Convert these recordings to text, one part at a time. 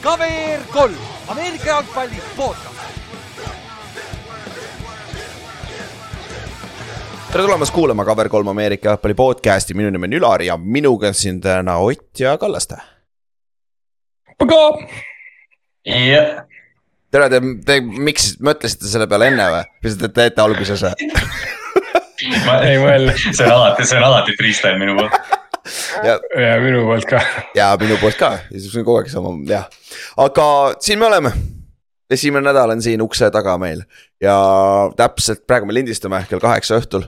KVR kolm, Ameerika jalgpalli podcast. tere tulemast kuulama Cover3 Ameerika jalgpalli podcast'i, minu nimi on Ülar ja minuga siin täna Ott ja Kallaste. jah, tere, te, te, miks mõtlesite selle peale enne või, või te teete alguses või? ei mõelnud see on alati, see on alati freestyle minu poolt. Ja, ja minu poolt ka. ja minu poolt ka, siis on kogu aeg sama, jah. aga siin me oleme. esimene nädal on siin ukse taga meil ja täpselt praegu me lindistame kell kaheksa õhtul.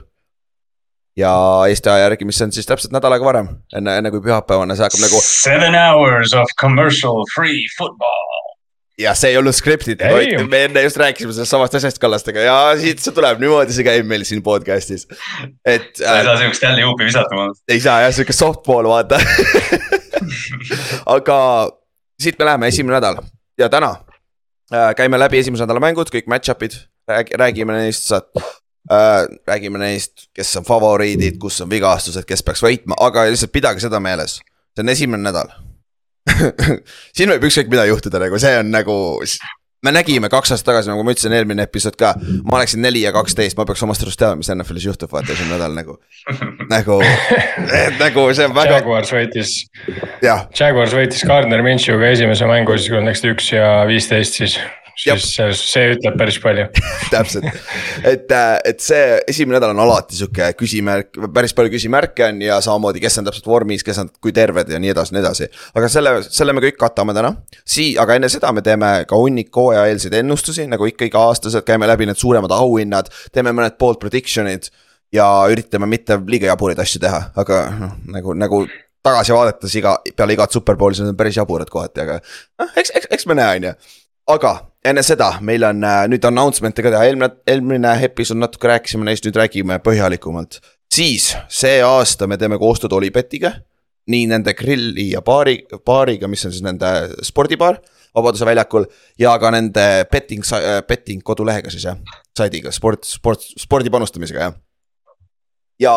ja Eesti aja järgi, mis on siis täpselt nädal aega varem, enne, enne kui pühapäevane, see hakkab nagu Seven hours of commercial free football. Ja see ei olnud skriptitud, Ei. me enne just rääkisime sellest samast asjast Kallastega ja siit see tuleb, niimoodi see käib meil siin podcast'is. et sa ei äh, saa siukest jälle juupi visata mulle. ei saa jah, sihuke softball vaata aga siit me läheme esimene nädal ja täna äh, käime läbi esimese nädala mängud, kõik match-up'id, räägi-, räägime neist, saad äh,. räägime neist, kes on favoriidid, kus on vigastused, kes peaks võitma, aga lihtsalt pidage seda meeles, see on esimene nädal siin võib ükskõik mida juhtuda, nagu see on nagu, me nägime kaks aastat tagasi, nagu ma ütlesin eelmine episood ka, ma oleksin neli ja kaksteist, ma peaks omast arust teadma, mis NFL-is juhtub, vaata esimene nädal nagu, nagu, nagu see on väga, Jaguars võitis, jah, Jaguars võitis Gardner Minshew'ga esimese mängu, siis kui nad läksid üks ja viisteist, siis. Siis see, see ütleb päris palju. täpselt. et, et see esimene nädal on alati sihuke küsimärk, päris palju küsimärke on ja samamoodi, kes on täpselt vormis, kes on, kui terved ja nii edasi, nii edasi. aga selle, selle me kõik katame täna. Sii-, aga enne seda me teeme ka hunnik hooajaeelseid ennustusi, nagu ikka iga-aastaselt käime läbi need suuremad auhinnad, teeme mõned bold prediction'id ja üritame mitte liiga jaburaid asju teha, aga noh, nagu, nagu tagasi vaadates iga, peale igat superbowli, siis need on päris jaburad kohati, aga noh, eks, eks, eks me näe, on ju aga enne seda meil on äh, nüüd announcement'e ka teha, eelmine, eelmine episood natuke rääkisime neist, nüüd räägime põhjalikumalt. siis see aasta me teeme koostööd Olipetiga, nii nende grilli ja baari, baariga, mis on siis nende spordibaar Vabaduse väljakul ja ka nende betting, betting kodulehega siis jah, saidiga sport, sport, spordi panustamisega jah. ja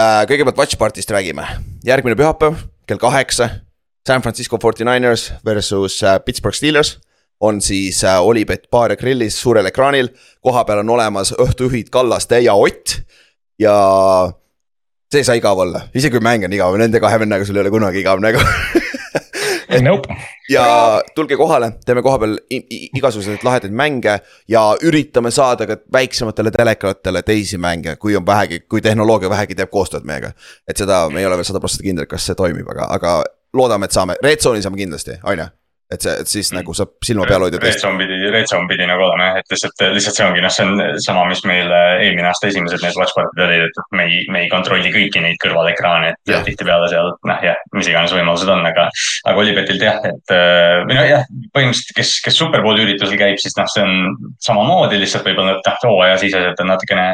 äh, kõigepealt Watch Party'st räägime, järgmine pühapäev kell kaheksa San Francisco 49ers versus äh, Pittsburgh Steelers on siis äh, Olipet baar ja grillis suurel ekraanil, kohapeal on olemas õhtujuhid Kallaste ja Ott. Ja see ei saa igav olla, isegi kui mäng on igav, nende kahe vennaga sul ei ole kunagi igav nagu Nope, ja tulge kohale, teeme kohapeal igasuguseid lahedaid mänge ja üritame saada ka väiksematele telekatele teisi mänge, kui on vähegi, kui tehnoloogia vähegi teeb koostööd meiega. et seda, me ei ole veel sada protsenti kindlad, kas see toimib, aga, aga loodame, et saame, Red Zone'i saame kindlasti, on ju. Et see, et siis nagu saab silma peal hoida Red. Zone pidi, Red Zone pidi nagu olema jah, et lihtsalt, lihtsalt see ongi noh, see on sama, mis meil äh, eelmine aasta esimesed need watch party'd olid, et me ei, me ei kontrolli kõiki neid kõrvalekraane, et Jah. tihtipeale seal noh, jah, mis iganes võimalused on, aga. aga Olipetilt jah, et äh, või no jah, põhimõtteliselt, kes, kes superbowli üritusel käib, siis noh, see on samamoodi lihtsalt võib-olla noh, hooajasiseselt on natukene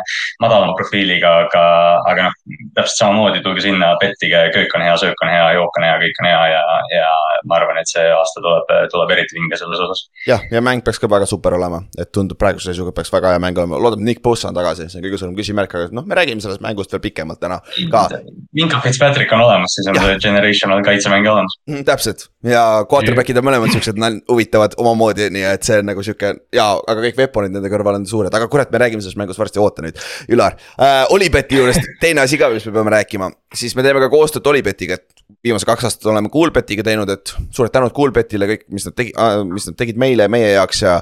madalama profiiliga, aga, aga noh, täpselt samamoodi tulge sinna, pettige, köök on hea, söök on hea, jook on hea, kõik on hea ja, ja ma arvan, et see aasta tuleb, tuleb eriti vinge selles osas. jah, ja mäng peaks ka väga super olema, et tundub praeguse seisuga peaks väga hea mäng olema, loodame, et Nick Bosa on tagasi, see on kõige suurem küsimärk, aga noh, me räägime sellest mängust veel pikemalt täna ka. Minka Fitzpatrick on olemas, siis on see generational kaitsemäng olemas. Mm, täpselt ja quarterback'id on mõlemad siuksed huvitavad omamoodi, nii et see on nagu sihuke ja, aga kõik weapon'id nende kõrval on suured, aga kurat, me räägime sellest mängust varsti, oota nüüd, Ülar äh,. Olibeti juurest teine asi ka, mis me peame rääkima, siis me teeme ka koostööd Olibetiga, et viimased kaks aastat oleme Coolbetiga teinud, et suured tänud Coolbetile kõik, mis nad tegid, mis nad tegid meile meie jaoks ja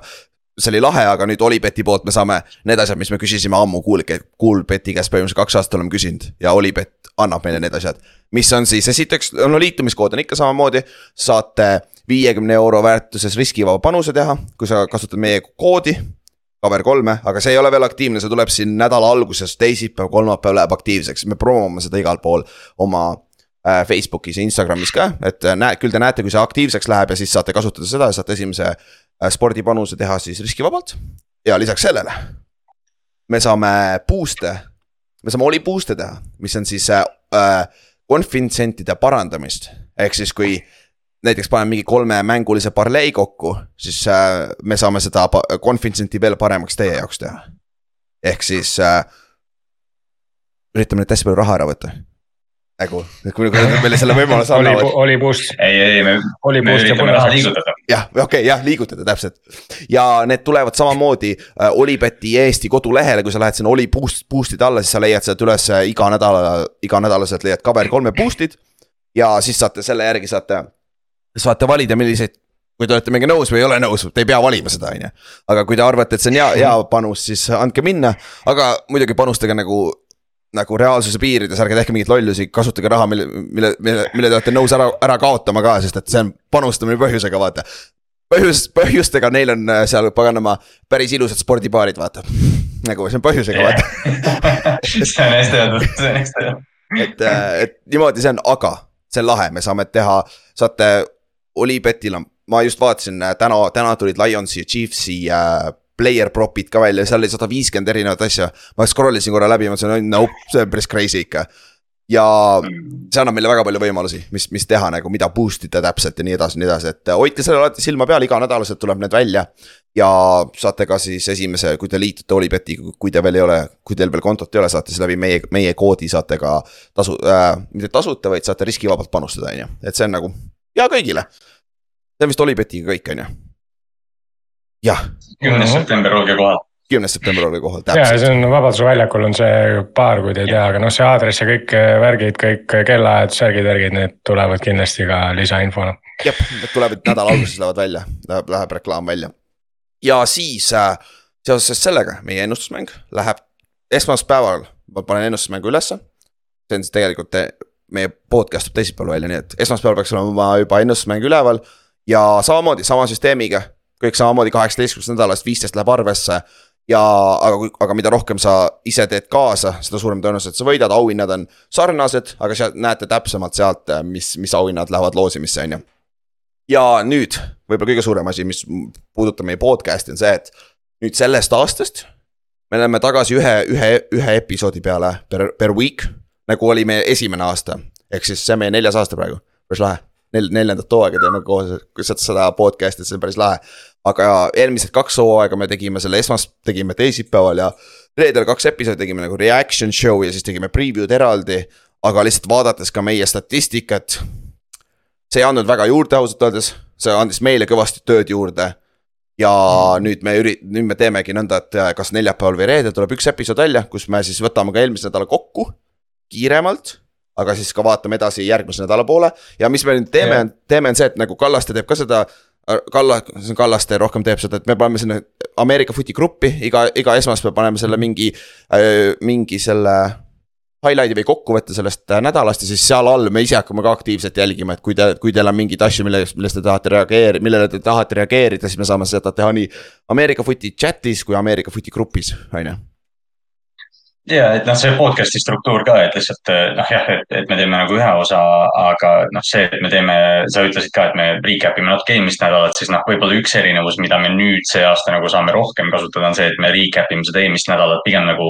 see oli lahe, aga nüüd Olibeti poolt me saame need asjad, mis me küsisime ammu Cool, Coolbeti käest põhimõtteliselt kaks aastat oleme küsinud ja Olibet annab meile need asjad. mis on siis, esiteks, no liitumiskood on ikka samamoodi, saate viiekümne euro väärtuses riskivaba panuse teha, kui sa kasutad meie koodi. Cover kolme, aga see ei ole veel aktiivne, see tuleb siin nädala alguses, teisipäev, kolmapäev läheb aktiivseks, me promome seda igal pool oma Facebookis ja Instagramis ka, et äh, näe, küll te näete, kui see aktiivseks läheb ja siis saate kasutada seda, saate esimese äh, spordipanuse teha siis riskivabalt. ja lisaks sellele me saame boost'e, me saame oli boost'e teha, mis on siis äh, äh, konfidentsentide parandamist, ehk siis kui näiteks paneme mingi kolmemängulise parlei kokku, siis äh, me saame seda konfidentsenti veel paremaks teie jaoks teha. ehk siis äh, üritame nüüd hästi palju raha ära võtta nagu, kui kui nad meile selle võimaluse annavad., oli boost, ei, ei, me, oli me üritame raha liigutada. jah, okei okay,, jah, liigutada täpselt. ja need tulevad samamoodi äh, Olipeti Eesti kodulehele, kui sa lähed sinna Oli boost, boost'ide alla, siis sa leiad sealt üles äh, iga nädala, iganädalaselt leiad Kaber kolme boost'id. ja siis saate selle järgi saate, saate valida, milliseid, kui te olete meiega nõus või ei ole nõus, te ei pea valima seda, on ju. aga kui te arvate, et see on hea, hea panus, siis andke minna, aga muidugi panustage nagu nagu reaalsuse piirides, ärge tehke mingeid lollusi, kasutage raha, mille, mille, mille, mille te olete nõus ära, ära kaotama ka, sest et see on panustamine põhjusega, vaata põhjus, põhjustega neil on äh, seal paganama päris ilusad spordibaarid, vaata. nagu see on põhjusega, vaata. see on hästi öeldud, see on hästi öeldud. et, et niimoodi see on, aga see on lahe, me saame teha, saate Olipetil on, ma just vaatasin äh, täna, täna tulid Lionsi ja Chiefsi äh, player prop'id ka välja, seal oli sada viiskümmend erinevat asja. ma scroll isin korra läbi, ma mõtlesin, nope, see on päris crazy ikka. ja see annab meile väga palju võimalusi, mis, mis teha nagu, mida boost ida täpselt ja nii edasi, nii edasi, et äh, hoidke sellele alati silma peal, iganädalaselt tuleb need välja. ja saate ka siis esimese, kui te liitute Olipetiga, kui te veel ei ole, kui teil veel kontot ei ole, saate siis läbi meie, meie koodi saate ka tasu äh,, mitte tasuta, vaid saate riskivabalt panustada, on ju, et see on nagu hea kõigile. see on vist Olipetiga kõik, on ju. jah, kümnes september, olge kohal. kümnes september oli kohal, ja see täpselt. on Vabaduse väljakul on see baar, kui te ei tea, aga noh, see aadress ja kõik äh, värgid, kõik kellaajad, särgid, värgid, need tulevad kindlasti ka lisainfona. jah, need tulevad nädala alguses lähevad välja, läheb, läheb reklaam välja. ja siis äh, seoses sellega meie ennustusmäng läheb esmaspäeval, ma panen ennustusmängu ülesse. see on siis tegelikult te, meie podcast tuleb teisipäeval välja, nii et esmaspäeval peaks olema juba ennustusmäng üleval. ja samamoodi sama süsteemiga, kõik samamoodi kaheksateistkümnendast nädalast viisteist läheb arvesse ja aga aga mida rohkem sa ise teed kaasa, seda suurem tõenäosus, et sa võidad, auhinnad on sarnased, aga sealt näete täpsemalt sealt, mis, mis auhinnad lähevad loosimisse, on ju ja nüüd võib-olla kõige suurem asi, mis puudutab meie podcast'i on see, et nüüd sellest aastast me läheme tagasi ühe, ühe, ühe episoodi peale per, per week, nagu oli meie esimene aasta. ehk siis see on meie neljas aasta praegu, päris lahe. Nel-, neljandat hooaega teeme koos seda podcast'i, see on päris lahe. Aga eelmised kaks hooaega me tegime selle esmas, tegime teisipäeval ja reedel kaks episoodi tegime nagu reaction show ja siis tegime preview'd eraldi. aga lihtsalt vaadates ka meie statistikat see ei andnud väga juurde ausalt öeldes, see andis meile kõvasti tööd juurde. ja nüüd me üri-, nüüd me teemegi nõnda, et äh, kas neljapäeval või reedel tuleb üks episood välja, kus me siis võtame ka eelmise nädala kokku kiiremalt. aga siis ka vaatame edasi järgmise nädala poole ja mis me nüüd teeme Jah., teeme on see, et nagu Kallaste teeb ka seda. Kalla, see on Kallaste rohkem teeb seda, et me paneme sinna Ameerika footi gruppi iga, iga esmaspäev paneme selle mingi, mingi selle highlight'i või kokkuvõtte sellest äh, nädalast ja siis seal all me ise hakkame ka aktiivselt jälgima, et kui te, kui teil on mingeid asju, mille, millest te tahate reageerida, millele te tahate reageerida, siis me saame seda teha nii Ameerika footi chat'is kui Ameerika footi grupis, on ju. Ja et noh, see podcast'i struktuur ka, et lihtsalt eh, noh, jah, et, et me teeme nagu ühe osa, aga noh, see, et me teeme, sa ütlesid ka, et me recap ime natuke eelmist nädalat, siis noh, võib-olla üks erinevus, mida me nüüd see aasta nagu saame rohkem kasutada, on see, et me recap ime seda eelmist nädalat pigem nagu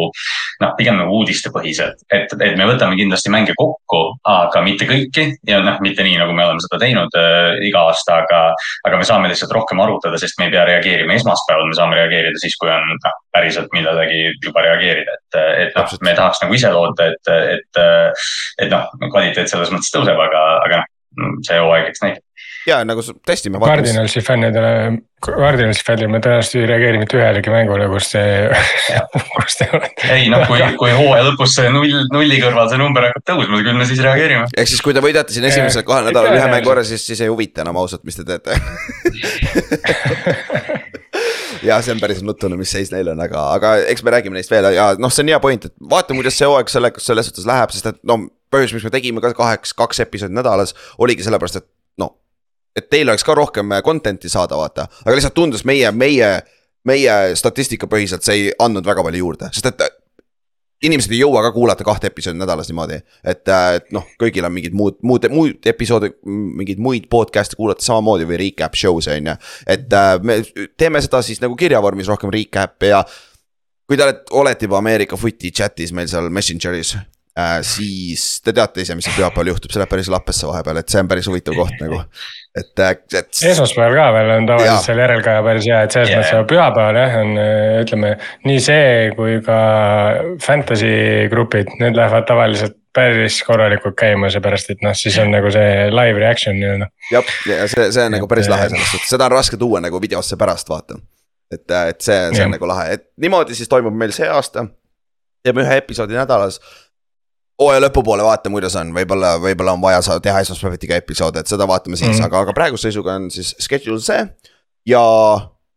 noh, pigem nagu uudistepõhiselt, et, et me võtame kindlasti mänge kokku, aga mitte kõiki ja noh, mitte nii, nagu me oleme seda teinud äh, iga aasta, aga, aga me saame lihtsalt rohkem arutada, sest me ei pea reageerima esmaspäeval, me saame reageerida siis, kui on noh, päriselt millalegi juba reageerida, et, et noh me tahaks nagu ise loota, et, et, et noh, kvaliteet selles mõttes tõuseb, aga, aga noh, see hooaeg eks näitab. ja nagu s- tõesti, me vaatame. Cardinalsi fännidele, Cardinalsi fännidele me tõenäoliselt ei reageeri mitte ühelegi mängule, kus te, kus te olete. ei noh, kui, kui hooaja lõpus see null, nulli kõrval see number hakkab tõusma, küll me siis reageerime. ehk siis, kui te võidate siin esimesel kahel nädalal ühe mängu ära, siis, siis ei huvita enam ausalt, mis te teete. ja see on päris nutune, mis seis neil on, aga, aga eks me räägime neist veel ja noh, see on hea point, et vaatame, kuidas see hooaeg selle, selles suhtes läheb, sest et no põhjus, miks me tegime ka kaheks, kaks episoodi nädalas, oligi sellepärast, et noh. et teil oleks ka rohkem content'i saada, vaata, aga lihtsalt tundus meie, meie, meie statistika põhiselt see ei andnud väga palju juurde, sest et inimesed ei jõua ka kuulata kahte episoodi nädalas niimoodi, et, et noh, kõigil on mingid muud, muud, muid episoode, mingeid muid podcast'e kuulata samamoodi või recap show'se on ju. et äh, me teeme seda siis nagu kirjavormis rohkem recap'e ja kui te olete, olete juba Ameerika footi chat'is meil seal Messengeris äh,, siis te teate ise, mis seal pühapäeval juhtub, see läheb päris lappesse vahepeal, et see on päris huvitav koht nagu, et, et. esmaspäeval ka veel on tavaliselt seal järelkaja päris hea, et selles Jaa, mõttes, pühapäeval jah, on ütleme nii see kui ka fantasy grupid, need lähevad tavaliselt päris korralikult käima, seepärast et noh, siis on nagu see live reaction nii-öelda. jah, ja see, see on nagu päris Et, lahe äh, selles suhtes, seda on raske tuua nagu videosse pärast vaata. et, et see, see on Jah. nagu lahe, et niimoodi siis toimub meil see aasta. teeme ühe episoodi nädalas. Hooaja lõpupoole vaatame, kuidas on, võib-olla, võib-olla on vaja sa- teha esmaspäeviti ka episoode, et seda vaatame siis mm. -hmm. aga, aga praeguse seisuga on siis schedule see. ja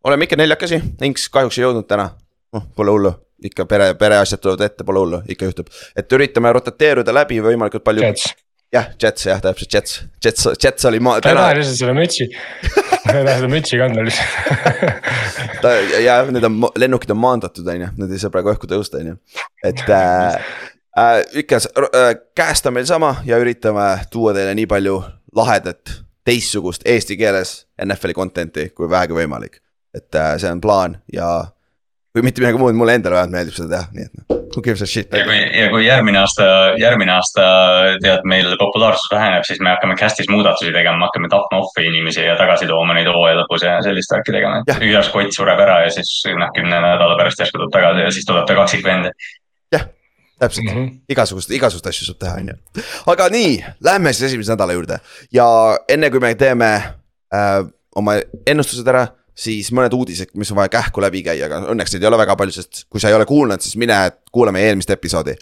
oleme ikka neljakesi, Inks kahjuks ei jõudnud täna, noh pole hullu ikka pere, pereasjad tulevad ette, pole hullu, ikka juhtub. et üritame rotateeruda läbi võimalikult palju. Jets, jah, Jets jah, täpselt Jets, Jets, Jets oli ma ta ei taha lihtsalt seda mütsi ta ei taha seda mütsi kanda lihtsalt ta ja need on, lennukid on maandatud, on ju, nad ei saa praegu õhku tõusta, on ju, et äh, äh, ikka äh, käest on meil sama ja üritame tuua teile nii palju lahedat, teistsugust eesti keeles NFL-i content'i kui vähegi võimalik. et äh, see on plaan ja kui mitte midagi muud, mulle endale vähemalt meeldib seda teha, nii et noh, who gives a shit. ja kui, ja kui järgmine aasta, järgmine aasta tead, meil populaarsus väheneb, siis me hakkame cast'is muudatusi tegema, me hakkame tapma off'i inimesi ja tagasi tooma neid hooaja lõpus ja sellist värki tegema, et ühes kott sureb ära ja siis noh, kümne nädala pärast järsku tuleb tagasi ja siis tuleb ta kaksikvend. Täpselt mm. -hmm. igasugust, igasuguseid asju saab teha, on ju. aga nii, lähme siis esimese nädala juurde ja enne kui me teeme äh, oma ennustused ära siis mõned uudised, mis on vaja kähku läbi käia, aga õnneks neid ei ole väga palju, sest kui sa ei ole kuulnud, siis mine kuula meie eelmist episoodi.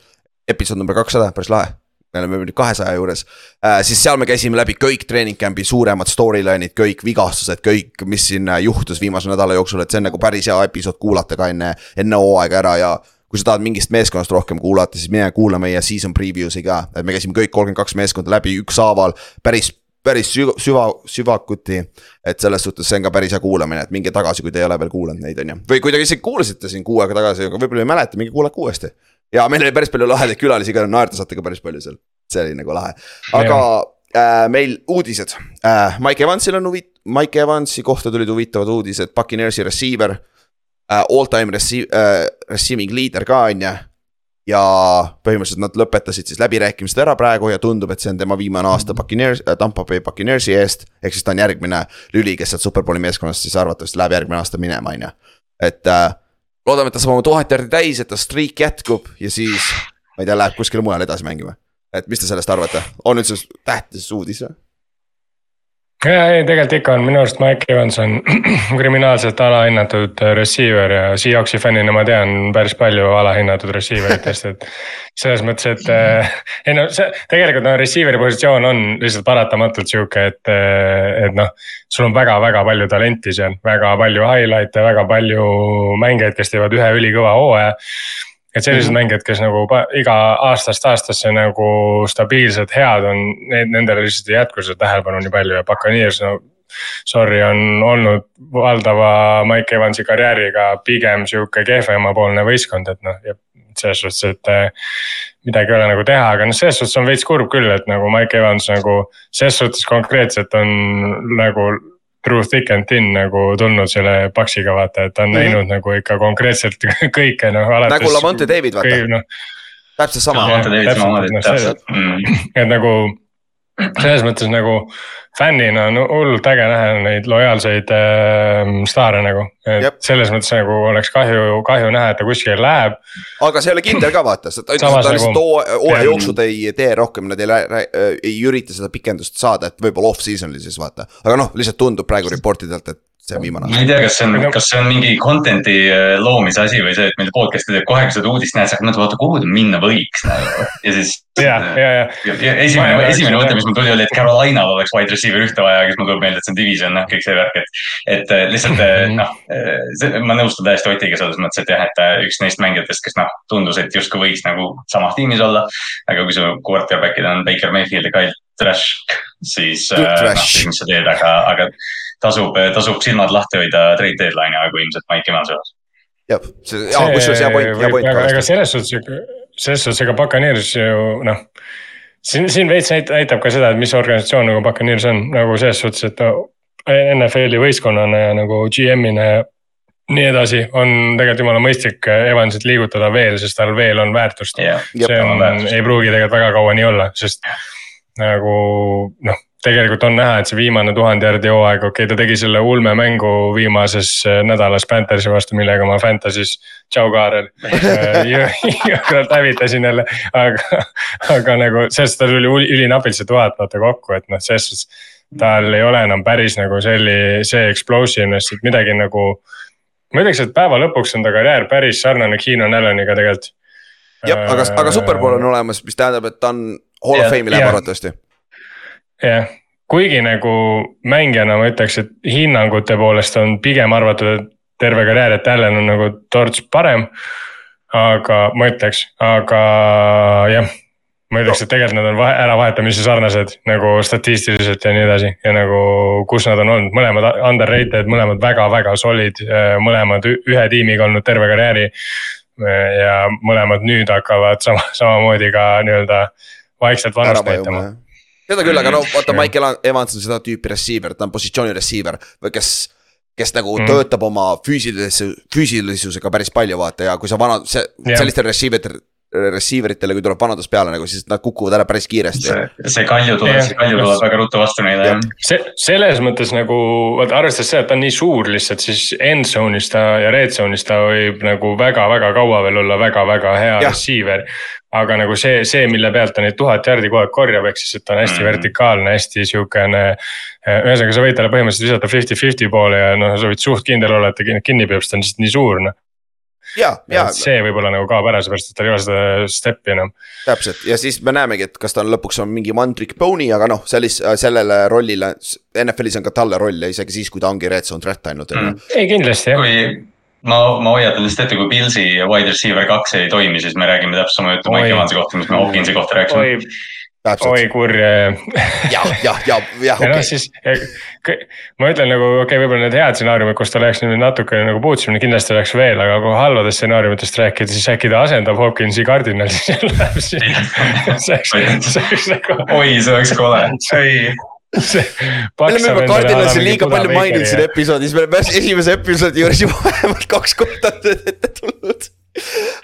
episood number kakssada, päris lahe. me oleme nüüd kahesaja juures äh,, siis seal me käisime läbi kõik treening camp'i suuremad storyline'id, kõik vigastused, kõik, mis siin juhtus viimase nädala jooksul, et see on nagu päris hea episood kuulata ka enne, enne hooaega ära ja kui sa tahad mingist meeskonnast rohkem kuulata, siis mine kuula meie season preview'si ka, et me käisime kõik kolmkümmend kaks meeskonda läbi ükshaaval, päris päris süva, süva, süvakuti. et selles suhtes see on ka päris hea kuulamine, et minge tagasi, kui te ei ole veel kuulanud neid, on ju. või kui te isegi kuulasite siin kuu aega tagasi, aga võib-olla ei mäleta, minge kuulake uuesti. ja meil oli päris palju lahedaid külalisi ka, naerda saate ka päris palju seal, see oli nagu lahe. aga äh, meil uudised äh,, Mike Evansil on huvit-, Mike Evansi kohta tulid huvitavad uudised, Puccaneersi receiver äh,. All time receive- äh,, receiving leader ka on ju ja põhimõtteliselt nad lõpetasid siis läbirääkimised ära praegu ja tundub, et see on tema viimane aasta Puccaneers äh,, Tampa Bay Puccaneersi eest. ehk siis ta on järgmine lüli, kes sealt superbowli meeskonnast siis arvatavasti läheb järgmine aasta minema, on ju. et äh, loodame, et ta saab oma tuhat jardi täis, et ta streak jätkub ja siis. ma ei tea, läheb kuskile mujale edasi mängima. et mis te sellest arvate, on üldse tähtis uudis või? Ja ei, tegelikult ikka on, minu arust Mike Evans on kriminaalselt alahinnatud receiver ja Seahawksi fännina ma tean päris palju alahinnatud receiver itest, et. selles mõttes, et äh, ei no see tegelikult no receiver'i positsioon on lihtsalt paratamatult sihuke, et, et noh. sul on väga-väga palju talenti seal, väga palju highlight'e, väga palju mängijaid, kes teevad ühe ülikõva hooaja et sellised mm -hmm. mängijad, kes nagu iga aastast aastasse nagu stabiilselt head on, need, nendele lihtsalt ei jätku seda tähelepanu nii palju ja Buccaneers no. Sorry, on olnud valdava Mike Evansi karjääriga pigem sihuke kehvemapoolne võistkond, et noh, ja selles suhtes, et äh, midagi ei ole nagu teha, aga noh, selles suhtes on veits kurb küll, et nagu Mike Evans nagu ses suhtes konkreetselt on nagu through thick and thin nagu tulnud selle Paxiga vaata, et ta on mm -hmm. näinud nagu ikka konkreetselt kõike noh. nagu Lavonte David vaata, noh, täpselt sama. Lavonte David täpselt, samamoodi, noh, täpselt. Mm. et nagu selles mõttes nagu fännina on hullult äge näha neid lojaalseid äh, staare nagu. et selles mõttes nagu oleks kahju, kahju näha, et ta kuskile läheb. aga see ei ole kindel ka vaata, ta ütles, et ta nagu- lihtsalt hooaja jooksul ta ei tee rohkem, nad ei, ei ürita seda pikendust saada, et võib-olla off-season'il siis vaata. aga noh, lihtsalt tundub praegu report idelt, et see on viimane ma aasta. ei tea, kas see on, kas see on mingi content'i äh, loomise asi või see, et meil podcast'i teeb seda uudist näed, sa hakkad mõtlema, oota, kuhu ta minna võiks nagu. ja siis. ja, ja, ja ja, esimene Ma esimene mõte, mis mul tuli, oli, et Carolinal oleks wide receiver ühte vaja, kes mul tuleb meelde, et see on division, noh, kõik see värk, et. et äh, lihtsalt äh, noh, ma nõustun täiesti Otiga selles mõttes, et jah, et üks neist mängijatest, kes noh, tundus, et justkui võiks nagu samas tiimis olla. aga kui su quarterback'id on Baker Mayfield ja Kyle Trash, siis äh, Good noh, trash. mis sa teed, aga, aga tasub, tasub silmad lahti hoida trade deadline'i aegu ilmselt Mike Evansi osas. jah, see, kusjuures hea point, hea point aga selles suhtes, selles suhtes ega Buccaneers ju noh. siin, siin veits näit- näitab ka seda, et mis organisatsioon nagu Buccaneers on nagu selles suhtes, et NFL-i võistkonnana ja nagu GM-ina ja nii edasi on tegelikult jumala mõistlik Evansit liigutada veel, sest tal veel on väärtust Jep, see on, ei pruugi tegelikult väga kaua nii olla, sest nagu noh, tegelikult on näha, et see viimane tuhande järgi hooaeg, okei okay,, ta tegi selle ulmemängu viimases äh, nädalas Panthersi vastu, millega ma Fantasy's, tšau Kaarel jõhkralt hävitasin jälle, aga, aga nagu sellest tal tuli ülinapilt see tuhat vaata kokku, et noh, selles suhtes. tal ei ole enam päris nagu selli-, see explosiveness, et midagi nagu. ma ütleks, et päeva lõpuks on ta karjäär päris sarnane Keenan Alleniga tegelikult. jah, aga, aga superpool on olemas, mis tähendab, et ta on Hall of Fame'i läheb arvatavasti. Jah, kuigi nagu mängijana ma ütleks, et hinnangute poolest on pigem arvatud, et terve karjäär, et Allan on nagu torts parem. aga ma ütleks, aga jah, ma ütleks, et tegelikult nad on vahe, äravahetamisi sarnased nagu statistiliselt ja nii edasi. Ja nagu, kus nad on olnud, mõlemad underrated, mõlemad väga-väga solid, mõlemad ühe tiimiga olnud terve karjääri. ja mõlemad nüüd hakkavad sama, samamoodi ka nii-öelda vaikselt vanust näitama seda küll, aga no vaata, Michael Evans on seda tüüpi receiver, ta on positsiooni receiver kes kes nagu mm. töötab oma füüsilise, füüsilisusega päris palju, vaata ja kui sa vana, see yeah., sellistel receiver, receiver itele, kui tuleb vanadus peale nagu, siis nad kukuvad ära päris kiiresti. see, see kalju tuleb yeah., see kalju tuleb väga ruttu vastu neile jah. see, selles mõttes nagu, vaata arvestades seda, et ta on nii suur lihtsalt, siis end zone'is ta ja red zone'is ta võib nagu väga-väga kaua veel olla väga-väga hea ja. receiver aga nagu see, see, mille pealt ta neid tuhat jardi kogu aeg korjab, ehk siis, et ta on hästi mm. vertikaalne, hästi sihukene. Eh, ühesõnaga, sa võid talle põhimõtteliselt visata fifty-fifty poole ja noh, sa võid suht kindel olla, et ta kinni peab, sest ta on lihtsalt nii suur noh ja, ja. see võib-olla nagu kaob ära, seepärast et tal ei ole seda step'i enam. täpselt ja siis me näemegi, et kas ta on lõpuks on mingi one trick pony, aga noh, sellis-, sellele rollile. NFL-is on ka talle roll ja isegi siis, kui ta ongi red zone threat ainult mm.. ei kindlasti jah. kui ma, ma hoiatan lihtsalt ette, kui Pilsi wide receiver kaks ei toimi, siis me räägime täpselt sama juttu Mike Evansi kohta, mis me Hopkinsi kohta rääkisime. oi kurja jah, jah, ja, jah, okei. noh, siis ma ütlen nagu okei okay,, võib-olla need head stsenaariumid, kus ta oleks nüüd natuke nagu puudusimine kindlasti oleks veel, aga kui halvadest stsenaariumitest rääkida, siis äkki ta asendab Hopkinsi kardinali seal läheb siis. see oleks, see oleks nagu. oi, see oleks kole, ei me oleme juba Cardinalsi liiga palju maininud siin episoodis, me oleme esimese episoodi juures juba vähemalt kaks korda ette tulnud.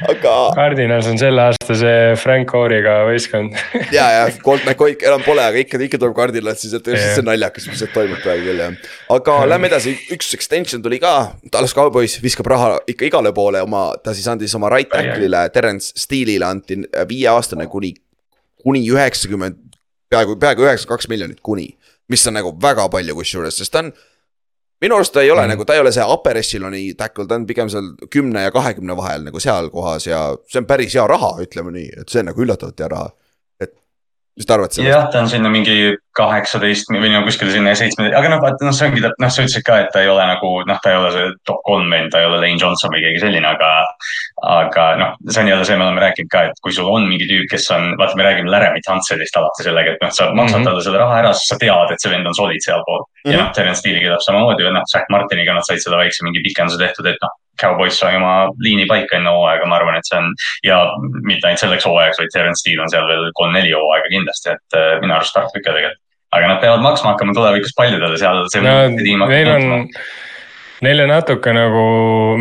Aga. Cardinals on selle aasta see Frank Core'iga võistkond. Ja, ja Colt McCoy enam pole, aga ikka, ikka tuleb Cardinals, siis et see naljakas, mis seal toimub praegu küll jah. aga lähme edasi, üks extension tuli ka, Dallas Cowboys viskab raha ikka igale poole oma, ta siis andis oma right tackle'ile, Terence Steele'ile anti viieaastane kuni, kuni üheksakümmend peaaegu, peaaegu üheksakümmend kaks miljonit kuni mis on nagu väga palju kusjuures, sest ta on. minu arust ta ei ole mm. nagu, ta ei ole see upper echelon'i tackle, ta on pigem seal kümne ja kahekümne vahel nagu seal kohas ja see on päris hea raha, ütleme nii, et see on nagu üllatavalt hea raha mis te arvate sellest? jah, ta on sinna mingi kaheksateist või no kuskile sinna seitsme, aga noh, vaata noh, see ongi, noh, sa ütlesid ka, et ta ei ole nagu noh, ta ei ole see top kolm vend, ta ei ole Lane Johnson või keegi selline, aga. aga noh, see on jälle see, me oleme rääkinud ka, et kui sul on mingi tüüp, kes on, vaata, me räägime Laramie Hanselist alati sellega, et noh, sa maksad mm -hmm. talle selle raha ära, siis sa tead, et see vend on solid sealpool mm. -hmm. ja noh, Terence Steele'iga täpselt samamoodi, noh, Zack Martiniga nad said seda väikse mingi pikenduse tehtud, et noh Cowboys sai oma liini paika enne hooaega, ma arvan, et see on ja mitte ainult selleks hooajaks, vaid Terence Steele on seal veel kolm-neli hooaega kindlasti, et äh, minu arust tark ikka tegelikult. aga nad peavad maksma hakkama tulevikus paljudele seal. no neil on Neile natuke nagu,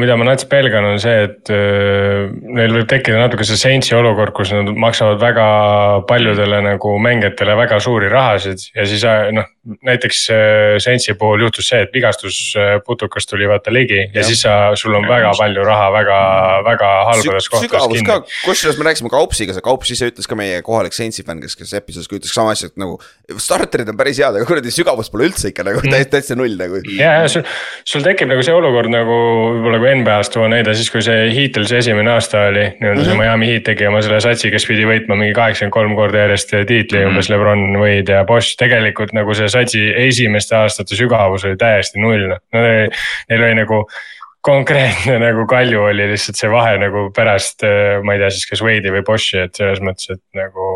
mida ma nats pelgan, on see, et äh, neil võib tekkida natuke see Saintsi olukord, kus nad maksavad väga paljudele nagu mängijatele väga suuri rahasid ja siis äh, noh. Näiteks äh, Saintsi puhul juhtus see, et vigastusputukas tuli vaata ligi ja, ja siis sa, sul on väga palju raha väga, väga halbades kohtades kinni. kusjuures me rääkisime Kaupsiga, see Kaups ise ütles ka meie kohalik Saintsi fänn, kes, kes episoodis ka ütles sama asja, et nagu. starterid on päris head, aga kuradi sügavus pole üldse ikka nagu mm. täiesti null nagu. ja, ja sul, sul tekib nagu see olukord nagu võib-olla kui NBA-st tuua näide, siis kui see Heatlesi esimene aasta oli. nii-öelda mm -hmm. see mhm. Miami Heat tegi oma selle satsi, kes pidi võitma mingi kaheksakümmend kolm korda järjest tiitli mm -hmm. umbes Lebron, Wade ja Bosch. tegelikult nagu see satsi esimeste aastate sügavus oli täiesti null, noh, neil oli nagu konkreetne nagu Kalju oli lihtsalt see vahe nagu pärast, ma ei tea siis kas Wade'i või Bosch'i, et selles mõttes, et nagu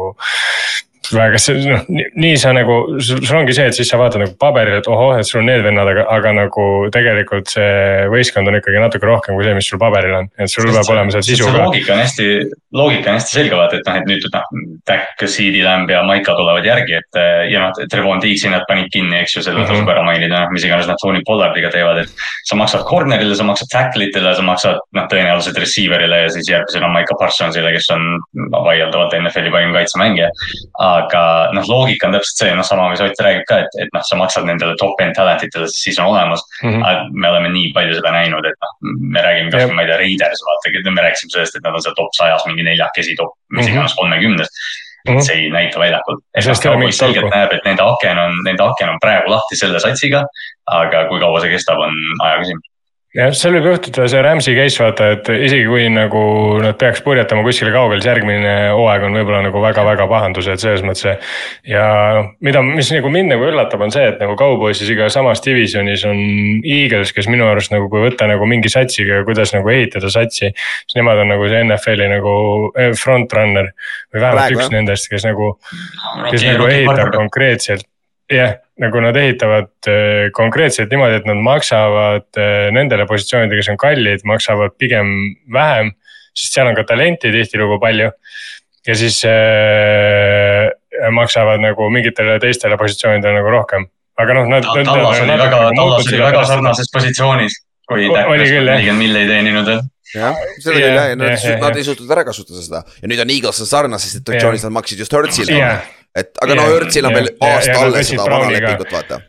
väga noh, nii sa nagu, sul ongi see, et siis sa vaatad nagu paberil, et ohoh, et sul on need vennad, aga, aga nagu tegelikult see võistkond on ikkagi natuke rohkem kui see, mis sul paberil on, et sul peab olema seal sisu ka. loogika on hästi, loogika on hästi selge vaata, et noh, et nüüd noh, CD Lamb ja Maika tulevad järgi, et ja noh, Trevon Diggs'i nad panid kinni, eks ju, selle mm -hmm. tasub ära mainida, noh, mis iganes nad Tony Pollardiga teevad, et. sa maksad corner'ile, sa maksad tackle itele, sa maksad noh, tõenäoliselt receiver'ile ja siis järgmisena Maika Parsonsile, kes on vaieldavalt NFL-i parim kaitsemängija. Aga noh, loogika on täpselt see, noh, sama, mis Ott räägib ka, et, et noh, sa maksad nendele top end talent itele, siis on olemas mm. -hmm. me oleme nii palju seda näinud, et noh, me räägime kasvõi, ma ei tea, Raiders, vaata, me rääkisime sellest, et nad on seal top sajas mingi neljakesi, top mis mhm. iganes kolmekümnes mm. -hmm. see ei näita väljakul. selgelt näeb, et nende aken on, nende aken on praegu lahti selle satsiga, aga kui kaua see kestab, on aja küsimus jah, seal võib juhtuda see Rams'i case vaata, et isegi kui nagu nad peaks purjetama kuskile kaugele, siis järgmine hooaeg on võib-olla nagu väga-väga pahandused selles mõttes. ja noh, mida, mis nagu mind nagu üllatab, on see, et nagu Cowboysis iga samas divisionis on Eagles, kes minu arust nagu, kui võtta nagu mingi satsiga, kuidas nagu ehitada satsi. siis nemad on nagu see NFL-i nagu eh, front runner või vähemalt Praegu, üks jah. nendest, kes nagu, kes nagu ehitab konkreetselt jah, nagu nad ehitavad äh, konkreetselt niimoodi, et nad maksavad äh, nendele positsioonidele, kes on kallid, maksavad pigem vähem. sest seal on ka talenti tihtilugu palju. ja siis äh, maksavad nagu mingitele teistele positsioonidele nagu rohkem, aga noh, nad. Tallas oli väga, Tallas oli väga sarnases positsioonis, kui nelikümmend milli teeninud jah, seda küll jah, ja nad, ei suutnud ära kasutada seda ja nüüd on Eagles sarnases situatsioonis, nad maksid just Hertzile et aga no Örtsil on veel aasta alles seda vana lepingut, vaata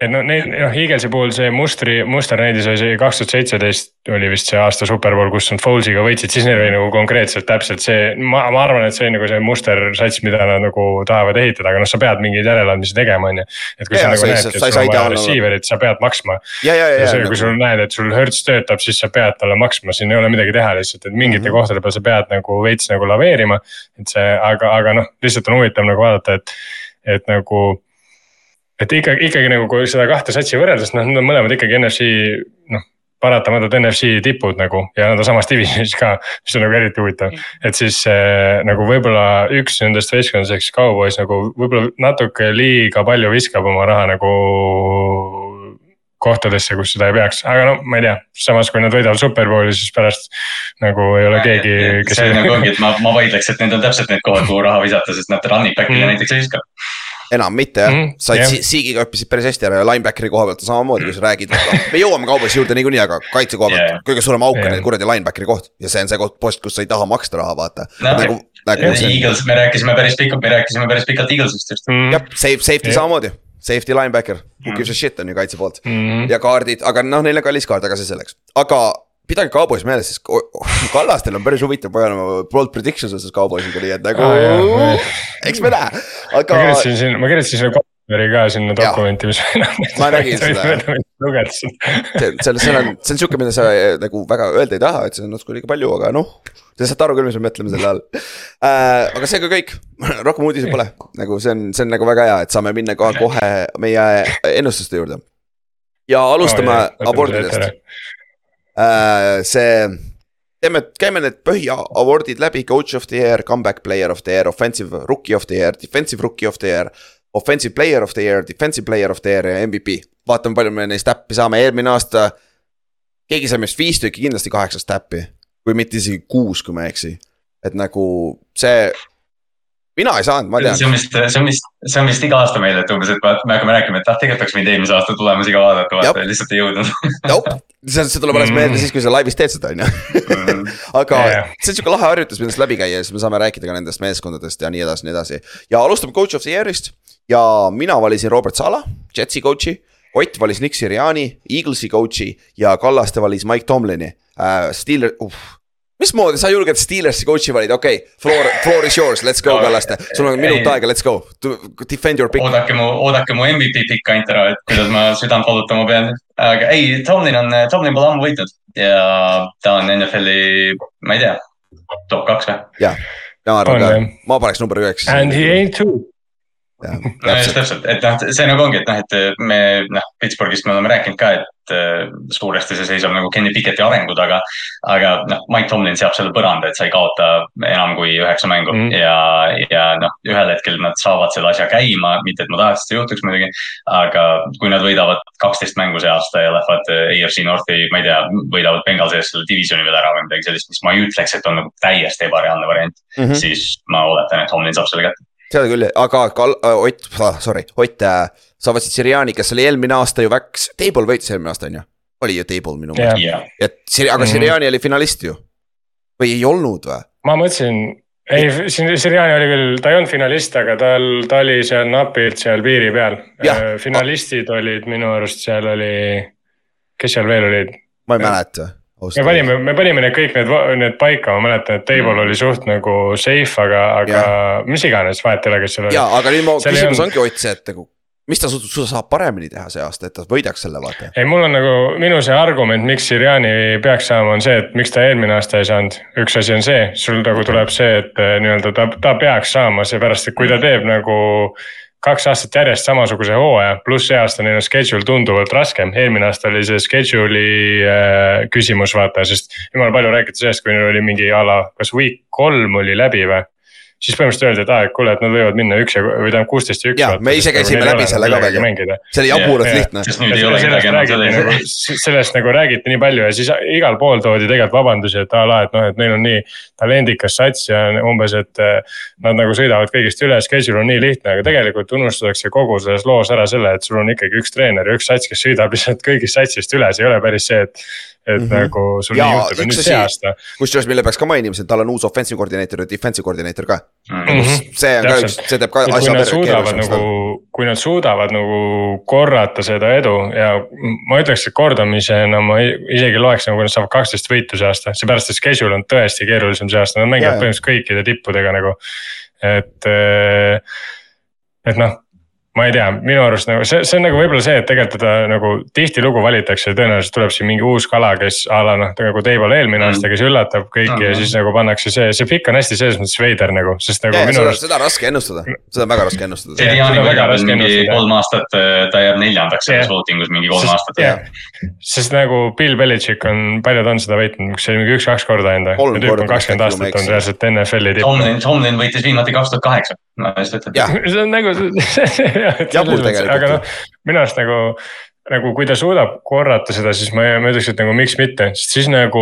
et no neil, noh Eaglesi puhul see mustri, muster näidis oli see kaks tuhat seitseteist oli vist see aasta superbowl, kus nad Folesiga võitsid, siis neil oli nagu konkreetselt täpselt see. ma, ma arvan, et see oli nagu see muster sats, mida nad nagu tahavad ehitada, aga noh, sa pead mingeid järeleandmisi tegema, on ju. et kui ja, sa nagu näed, et sul on vaja receiver'it, sa pead maksma. ja, ja, ja, ja. kui nagu... sul näed, et sul Hertz töötab, siis sa pead talle maksma, siin ei ole midagi teha lihtsalt, et mingite mm -hmm. kohtade peal sa pead nagu veits nagu laveerima. et see, aga, aga noh, lihtsalt on huvitav nagu vaadata, et, et nagu et ikkagi, ikkagi nagu kui seda kahte satsi võrreldes, noh, nad on mõlemad ikkagi NFC noh, paratamatult NFC tipud nagu ja nad on samas divisionis ka, mis on nagu eriti huvitav. et siis äh, nagu võib-olla üks nendest võistkondadest Cowboys nagu võib-olla natuke liiga palju viskab oma raha nagu kohtadesse, kus seda ei peaks, aga no ma ei tea, samas kui nad võidavad superbowli, siis pärast nagu ei ole keegi. see nagu ongi, et ma, ma vaidleks, et need on täpselt need kohad, kuhu raha visata, sest nad running back'ile mm. näiteks ei viska enam mitte jah mm, said yeah. Siigiga õppisid päris hästi ära ja linebackeri koha pealt samamoodi, kui sa räägid, me jõuame kaubasi juurde niikuinii, aga kaitse koha pealt yeah. kõige suurem auk on yeah. kuradi linebackeri koht. ja see on see koht, post, kus sa ei taha maksta raha, vaata no,. nagu, nagu see. Eagles, me rääkisime päris pikalt, me rääkisime päris pikalt Eaglesist just mm.. jah, safe, safety yeah. samamoodi safety linebacker, who gives a shit on ju kaitse poolt mm. -hmm. ja kaardid, aga noh, neil on kallis kaart, aga see selleks, aga pidage kaubois meeles, sest Kallastel on päris huvitav paganama bold prediction selles kauboisiga, nii et nagu ah, eks me näe, aga. ma kirjutasin siin, ma kirjutasin sinna oli ka sinna dokumenti, mis. ma nägin seda. lugesin. seal, seal on, see on sihuke, mida sa eh, nagu väga öelda ei taha, et see on natuke liiga palju, aga noh. Te saate aru küll, mis me mõtleme selle all äh,. aga see ka kõik, rohkem uudiseid pole, nagu see on, see on nagu väga hea, et saame minna ka kohe meie ennustuste juurde. ja alustame oh, abordidest. See teeme, käime need põhiawardid läbi, coach of the year, comeback player of the year, offensive rookie of the year, defensive rookie of the year offensive player of the year, defensive player of the year ja MVP. vaatame, palju me neist täppi saame, eelmine aasta. keegi sai meist viis tükki kindlasti kaheksast täppi, kui mitte isegi kuus, kui ma ei eksi. et nagu see, mina ei saanud, ma tean. see on vist, see on vist, see on vist iga aasta meil, et umbes, et me hakkame rääkima, et ah, tegelikult oleks võinud eelmise aasta tulemusi ka vaadata, vaata lihtsalt ei jõudnud see, see tuleb alles meelde siis, kui sa laivis teed seda, on ju. Mhm. aga yeah. see on sihuke lahe harjutus, millest läbi käia ja siis me saame rääkida ka nendest meeskondadest ja nii edasi, nii edasi. ja alustame coach of the year'ist ja mina valisin Robert Sala, Jetsi coach'i. Ott valis Nick Siriani, Eaglesi coach'i ja Kallaste valis Mike Tomlini äh,. Steeler, uh mismoodi sa julged Steelersi coach'i valida, okei okay,, floor, floor is yours, let's go no, Kallaste, sul on minut aega, let's go, defend your pick. oodake mu, oodake mu MVP pikk ainult ära, et kuidas ma südant valutama pean. aga ei, Tomlin on, Tomlin pole ammu võitnud. Ja ta on NFL-i, ma ei tea, top kaks või? jah, ma arvan ka, ma paneks number üheks. And he ain't too no just täpselt, et noh, see nagu ongi, et noh, et me noh, Pittsburghist me oleme rääkinud ka, et suuresti see seisab nagu Kenny Picketti arengu taga. aga noh, Mike Tomlin seab selle põranda, et sa ei kaota enam kui üheksa mängu mm. ja, ja noh, ühel hetkel nad saavad selle asja käima, mitte et ma tahaks, et see juhtuks muidugi. aga kui nad võidavad kaksteist mängu see aasta ja lähevad AFC Northi, ma ei tea, võidavad Bengal sees selle divisioni veel ära või midagi sellist, mis ma ei ütleks, et on nagu täiesti ebareaalne variant mm, -hmm. siis ma oletan, et Tomlin saab selle kätte seda küll, aga Kal-, äh, Ott, sorry, Ott äh,, sa võtsid Siriani, kes oli eelmine aasta ju väks, Table võitis eelmine aasta on ju? oli ju Table minu meelest yeah., et Siri-, aga mm -hmm. Siriani oli finalist ju. või ei olnud või? ma mõtlesin, ei, Siriani oli küll, ta ei olnud finalist, aga tal, ta oli seal napilt seal piiri peal. Äh, finalistid olid minu arust, seal oli, kes seal veel olid? ma ei mäleta me panime, me panime need kõik need, need paika, ma mäletan, et table mm. oli suht nagu safe, aga, aga ja. mis iganes, vahet ei ole, kes seal oli. ja, aga nüüd mu küsimus on... ongi Ott see, et nagu mis ta suudab, saab paremini teha see aasta, et ta võidaks selle vaata? ei, mul on nagu, minu see argument, miks Siriani peaks saama, on see, et miks ta eelmine aasta ei saanud. üks asi on see, sul nagu tuleb see, et eh, nii-öelda ta, ta peaks saama, seepärast et kui ta teeb nagu kaks aastat järjest samasuguse hooaja, pluss see aasta neil on schedule tunduvalt raskem, eelmine aasta oli see schedule'i äh, küsimus, vaata, sest jumala palju räägiti sellest, kui neil oli mingi a la, kas week kolm oli läbi või siis põhimõtteliselt öeldi, et aa, et kuule, et nad võivad minna üks ja, või tähendab kuusteist ja üks. ja, me ise käisime läbi selle ka veel. see oli jaburalt lihtne. Nagu, sellest nagu räägiti nii palju ja siis igal pool toodi tegelikult vabandusi, et a la, et noh, et neil on nii talendikas sats ja umbes, et. Eh, nad nagu sõidavad kõigist üle, schedule on nii lihtne, aga tegelikult unustatakse kogu selles loos ära selle, et sul on ikkagi üks treener ja üks sats, kes sõidab lihtsalt kõigist satsist üle, see ei ole päris see, et et mm -hmm. nagu sul ja, nii juhtub ja nüüd see aasta. kusjuures, mille peaks ka mainima, see, tal on uus offensive koordinaator ja defensive koordinaator ka mm. -hmm. see on Täpselt. ka üks, see teeb ka asja keerulisemaks nagu, kui nad suudavad nagu korrata seda edu ja ma ütleks, et kordamisena ma isegi loeks nagu, nad saavad kaksteist võitu see aasta, seepärast et schedule on tõesti keerulisem see aasta, nad mängivad põhimõtteliselt kõikide tippudega nagu. et, et noh ma ei tea, minu arust nagu see, see on nagu võib-olla see, et tegelikult teda nagu tihtilugu valitakse, tõenäoliselt tuleb siin mingi uus kala, kes a la noh, nagu Teival eelmine mm. aasta, kes üllatab kõiki mm. ja siis nagu pannakse see, see pikk on hästi selles mõttes veider nagu, sest nagu ja, minu arust. seda on raske ennustada, seda on väga raske ennustada. see Jaani võidab mingi kolm aastat, ta jääb neljandaks selles voting us mingi kolm sest, aastat yeah.. sest nagu Bill Belichik on, palju ta on seda võitnud, kas see oli mingi üks-kaks korda enda. tüüp on kakskümmend aastat on reaalselt NFL-i tipp. Tomlin, Tomlin võitis viimati kaks tuhat kaheksa, ma just ütlen. see on nagu jabur tegelikult. aga noh, minu arust nagu nagu kui ta suudab korrata seda, siis ma, ma ütleks, et nagu miks mitte, sest siis nagu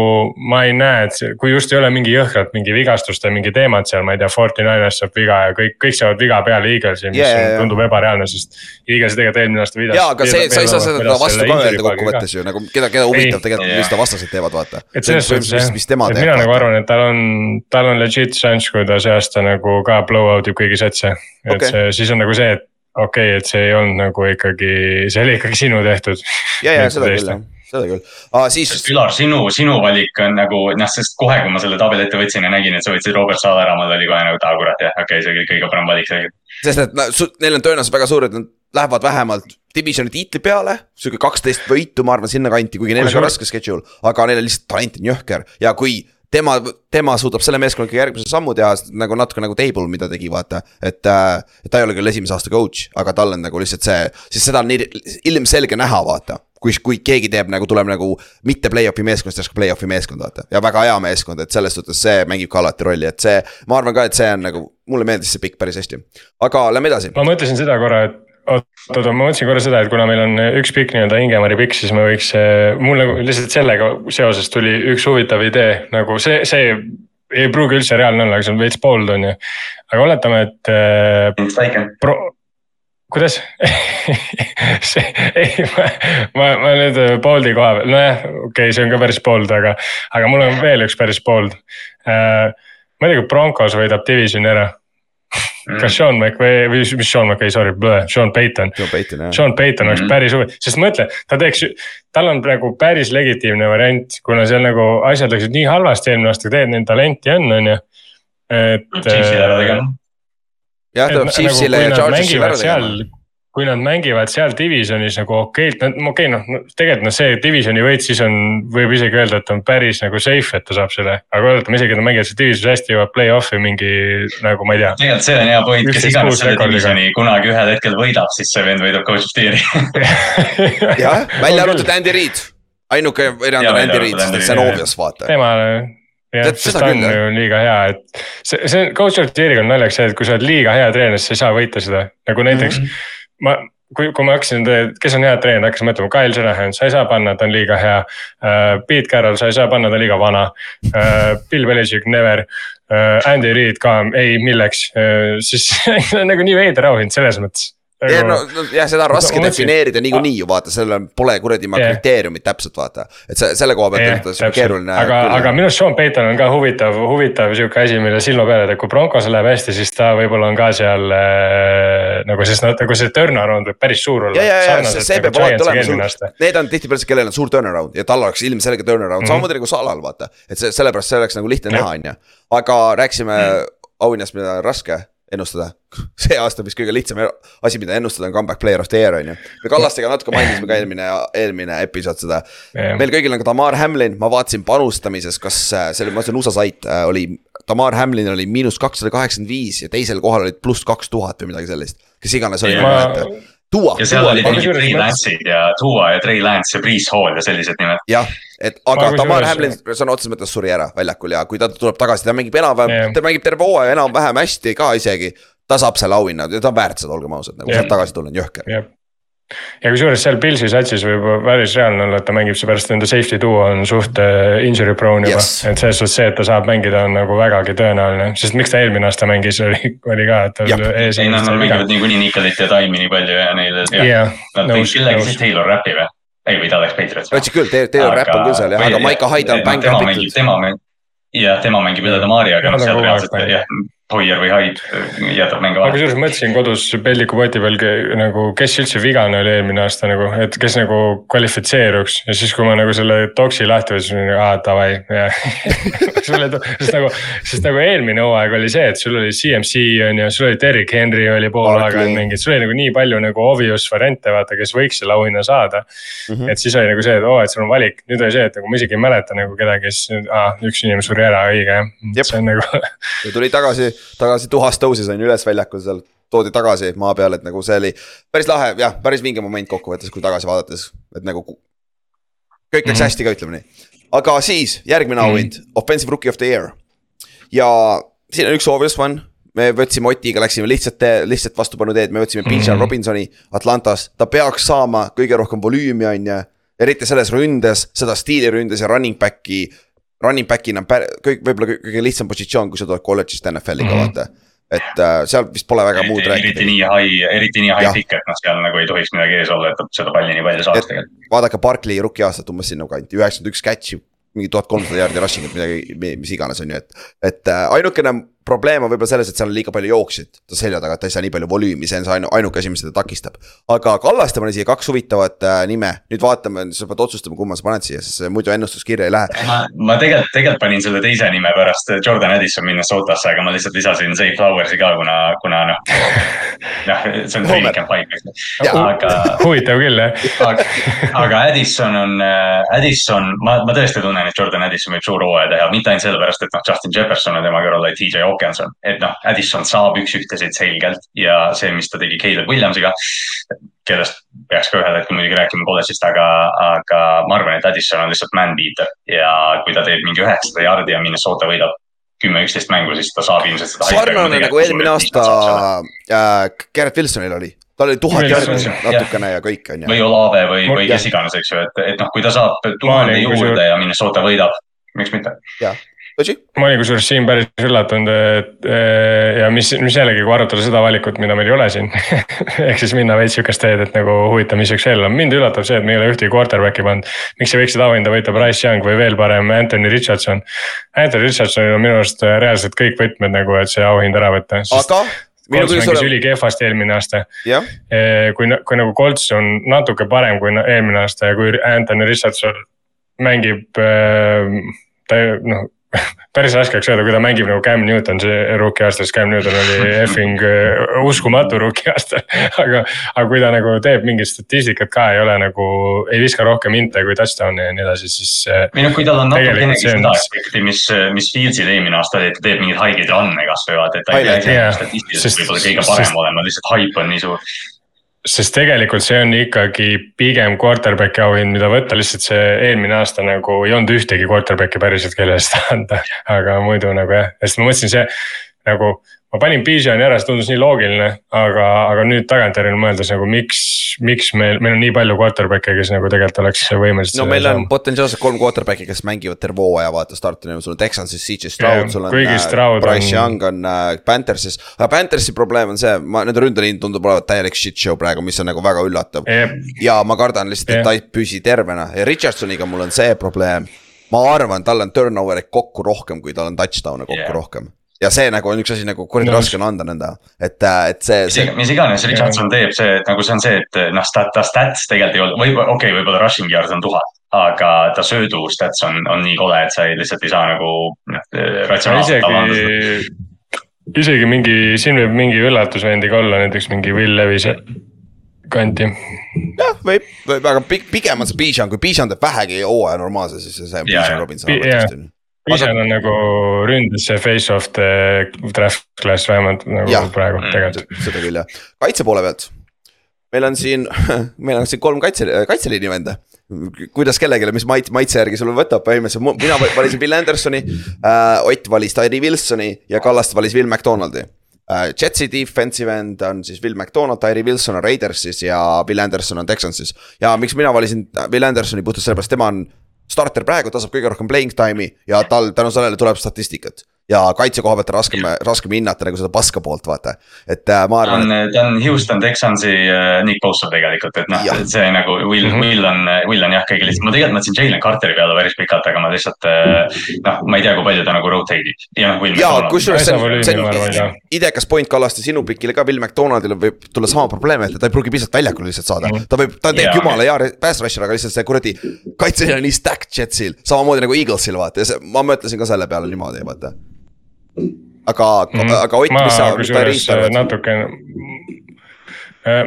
ma ei näe, et kui just ei ole mingi jõhkralt mingi vigastuste mingi teemad seal, ma ei tea, Forty Niners saab viga ja kõik, kõik saavad viga peale Eaglesi, mis yeah, yeah, tundub ebareaalne, sest. Eagles tegelikult eelmine aasta vidas. jaa, aga see, sa ei saa seda vastu ka öelda kokkuvõttes ju nagu keda, keda huvitab tegelikult, mis ta vastased teevad, vaata. et selles suhtes jah, et mina nagu arvan, et tal on, tal on legit šanss, kui ta see aasta nagu ka blow out ib kõigi satse. et see, siis on nagu see, et okei okay,, et see ei olnud nagu ikkagi, see oli ikkagi sinu tehtud. ja, ja seda küll jah seda küll ah,, siis. Ülar, sinu, sinu valik on nagu noh, sest kohe, kui ma selle tabeli ette võtsin ja nägin, et sa võtsid Robert Sala ära, mul oli kohe nagu, et aa kurat jah, okei okay,, see oli kõige parem valik selgelt. sest et no, neil on tõenäosus väga suur, et nad lähevad vähemalt divisioni tiitli peale. sihuke kaksteist võitu, ma arvan, sinnakanti, kuigi neil on ka raske schedule, aga neil on lihtsalt talent on jõhker ja kui tema, tema suudab selle meeskonnaga järgmise sammu teha, nagu natuke nagu Table, mida tegi, vaata. äh, et ta ei ole küll esimese aasta coach, aga tal on nagu lihtsalt see, siis seda on nii ilmselge näha, vaata kui, kui keegi teeb nagu, tuleb nagu mitte play-off'i meeskonnast järsku play-off'i meeskond, vaata. ja väga hea meeskond, et selles suhtes see mängib ka alati rolli, et see, ma arvan ka, et see on nagu, mulle meeldis see pikk päris hästi. aga lähme edasi. ma mõtlesin seda korra, et oot-oot, ma mõtlesin korra seda, et kuna meil on üks pikk nii-öelda Ingemari pikk, siis me võiks, mul nagu lihtsalt sellega seoses tuli üks huvitav idee, nagu see, see ei pruugi üldse reaalne olla, aga see on veits bold on ju. aga oletame, et äh,. Pro, kuidas see, ei, ma, ma, ma nüüd bold'i koha peal, nojah, okei okay,, see on ka päris bold, aga, aga mul on veel üks päris bold äh,. tea, kui Broncos võidab divisioni ära. Kas Sean McVay või mis Sean McVay, sorry, Sean Payton. Sean Payton, jah. Sean Payton oleks mm -hmm. päris huvitav, sest mõtle, ta teeks, tal on praegu päris legitiimne variant, kuna seal nagu asjad läksid nii halvasti eelmine aasta, tegelikult neil talenti on, on ju. et. Chiefsile ära tegema. jah, ta peab Chiefsile ja Chargersile ära tegema kui nad mängivad seal divisionis nagu okeilt, okei okay, noh, tegelikult noh, see divisioni võit siis on, võib isegi öelda, et on päris nagu safe, et ta saab selle. aga oletame isegi, et nad mängivad seal divisionis hästi, jõuavad play-off'i mingi nagu ma ei tea. tegelikult see on hea point, kes iganes selle divisioni kunagi ühel hetkel võidab, siis see vend võidab coach of the year'i jah, välja arvatud Andy Reid, ainuke erand on Andy Reid, sest see on obvious vaata. temale jah, sest ta on ju liiga hea, et see, see coach of the year'iga on naljakas see, et kui sa oled liiga hea treener, siis sa ei saa võita seda, nagu näiteks mm. -hmm ma, kui, kui ma hakkasin, kes on head treenerid, hakkasin mõtlema, Kyle Shanahan, sa ei saa panna, ta on liiga hea uh,. Pete Carroll, sa ei saa panna, ta on liiga vana uh,. Bill Belichik, never uh,. Andy Reid ka, ei, milleks uh,, siis nagu nii veider auhind selles mõttes ja no, no jah, seda on raske defineerida niikuinii ju vaata, sellel pole kuradi ma yeah. kriteeriumit täpselt vaata. et see selle koha pealt yeah, on keeruline. aga, aga minu arust Sean Payton on ka huvitav, huvitav sihuke asi, mille silma peale teeb, kui Broncos läheb hästi, siis ta võib-olla on ka seal äh, nagu, noh, nagu see turnaround võib päris suur olla. ja, ja, ja see, see nagu peab alati olema suur, need on tihtipeale see, kellel on suur turnaround ja tal oleks ilmselge turnaround mm -hmm., samamoodi nagu Salal vaata. et see sellepärast see oleks nagu lihtne näha, on ju, aga rääkisime mm -hmm. auhinnast, mida on raske ennustada. see aasta vist kõige lihtsam asi, mida ennustada on comeback player of the year on ju. me Kallastega natuke mainisime ka eelmine, eelmine episood seda meil kõigil on ka Tamar Hamlin, ma vaatasin panustamises, kas äh, see oli, ma ütlesin USA sait äh, oli. Tamar Hamlin oli miinus kakssada kaheksakümmend viis ja teisel kohal olid pluss kaks tuhat või midagi sellist. kes iganes oli yeah.. Tuua, ja seal olid mingid Trey Lance'id ja Tua ja Trey Lance ja Priis Hall ja sellised nimed. jah, et aga Tamar Hamlin sõna otseses mõttes suri ära väljakul ja kui ta tuleb tagasi, ta mängib enam-vähem yeah., ta mängib terve hooaja enam-vähem hästi ka isegi ta saab selle auhinna ja ta on väärt seda, olgem ausad, nagu sealt tagasi tulla on jõhker ja kusjuures seal Pilsi satsis võib päris reaalne olla, et ta mängib seepärast, nende safety duo on suht äh, injury prone juba yes.. et selles suhtes see, et ta saab mängida, on nagu vägagi tõenäoline, sest miks ta eelmine aasta mängis, oli, oli ka, et tal ees. ei, nad mängivad niikuinii Nicolit ja Taimi nii palju ja neil yeah,. Nad tõid kellegi siis Taylor Rappi või? Ei, või ta läks Patriots. ütlesin küll, Taylor Rapp on küll seal jah, aga Maiko Hyde on tema mängib, jah, tema mängib üle Damariaga, noh seal reaalselt jah Hoier või Haid jätab mängu vahele. kusjuures mõtlesin kodus pelliku poti peal nagu, kes üldse vigane oli eelmine aasta nagu, et kes nagu kvalifitseeruks ja siis, kui ma nagu selle doksi lahti võtsin, aa davai, jah. sest nagu, sest nagu eelmine hooaeg oli see, et sul oli CMC on ju, sul oli Derek Henry oli pool aega mingid, sul oli nagu nii palju nagu obvious variante vaata, kes võiks selle auhinna saada mm. -hmm. et siis oli nagu see, et oo oh,, et sul on valik, nüüd oli see, et nagu ma isegi ei mäleta nagu kedagi, kes, aa üks inimene suri ära, õige jah, see on nagu. ja tuli tagasi tagasi tuhast tõusis on ju üles väljakul seal toodi tagasi maa peale, et nagu see oli päris lahe, jah, päris vinge moment kokkuvõttes, kui tagasi vaadates, et nagu. kõik läks mm -hmm. hästi ka, ütleme nii. aga siis järgmine auhind mm, -hmm. offensive rookie of the year. ja siin on üks obvious one, me võtsime Otiga, läksime lihtsalt, lihtsalt vastupanu teed, me võtsime Bijan mm -hmm. Robinsoni Atlantas, ta peaks saama kõige rohkem volüümi, on ju. eriti selles ründes, seda stiiliründes ja running back'i running back'ina on kõik, võib-olla kõige lihtsam positsioon, kui sa tuled kolledžist NFL-iga mm -hmm. vaata et äh, seal vist pole väga eriti, muud rääkida. eriti nii high, eriti nii high pick, et noh, seal nagu ei tohiks midagi ees olla, et seda palli nii palju saaks tegelikult. vaadake Barkley rookie aastat umbes sinnakanti, üheksakümmend üks catch'i, mingi tuhat kolmsada jaardi rushing ut midagi, mis iganes on ju, et. et äh, ainukene probleem on võib-olla selles, et seal on liiga palju jooksjaid ta selja taga, et ta ei saa nii palju volüümi, see on see ainu, ainuke asi, mis teda takistab. aga Kallaste pani siia kaks huvitavat äh, nime, nüüd vaatame, sa pead otsustama, kumma sa paned siia, sest muidu ennustuskirja ei lähe. ma, ma tegelikult, tegelikult panin selle teise nime pärast Jordan Addison Minnesotasse, aga ma lihtsalt lisasin Zay Flowersi ka, kuna, kuna noh. noh, see on training camp haig, aga. huvitav küll jah. aga, Addison on äh,, Addison, ma, ma tõesti tunnen, et Jordan Addison võib suur hooaja teha, mitte ainult sellepärast, et noh, Justin Jefferson on tema kõrval, vaid TJ Hawkinson, et noh, Addison saab üks-ühtesid selgelt ja see, mis ta tegi Caleb Williamsiga, kellest peaks ka ühel hetkel muidugi rääkima kolledžist, aga, aga ma arvan, et Addison on lihtsalt man beater ja kui ta teeb mingi üheksasada jaardi ja Minnesota võidab kümme, üksteist mängu, siis ta saab ilmselt seda. sarnane nagu eelmine aasta äh, Garrett Wilsonil oli tal oli tuhat järgi natukene ja kõik on ju. või Olave või, või kes iganes, eks ju, et, et noh, kui ta saab tuhande juurde ja Minnesota võidab, miks mitte. jah, tõsi. ma olin kusjuures siin päris üllatunud, et ja mis, mis jällegi, kui arutada seda valikut, mida meil ei ole siin ehk siis minna veits sihukest teed, et nagu huvitav, mis võiks veel olla, mind üllatab see, et me ei ole ühtegi quarterback'i pannud. miks ei võiks seda auhinda võita Bryce Young või veel parem Anthony Richardson. Anthony Richardsonil on minu arust reaalselt kõik võtmed nagu, et see auhind ära võtta. aga Colts mängis ole... ülikehvasti eelmine aasta. kui, kui nagu Colts on natuke parem kui eelmine aasta ja kui Anthony Richardson mängib, ta noh päris raske oleks öelda, kui ta mängib nagu Cam Newton, see rookie aasta, siis Cam Newton oli effing äh, uskumatu rookie aasta. aga, aga kui ta nagu teeb mingit statistikat ka, ei ole nagu, ei viska rohkem inte kui touchdown'i ja nii edasi, siis. või noh, kui tal on natukenegi seda aspekti, mis, mis Fieldsil eelmine aasta oli, et ta teeb mingeid haigeid run'e kasvõi vaata, et ta ei pea ise statistiliselt võib-olla kõige parem olema, lihtsalt haip on nii suur sest tegelikult see on ikkagi pigem quarterback'i auhind, mida võtta, lihtsalt see eelmine aasta nagu ei olnud ühtegi quarterback'i päriselt, kelle eest anda. aga muidu nagu jah, sest ma mõtlesin, see nagu ma panin Bijani ära, see tundus nii loogiline, aga, aga nüüd tagantjärele mõeldes nagu miks, miks meil, meil on nii palju quarterback'e, kes nagu tegelikult oleks võimelised. no meil on saama. potentsiaalselt kolm quarterback'i, kes mängivad terve hooaja vaata startini, sul on Texansis CJ Stroud sul on äh, Bryce on... Young on äh, Panthersis. aga Panthersi probleem on see, ma, nende ründeliin tundub olevat täielik shit show praegu, mis on nagu väga üllatav yeah.. ja ma kardan lihtsalt, et yeah. ta ei püsi tervena ja Richardsoniga mul on see probleem ma arvan, tal on turnover'e kokku rohkem, kui tal on touchdown'e kokku yeah. rohkem ja see nagu on üks asi nagu kuradi no, raske on anda nõnda, et, äh, et see, see. mis iganes Richardson teeb, see nagu see on see, et noh, stat-, ta stats tegelikult ei olnud, või okei okay,, võib-olla rushing yard on tuhat. aga ta söödu stats on, on nii kole, et sa ei, lihtsalt ei saa nagu noh ratsionaalselt alandada isegi mingi, siin võib mingi üllatusvendiga olla, näiteks mingi Will Levise kanti. jah, võib, võib, aga pigem on see Bijan, kui Bijan teeb vähegi hooaja normaalse, siis see on Bijan Robinson. Vision on nagu ründes see face of the draft class vähemalt nagu ja, praegu mm. tegelikult. seda küll jah, kaitse poole pealt. meil on siin, meil on siin kolm kaitse, kaitseliini venda. kuidas kellelegi, mis mait-, maitse järgi sul võtab, põhimõtteliselt mina valisin Bill Andersoni äh,. Ott valis Tyree Wilsoni ja Kallaste valis Will McDonaldi äh,. Jetsi defensive end on siis Will McDonald, Tyree Wilson on Raidersis ja Bill Anderson on Texansis. ja miks mina valisin Bill Andersoni puhtalt sellepärast, tema on starter praegu, ta saab kõige rohkem playing time'i ja tal tänu sellele tuleb statistikat ja kaitse koha pealt on raskem, raskem hinnata nagu seda paska poolt, vaata, et äh, ma arvan. Et... ta on Houston Texansi äh, Nick Bosa tegelikult, et noh, see nagu Will -hmm. Will on, Will on jah, kõige lihtsam, ma tegelikult mõtlesin Jalen Carteri peale päris pikalt, aga ma lihtsalt äh, noh, ma ei tea, kui palju ta nagu rotate ib ja ja kusjuures see on, see on idekas point Kallaste sinu pikile ka, Will McDonaldil võib tulla sama probleem ette, ta ei pruugi piisavalt väljakul lihtsalt saada. -hmm. ta võib, ta teeb jumala hea pass rusher, aga lihtsalt see kuradi kaitseline on nii stacked Jetsil, samamoodi nagu Eaglesil vaata. Ja see, ma mõtlesin ka selle peale niimoodi, vaata aga mm, -hmm. aga Ott, mis sa, mis Tairist arvad? natuke Äh,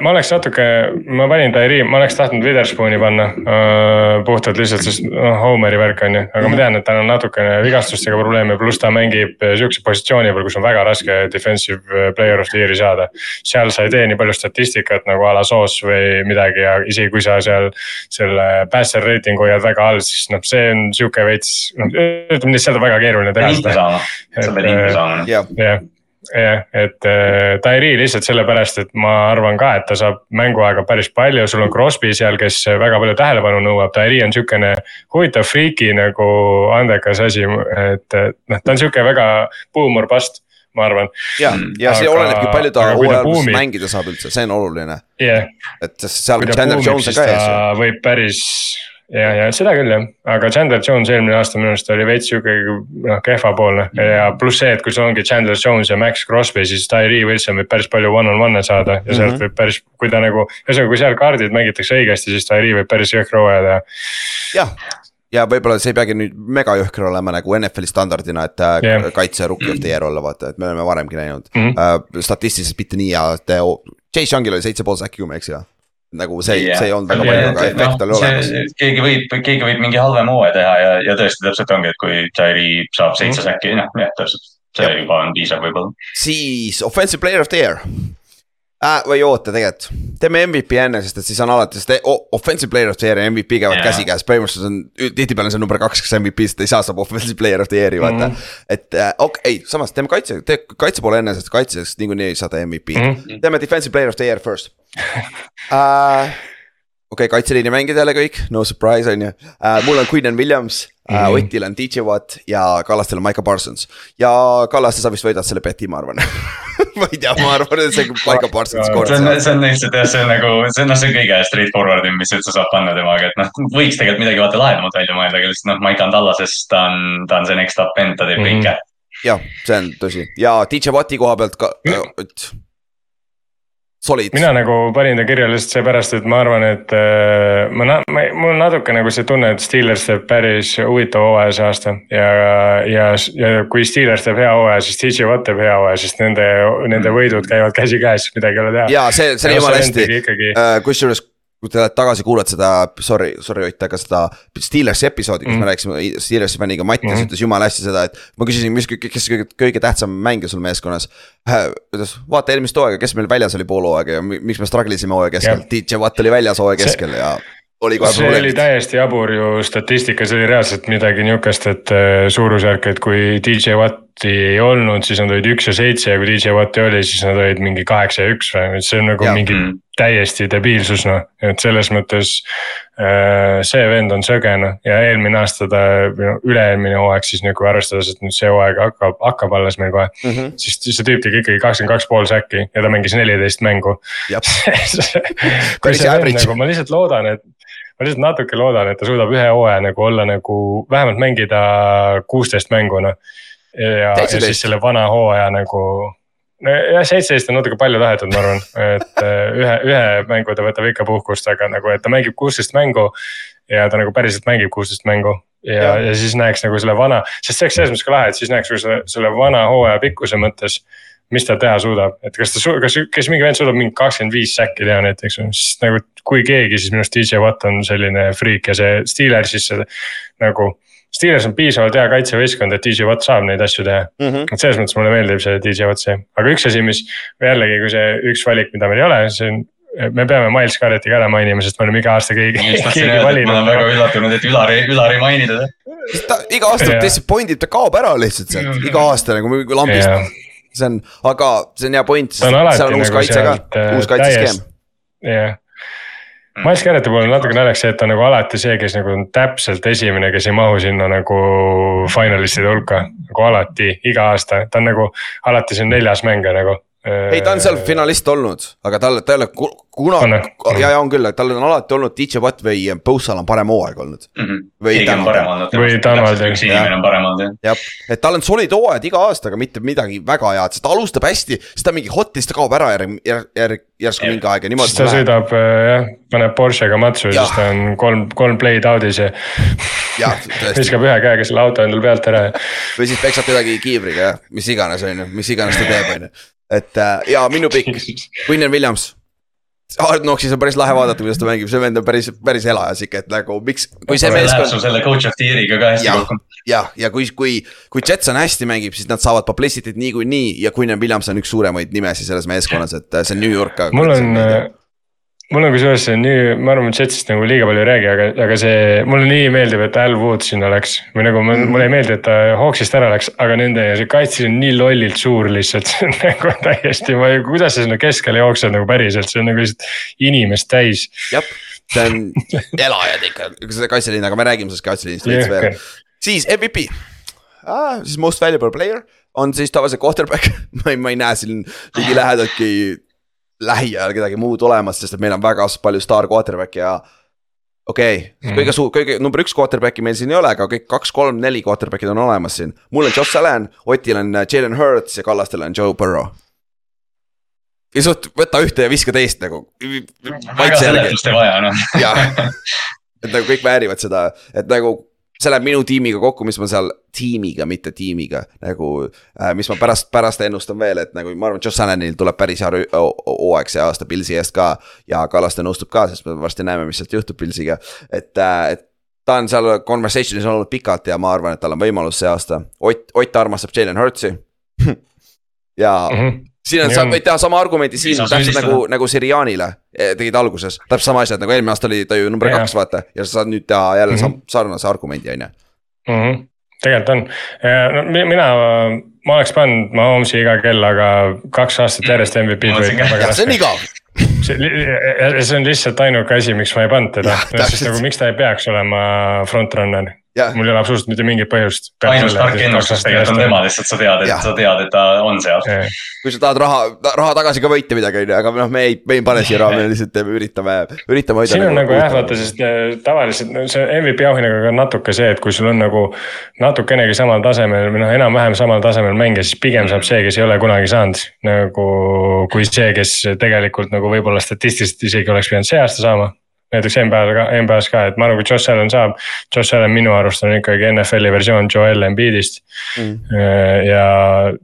ma oleks natuke, ma panin Tairi, ma oleks tahtnud Witherspooni panna uh,. puhtalt lihtsalt, sest noh, Homeri värk on ju, aga ma tean, et tal on natukene vigastustega probleeme, pluss ta mängib äh, sihukese positsiooni peal, kus on väga raske defensive player of the year'i saada. seal sa ei tee nii palju statistikat nagu a la soos või midagi ja isegi kui sa seal selle passer rating hoiad väga all, siis noh, see on sihuke veits, noh ütleme nii, seda on väga keeruline teha. sa pead liitu saama. jah jah, et äh, Tairi lihtsalt sellepärast, et ma arvan ka, et ta saab mänguaega päris palju, sul on Crosby seal, kes väga palju tähelepanu nõuab, Tairi on sihukene huvitav friiki nagu andekas asi, et noh, ta on sihuke väga boomer bust ma arvan. ja, ja see aga, olenebki, palju ta hooajal mängida saab üldse, see on oluline yeah.. et seal Chandler Jones on ka ees. võib päris ja, ja seda küll jah, aga Chandler Jones eelmine aasta minu arust oli veits sihuke noh kehvapoolne ja pluss see, et kui sul ongi Chandler Jones ja Max Crosby, siis Tyree Wilson võib päris palju one-on-one'e saada ja sealt mm -hmm. võib päris, kui ta nagu, ühesõnaga, kui seal kaardid mängitakse õigesti, siis Tyree võib päris jõhkra hooaja teha. jah, ja võib-olla see ei peagi nüüd mega jõhker olema nagu NFL-i standardina, et yeah. Äh, kaitse rookie of the year olla, vaata, et me oleme varemgi näinud mm. -hmm. Uh, statistiliselt mitte nii hea, et Chase Youngil oli seitse pool säkki, kui ma ei eksi või? Nagu see yeah., see ei olnud väga palju, aga efekt oli olemas. keegi võib, keegi võib mingi halvema hooaja teha ja, ja tõesti täpselt ongi, et kui Jairi saab seitse mm. säkki, noh jah, täpselt. see ja. juba on piisav võib-olla. siis offensive player of the year äh,. või oota, tegelikult, teeme MVP enne, sest et siis on alati, sest offensive player of the year ja MVP käivad yeah. käsikäes, põhimõtteliselt on, tihtipeale on see number kaks, kes MVP-st ei saa, saab offensive player of the year'i vaata mm. -hmm. et äh, okei okay,, samas teeme kaitse, tee kaitse poole enne, sest kaitses niikuinii ei saada MVP-d mm. -hmm. teeme defensive player of the year first uh, okei okay,, kaitseliini mängijad jälle kõik, no surprise on ju uh,. mul on Queen and Williams uh,, mm -hmm. Otil on DJ Watt ja Kallastel on Maiko Parsons. ja Kallaste, sa vist võidad selle beti, ma arvan ma ei tea, ma arvan, et see Maiko Parsons kord saab. see on lihtsalt jah, see on nagu, see on noh, see on kõige straightforward im, mis üldse saab panna temaga, et noh, võiks tegelikult midagi vaata lahedamat välja mõelda, aga lihtsalt noh, Maiko on Tallases, ta on, ta on see next up vend, ta teeb mm -hmm. kõike. jah, see on tõsi ja DJ Watti koha pealt ka, et solid. mina nagu panin ta kirja lihtsalt seepärast, et ma arvan, et äh, ma, ma, mul on natuke nagu see tunne, et Steelers teeb päris huvitava hooaja see aasta ja, ja, ja kui Steelers teeb hea hooaja, siis DJ Watt teeb hea hooaja, sest nende, nende võidud käivad käsikäes, midagi ei ole teha. ja see, see oli jumala hästi ikkagi-, kusjuures kui te olete tagasi kuulad seda, sorry, sorry Ott, aga seda Steelersi episoodi, kus mm. me rääkisime Steelersi fänniga, Mattias mm Mhm. ütles jumala hästi seda, et. ma küsisin, mis, kes kõige, kõige tähtsam mängija sul meeskonnas. ütles, vaata eelmist hooaega, kes meil väljas oli pool hooaega ja mi- miks me struggle isime hooaja keskel DJ Watt oli väljas hooaja See- keskel ja oli kohe see oli täiesti jabur ju statistika, see oli reaalselt midagi nihukest, et äh, suurusjärk, et kui DJ Watti ei olnud, siis nad olid üks ja seitse ja kui DJ Watti oli, siis nad olid mingi kaheksa ja üks või, et see on nagu ja. mingi Mm. Täiesti debiilsus noh, et selles mõttes äh, see vend on söge noh ja eelmine aasta ta, või noh üle-eelmine hooaeg siis nagu arvestades, et nüüd see hooaeg hakkab, hakkab alles meil kohe. Mhm. siis siis see tüüp tegi ikkagi kakskümmend kaks pool säki ja ta mängis neliteist mängu. Nagu, ma lihtsalt loodan, et ma lihtsalt natuke loodan, et ta suudab ühe hooaja nagu olla nagu vähemalt mängida kuusteist mängu noh. ja, ja 17. siis selle vana hooaja nagu. nojah, seitseteist on natuke palju tahetud, ma arvan, et äh, ühe, ühe mängu ta võtab ikka puhkust, aga nagu, et ta mängib kuusteist mängu. ja ta nagu päriselt mängib kuusteist mängu ja, Jah. ja, ja siis näeks nagu selle vana, sest see oleks selles mõttes ka lahe, et siis näeks nagu selle, selle vana hooaja pikkuse mõttes mis ta teha suudab, et kas ta, kas, kas mingi vend suudab mingi kakskümmend viis säkki teha näiteks, sest nagu kui keegi, siis minu arust DJ Watt on selline friik ja see Steelersis see nagu. Steelers on piisavalt hea kaitsevõistkond, et DJ Watt saab neid asju teha, Mhm. et selles mõttes mulle meeldib see DJ Watt see, aga üks asi, mis jällegi, kui see üks valik, mida meil ei ole, see on. me peame Miles Garrett'i ka ära mainima, sest me oleme iga aasta keegi, keegi et ma olen väga valinud. üllatunud, et Ülari, Ülari mainida. ta iga aasta disappoint ib, ta kaob ära lihtsalt sealt, iga aasta nagu lambist see on, aga see on hea point, alati seal on uus nagu kaitse ka, äh, uus kaitseskeem jah, Miles Garrett'i puhul on natuke naljakas see, et ta on nagu alati see, kes nagu on täpselt esimene, kes ei mahu sinna nagu finalistide hulka. nagu alati, iga aasta, ta on nagu alati see neljas mängija nagu. ei, ta on seal finalist olnud, aga tal, ta ei ole ku- kunagi On, ja, ja on küll, tal on alati olnud DJ Watt või Bossal on parem hooaeg olnud. Või on Donald. parem olnud. Või Donald, üks inimene on parem olnud jah. jah, et tal on solid hooajad iga aasta, aga mitte midagi väga head, sest ta alustab hästi, siis ta mingi hot ja siis ta kaob ära järg, järg, järg, järsku Jah. mingi aeg ja siis niimoodi ta. sõidab äh, jah, paneb Porschega matsu ja Jah. siis ta on kolm, kolm play'd out'is ja jah, tõesti, viskab ühe käega selle auto endale pealt ära ja. või siis peksab kedagi kiivriga jah, mis iganes, on ju, mis iganes ta teeb, on ju. Et äh, ja minu pikk, Quinnan Williams. Hard Knocksis on päris lahe vaadata, kuidas ta mängib, see vend on päris, päris elajas ikka, et nagu miks, kui see Läheb sul meeskond. selle coach of the year'iga ka hästi kokku. jah, ja kui, kui, kui Jetson hästi mängib, siis nad saavad publicity't niikuinii ja Quinnan Williams on üks suuremaid nimesid selles meeskonnas, et äh, see on New York. mul on, mul on kusjuures see nii, ma arvan, et Jetsist nagu liiga palju ei räägi, aga, aga see, mulle nii meeldib, et Al Wood sinna läks. või nagu Mhm. mm. mulle ei meeldi, et ta Hawksist ära läks, aga nende see kaitse on nii lollilt suur lihtsalt, see on nagu täiesti, ma ei, kuidas sa sinna keskele jooksed nagu päriselt, see on nagu lihtsalt inimest täis. jah, see on elajad ikka, seda kaitseliin, aga me räägime sellest kaitseliinist veits veel. siis MVP ah,, siis most valuable player on siis tavaliselt quarterback, ma ei, ma ei näe siin ligi lähedaltki lähiajal kedagi muud olemas, sest et meil on väga palju staar quarterback'i ja okei okay, Mhm. kõige suur, kõige number üks quarterback'i meil siin ei ole, aga kõik kaks, kolm, neli quarterback'id on olemas siin. mul on Josh Allan, Otil on äh, Jalen Hurts ja Kallastel on Joe Burrow. ja suht, võta ühte ja viska teist nagu. väga seletust ei vaja noh. jah, et nagu kõik väärivad seda, et nagu see läheb minu tiimiga kokku, mis ma seal, tiimiga, mitte tiimiga nagu äh,. mis ma pärast, pärast ennustan veel, et nagu ma arvan, et Josh Allanil tuleb päris hea hooaeg see aasta Pilsi eest ka. ja Kallaste nõustub ka, sest me varsti näeme, mis sealt juhtub Pilsiga, et äh,, et ta on seal conversation'is olnud pikalt ja ma arvan, et tal on võimalus see aasta. Ott, Ott armastab Jalen Hurtsi. ja siin on, sa võid teha sama argumendi siin täpselt nagu, nagu Sirianile eh, tegid alguses, täpselt sama asja, et nagu eelmine aasta oli ta ju number Jah. kaks, vaata ja sa saad nüüd teha jälle Mhm. sam- sarnase argumendi, on ju. -hmm. tegelikult on, no mi- mina, ma oleks pannud Mahomes'i iga kell, aga kaks aastat järjest MVP-d ka. on väga see on igav, see, see on lihtsalt ainuke asi, miks ma ei pannud teda sest nagu miks ta ei peaks olema frontrunner, jah, mul ei ole absoluutselt mitte mingit põhjust. ainus tark ennustus tegelikult on tema, lihtsalt sa tead, et sa tead, et ta on seal. kui sa tahad raha, raha tagasi ka võita midagi, on ju, aga noh, me ei, me ei pane siia raha, me lihtsalt teeme, üritame, üritame hoida. siin on nagu jah, vaata, sest äh, tavaliselt see MVP auhinnaga ka natuke see, et kui sul on nagu natukenegi samal tasemel või noh, enam-vähem samal tasemel mängija, siis pigem saab see, kes ei ole kunagi saanud. nagu kui see, kes tegelikult nagu võib-olla statistiliselt isegi oleks pidanud see aasta saama. Näiteks NBA-l ka, NBA-s ka, et ma arvan, kui Josh Allan saab, Josh Allan minu arust on ikkagi NFL-i versioon Joel Embiidist Mm. ja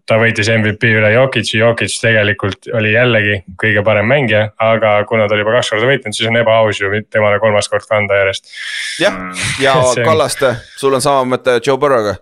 ta võitis MVP üle Jokic'i, Jokic tegelikult oli jällegi kõige parem mängija, aga kuna ta oli juba kaks korda võitnud, siis on ebaaus ju temale kolmas kord kanda järjest. jah, ja See on- Kallaste, sul on sama mõte Joe Burrow'ga.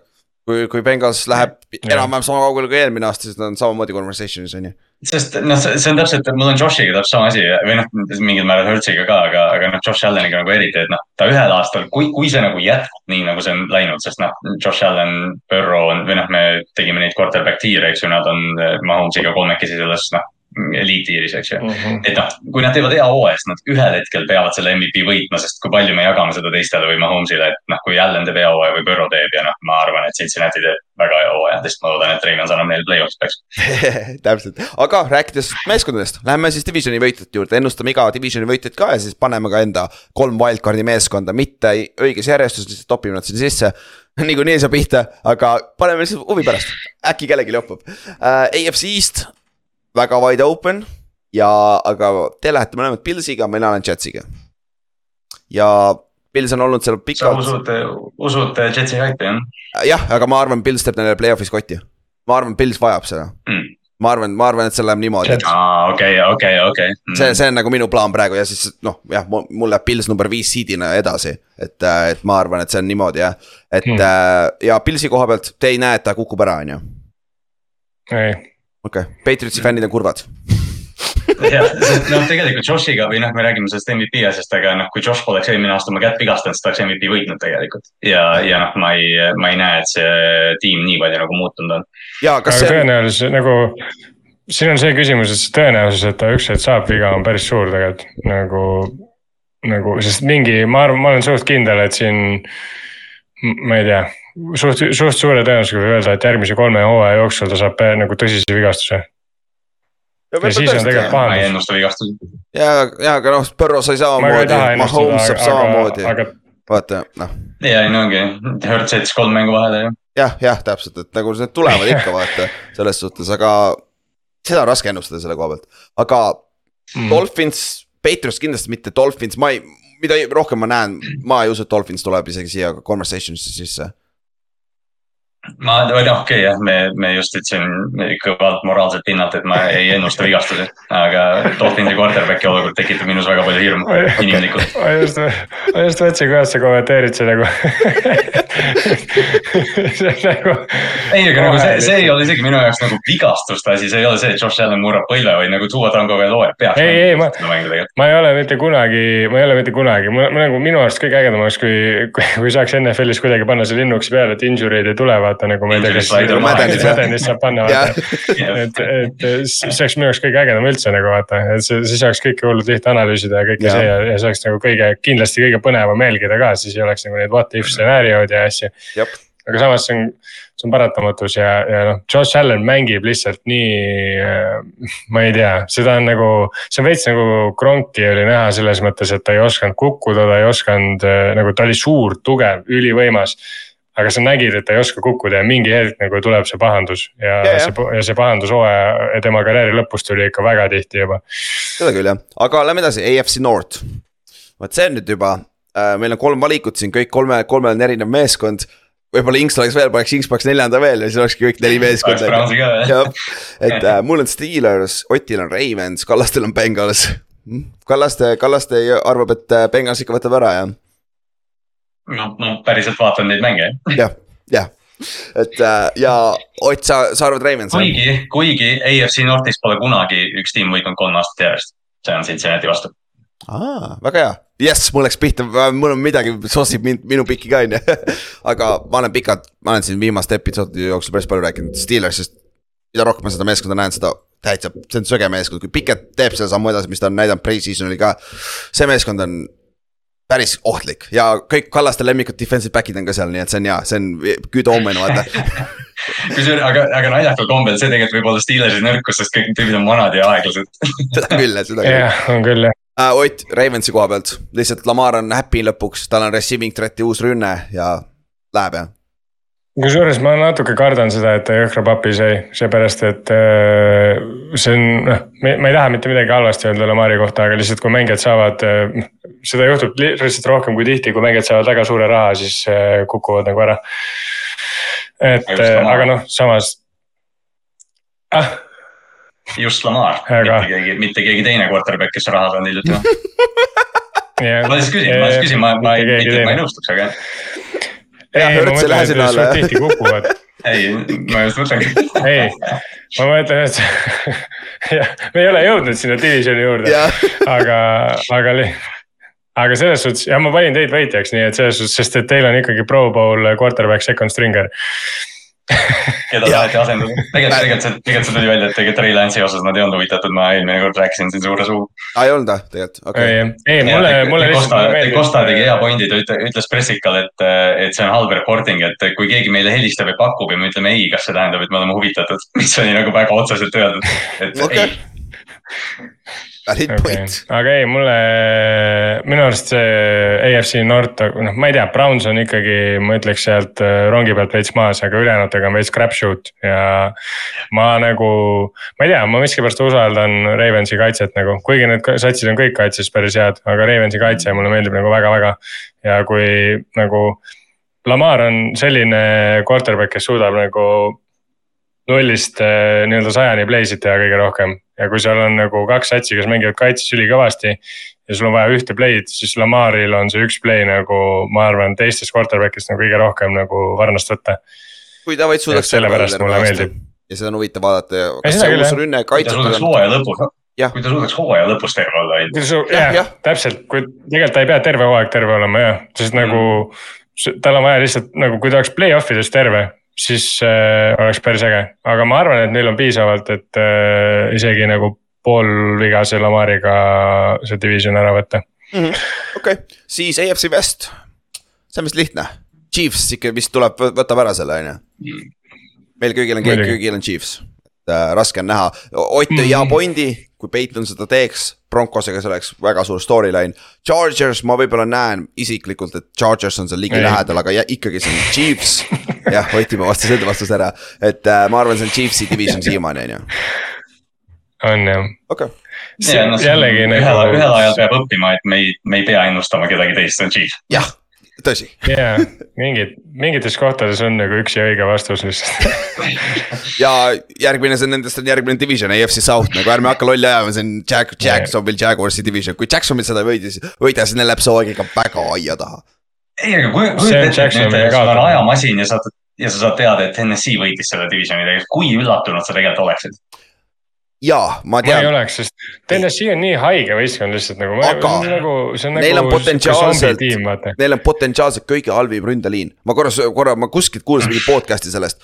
kui, kui Bengals läheb enam-vähem sama kaugele kui eelmine aasta, siis ta on samamoodi conversation'is on ju. sest noh, see on täpselt, mul on Joshiga täpselt sama asi või noh, mingil määral Hertziga ka, aga, aga noh, Josh Alleniga nagu eriti, et noh, ta ühel aastal, kui, kui see nagu jätkub nii, nagu see on läinud, sest noh, Josh Allan, Burrow on või noh, me tegime neid quarterback tiir'e, eks ju, nad on eh, Mahomes'iga kolmekesi selles noh, eliittiiris, eks ju. et noh, kui nad teevad hea hooaja, siis nad ühel hetkel peavad selle MVP võitma, sest kui palju me jagame seda teistele või Mahomes'ile, et noh, kui Allan teeb hea hooaja või Burrow teeb ja noh, ma arvan, et Cincinnati teeb väga hea hooaja, sest ma loodan, et Ravens annab neile play-off'i peaks. täpselt, aga rääkides meeskondadest, lähme siis divisioni võitjate juurde, ennustame iga divisioni võitjat ka ja siis paneme ka enda kolm wildcard'i meeskonda, mitte õiges järjestuses, lihtsalt topime nad sinna sisse. niikuinii ei saa pihta, aga paneme lihtsalt huvi pärast, äkki kellelgi jopub uh,. AFC East, väga wide open ja, aga te lähete mõlemad Pilsiga, mina olen Jetsiga. ja Pils on olnud seal sa pikalt, usud, usud Jetsi hype'i jah jah, aga ma arvan, Pils teeb neile play-off'is kotti. ma arvan, Pils vajab seda, mm.? ma arvan, ma arvan, et see läheb niimoodi, aa, okei, okei, okei. Mm. see, see on nagu minu plaan praegu ja siis noh, jah, mul läheb Pils number viis seed'ina edasi. et, et ma arvan, et see on niimoodi jah, et Hmm. hmm. ja Pilsi koha pealt te ei näe, et ta kukub ära, on ju. ei, okei okay., Patriotsi fännid on kurvad. jah, noh, tegelikult Joshiga või noh, me räägime sellest MVP asjast, aga noh, kui Josh poleks eelmine aasta oma kätt vigastanud, siis ta oleks MVP võitnud tegelikult. ja, ja noh, ma ei, ma ei näe, et see tiim nii palju nagu muutunud on. ja kas aga see, tõenäosus nagu, siin on see küsimus, et see tõenäosus, et ta üks hetk saab viga, on päris suur tegelikult nagu. nagu, sest mingi, ma arvan, ma olen suht kindel, et siin, ma ei tea, suht, suht suure tõenäosusega võib öelda, et järgmise kolme hooaja jooksul ta saab pä- nagu tõsise vigastuse. ja siis on tegelikult ma ei pahandus. ennusta vigastusi. ja, ja aga noh, Burrow sai samamoodi Mahomes saab ennustada, samamoodi aga, aga vaata noh. ja ei no ongi, Hertz jättis kolm mängu vahele ju. jah, jah, täpselt, et nagu need tulevad ikka vaata selles suhtes, aga seda on raske ennustada selle koha pealt, aga mm, Dolphins, Patriots kindlasti mitte, Dolphins, ma ei, mida rohkem ma näen, ma ei usu, et Dolphins tuleb isegi siia conversation'isse sisse. ma, või noh, okei okay, jah, me, me just ütlesin kõvalt moraalselt pinnalt, et ma ei ennusta vigastusi. aga Dolphinsi quarterback'i olukord tekitab minus väga palju hirmu inimlikult. ma just, ma just mõtlesin, kuidas sa kommenteerid seda nagu. nagu. ei, aga nagu see, see ei ole isegi minu jaoks nagu vigastuste asi, see ei ole see, et Josh Allan murrab põlve või nagu Tua Tango veel hooaeg peaks. Ei, ei, ma- ma ei ole mitte kunagi, ma ei ole mitte kunagi, ma nagu minu arust kõige ägedam oleks, kui, kui, kui saaks NFL-is kuidagi panna see linnuks peale, et injury'd ei tule, vaata nagu ma ei tea, kas. Mädanis saab panna, vaata. et, et see oleks minu jaoks kõige ägedam üldse nagu vaata, et siis oleks kõike hullult lihtne analüüsida ja kõike see ja, ja see oleks nagu kõige, kindlasti kõige põnevam jälgida ka, siis ei oleks nagu neid what if stsenaariumid ja asju. Aga samas see on, see on paratamatus ja, ja noh, Josh Allan mängib lihtsalt nii, ma ei tea, seda on nagu, see on veits nagu Kronki oli näha selles mõttes, et ta ei osanud kukkuda, ta ei osanud äh, nagu ta oli suur, tugev, ülivõimas aga sa nägid, et ta ei oska kukkuda ja mingi hetk nagu tuleb see pahandus ja, Ja, ja ja. see, ja see pahandus hooaja ja tema karjääri lõpus tuli ikka väga tihti juba. seda küll jah, aga lähme edasi, AFC North. vot see on nüüd juba äh,, meil on kolm valikut siin, kõik kolme, kolmel on erinev meeskond. võib-olla Inks oleks veel, paneks Inks paneks neljanda veel ja siis olekski kõik neli meeskonda. Et äh, mul on Steelers, Otil on Ravens, Kallastel on Bengals. Kallaste, Kallaste arvab, et äh, Bengals ikka võtab ära jah, no, no päriselt vaatan neid mänge jah. jah, et äh, ja Ott, sa, sa arvad jah? kuigi, kuigi AFC Northis pole kunagi üks tiim võitnud kolm aastat järjest. see on Cincinnati vastu. aa, väga hea, jess, mul läks pihta, mul on midagi, sossib mind, minu piki ka on ju. aga ma olen pikalt, ma olen siin viimaste episoodide jooksul päris palju rääkinud Steelersist. mida rohkem ma seda meeskonda näen, seda täitsa, see on söge meeskond, kui Piket teeb selle sammu edasi, mis ta on näidanud pre-season'il ka. see meeskond on päris ohtlik. Ja kõik Kallaste lemmikud defensive back'id on ka seal, nii et see on hea, see on good omen vaata. Kusjuures, aga, aga naljakal kombel see tegelikult võib olla Steelersi nõrkus, sest kõik tüübid on vanad ja aeglased. Seda küll, seda küll. jah, on küll jah. Uh,. Ott, Ravensi koha pealt, lihtsalt Lamar on happy lõpuks, tal on receiving threat'i uus rünne ja läheb jah kusjuures ma natuke kardan seda, et ta jõhkrab appi sai, seepärast et äh, see on, noh, ma ei taha mitte midagi halvasti öelda Lamari kohta, aga lihtsalt kui mängijad saavad, äh, seda juhtub lihtsalt rohkem kui tihti, kui mängijad saavad väga suure raha, siis äh, kukuvad nagu ära. et aga noh, samas ah. Just Lamar. Aga..., mitte keegi, mitte keegi teine quarterback, kes raha saanud hiljuti ma lihtsalt küsin, ma lihtsalt küsin, ma, ma ma ei nõustuks, aga jah, Ei lähe sinna alla. tihti kukuvad ei, ma just mõtlengi. ei, ma mõtlen, et jah, me ei ole jõudnud sinna divisioni juurde, aga, aga aga selles suhtes, jah, ma panin teid võitjaks, nii et selles suhtes, sest et teil on ikkagi pro bowl quarterback second stringer keda taheti asendada, tegelikult, tegelikult see, tegelikult see tuli välja, et tegelikult Ray Lance'i osas nad ei olnud huvitatud, ma eelmine kord rääkisin siin suure suu. aa, ei olnud või, tegelikult, okei okay.. ei, mulle, mulle lihtsalt meeldib. Costa tegi hea pointi, ta ütles pressikal, et, et see on halb reporting, et kui keegi meile helistab ja pakub ja me ütleme ei, kas see tähendab, et me oleme huvitatud, mis oli nagu väga otseselt öeldud, et okay. ei valid okay. point. aga ei, mulle, minu arust see AFC North, noh, ma ei tea, Browns on ikkagi, ma ütleks sealt äh, rongi pealt veits maas, aga ülejäänutega on veits crapshoot ja. ma nagu, ma ei tea, ma miskipärast usaldan Ravensi kaitset nagu, kuigi need satsid on kõik kaitses päris head, aga Ravensi kaitse mulle meeldib nagu väga-väga. ja kui nagu Lamar on selline quarterback, kes suudab nagu nullist äh, nii-öelda sajani play'sid teha kõige rohkem ja kui seal on nagu kaks satsi, kes mängivad kaitses ülikõvasti. ja sul on vaja ühte play'd, siis Lamaril on see üks play nagu ma arvan, teistest quarterback'ist nagu kõige rohkem nagu varnast võtta. kui ta vaid suudaks. sellepärast mulle meeldib. ja seda on huvitav vaadata ja kas see uus rünne kaitseb. kui ta suudaks hooaja lõpus, kui ta suudaks hooaja lõpus terve olla. jah, jah, täpselt, kui tegelikult ta ei pea terve hooaeg terve olema jah, sest mm. nagu tal on vaja lihtsalt nagu, kui ta oleks play-off ides terve siis äh, oleks päris äge, aga ma arvan, et neil on piisavalt, et äh, isegi nagu poolvigase Lamariga see division ära võtta. Mm -hmm.. okei okay., siis AFC West, see on vist lihtne, Chiefs ikka vist tuleb, võtab ära selle, on ju. meil kõigil on, kõigil on Chiefs, et äh, raske on näha, Ott tõi hea pointi, kui Peiton seda teeks, Broncosega see oleks väga suur storyline. Chargers, ma võib-olla näen isiklikult, et Chargers on seal ligilähedal, aga ikkagi see on Chiefs jah, Otimaa vastas enda vastuse ära, et äh, ma arvan, see on Chiefsi division siiamaani, on ju. on jah. okei okay. Ja, no, jällegi ühel, nagu... ühel ajal peab õppima, et me ei, me ei pea ennustama kedagi teist, see on Chief. jah, tõsi. jaa, mingid, mingites kohtades on nagu üks ja õige vastus lihtsalt. Ja järgmine, see on nendest on järgmine division, AFC South nagu ärme hakka lolli ajama, see on Jack, Jacksonville Jaguarsi division, kui Jacksonville seda ei võida, siis võida, siis neil läheb see hooaeg ikka väga aia taha. Ei, aga kujuta ette, et nüüd sul on ajamasin ja sa, ja sa saad teada, et NSC võitis selle divisioni. Tegelikult, kui üllatunud sa tegelikult oleksid? Jaa, ma tean. ma ei oleks, sest TNS-i on nii haige võistkond lihtsalt nagu. aga nagu, neil nagu on potentsiaalselt, neil on potentsiaalselt kõige halvim ründeliin. ma korra, korra, ma kuskilt kuulsin mingi podcast'i sellest.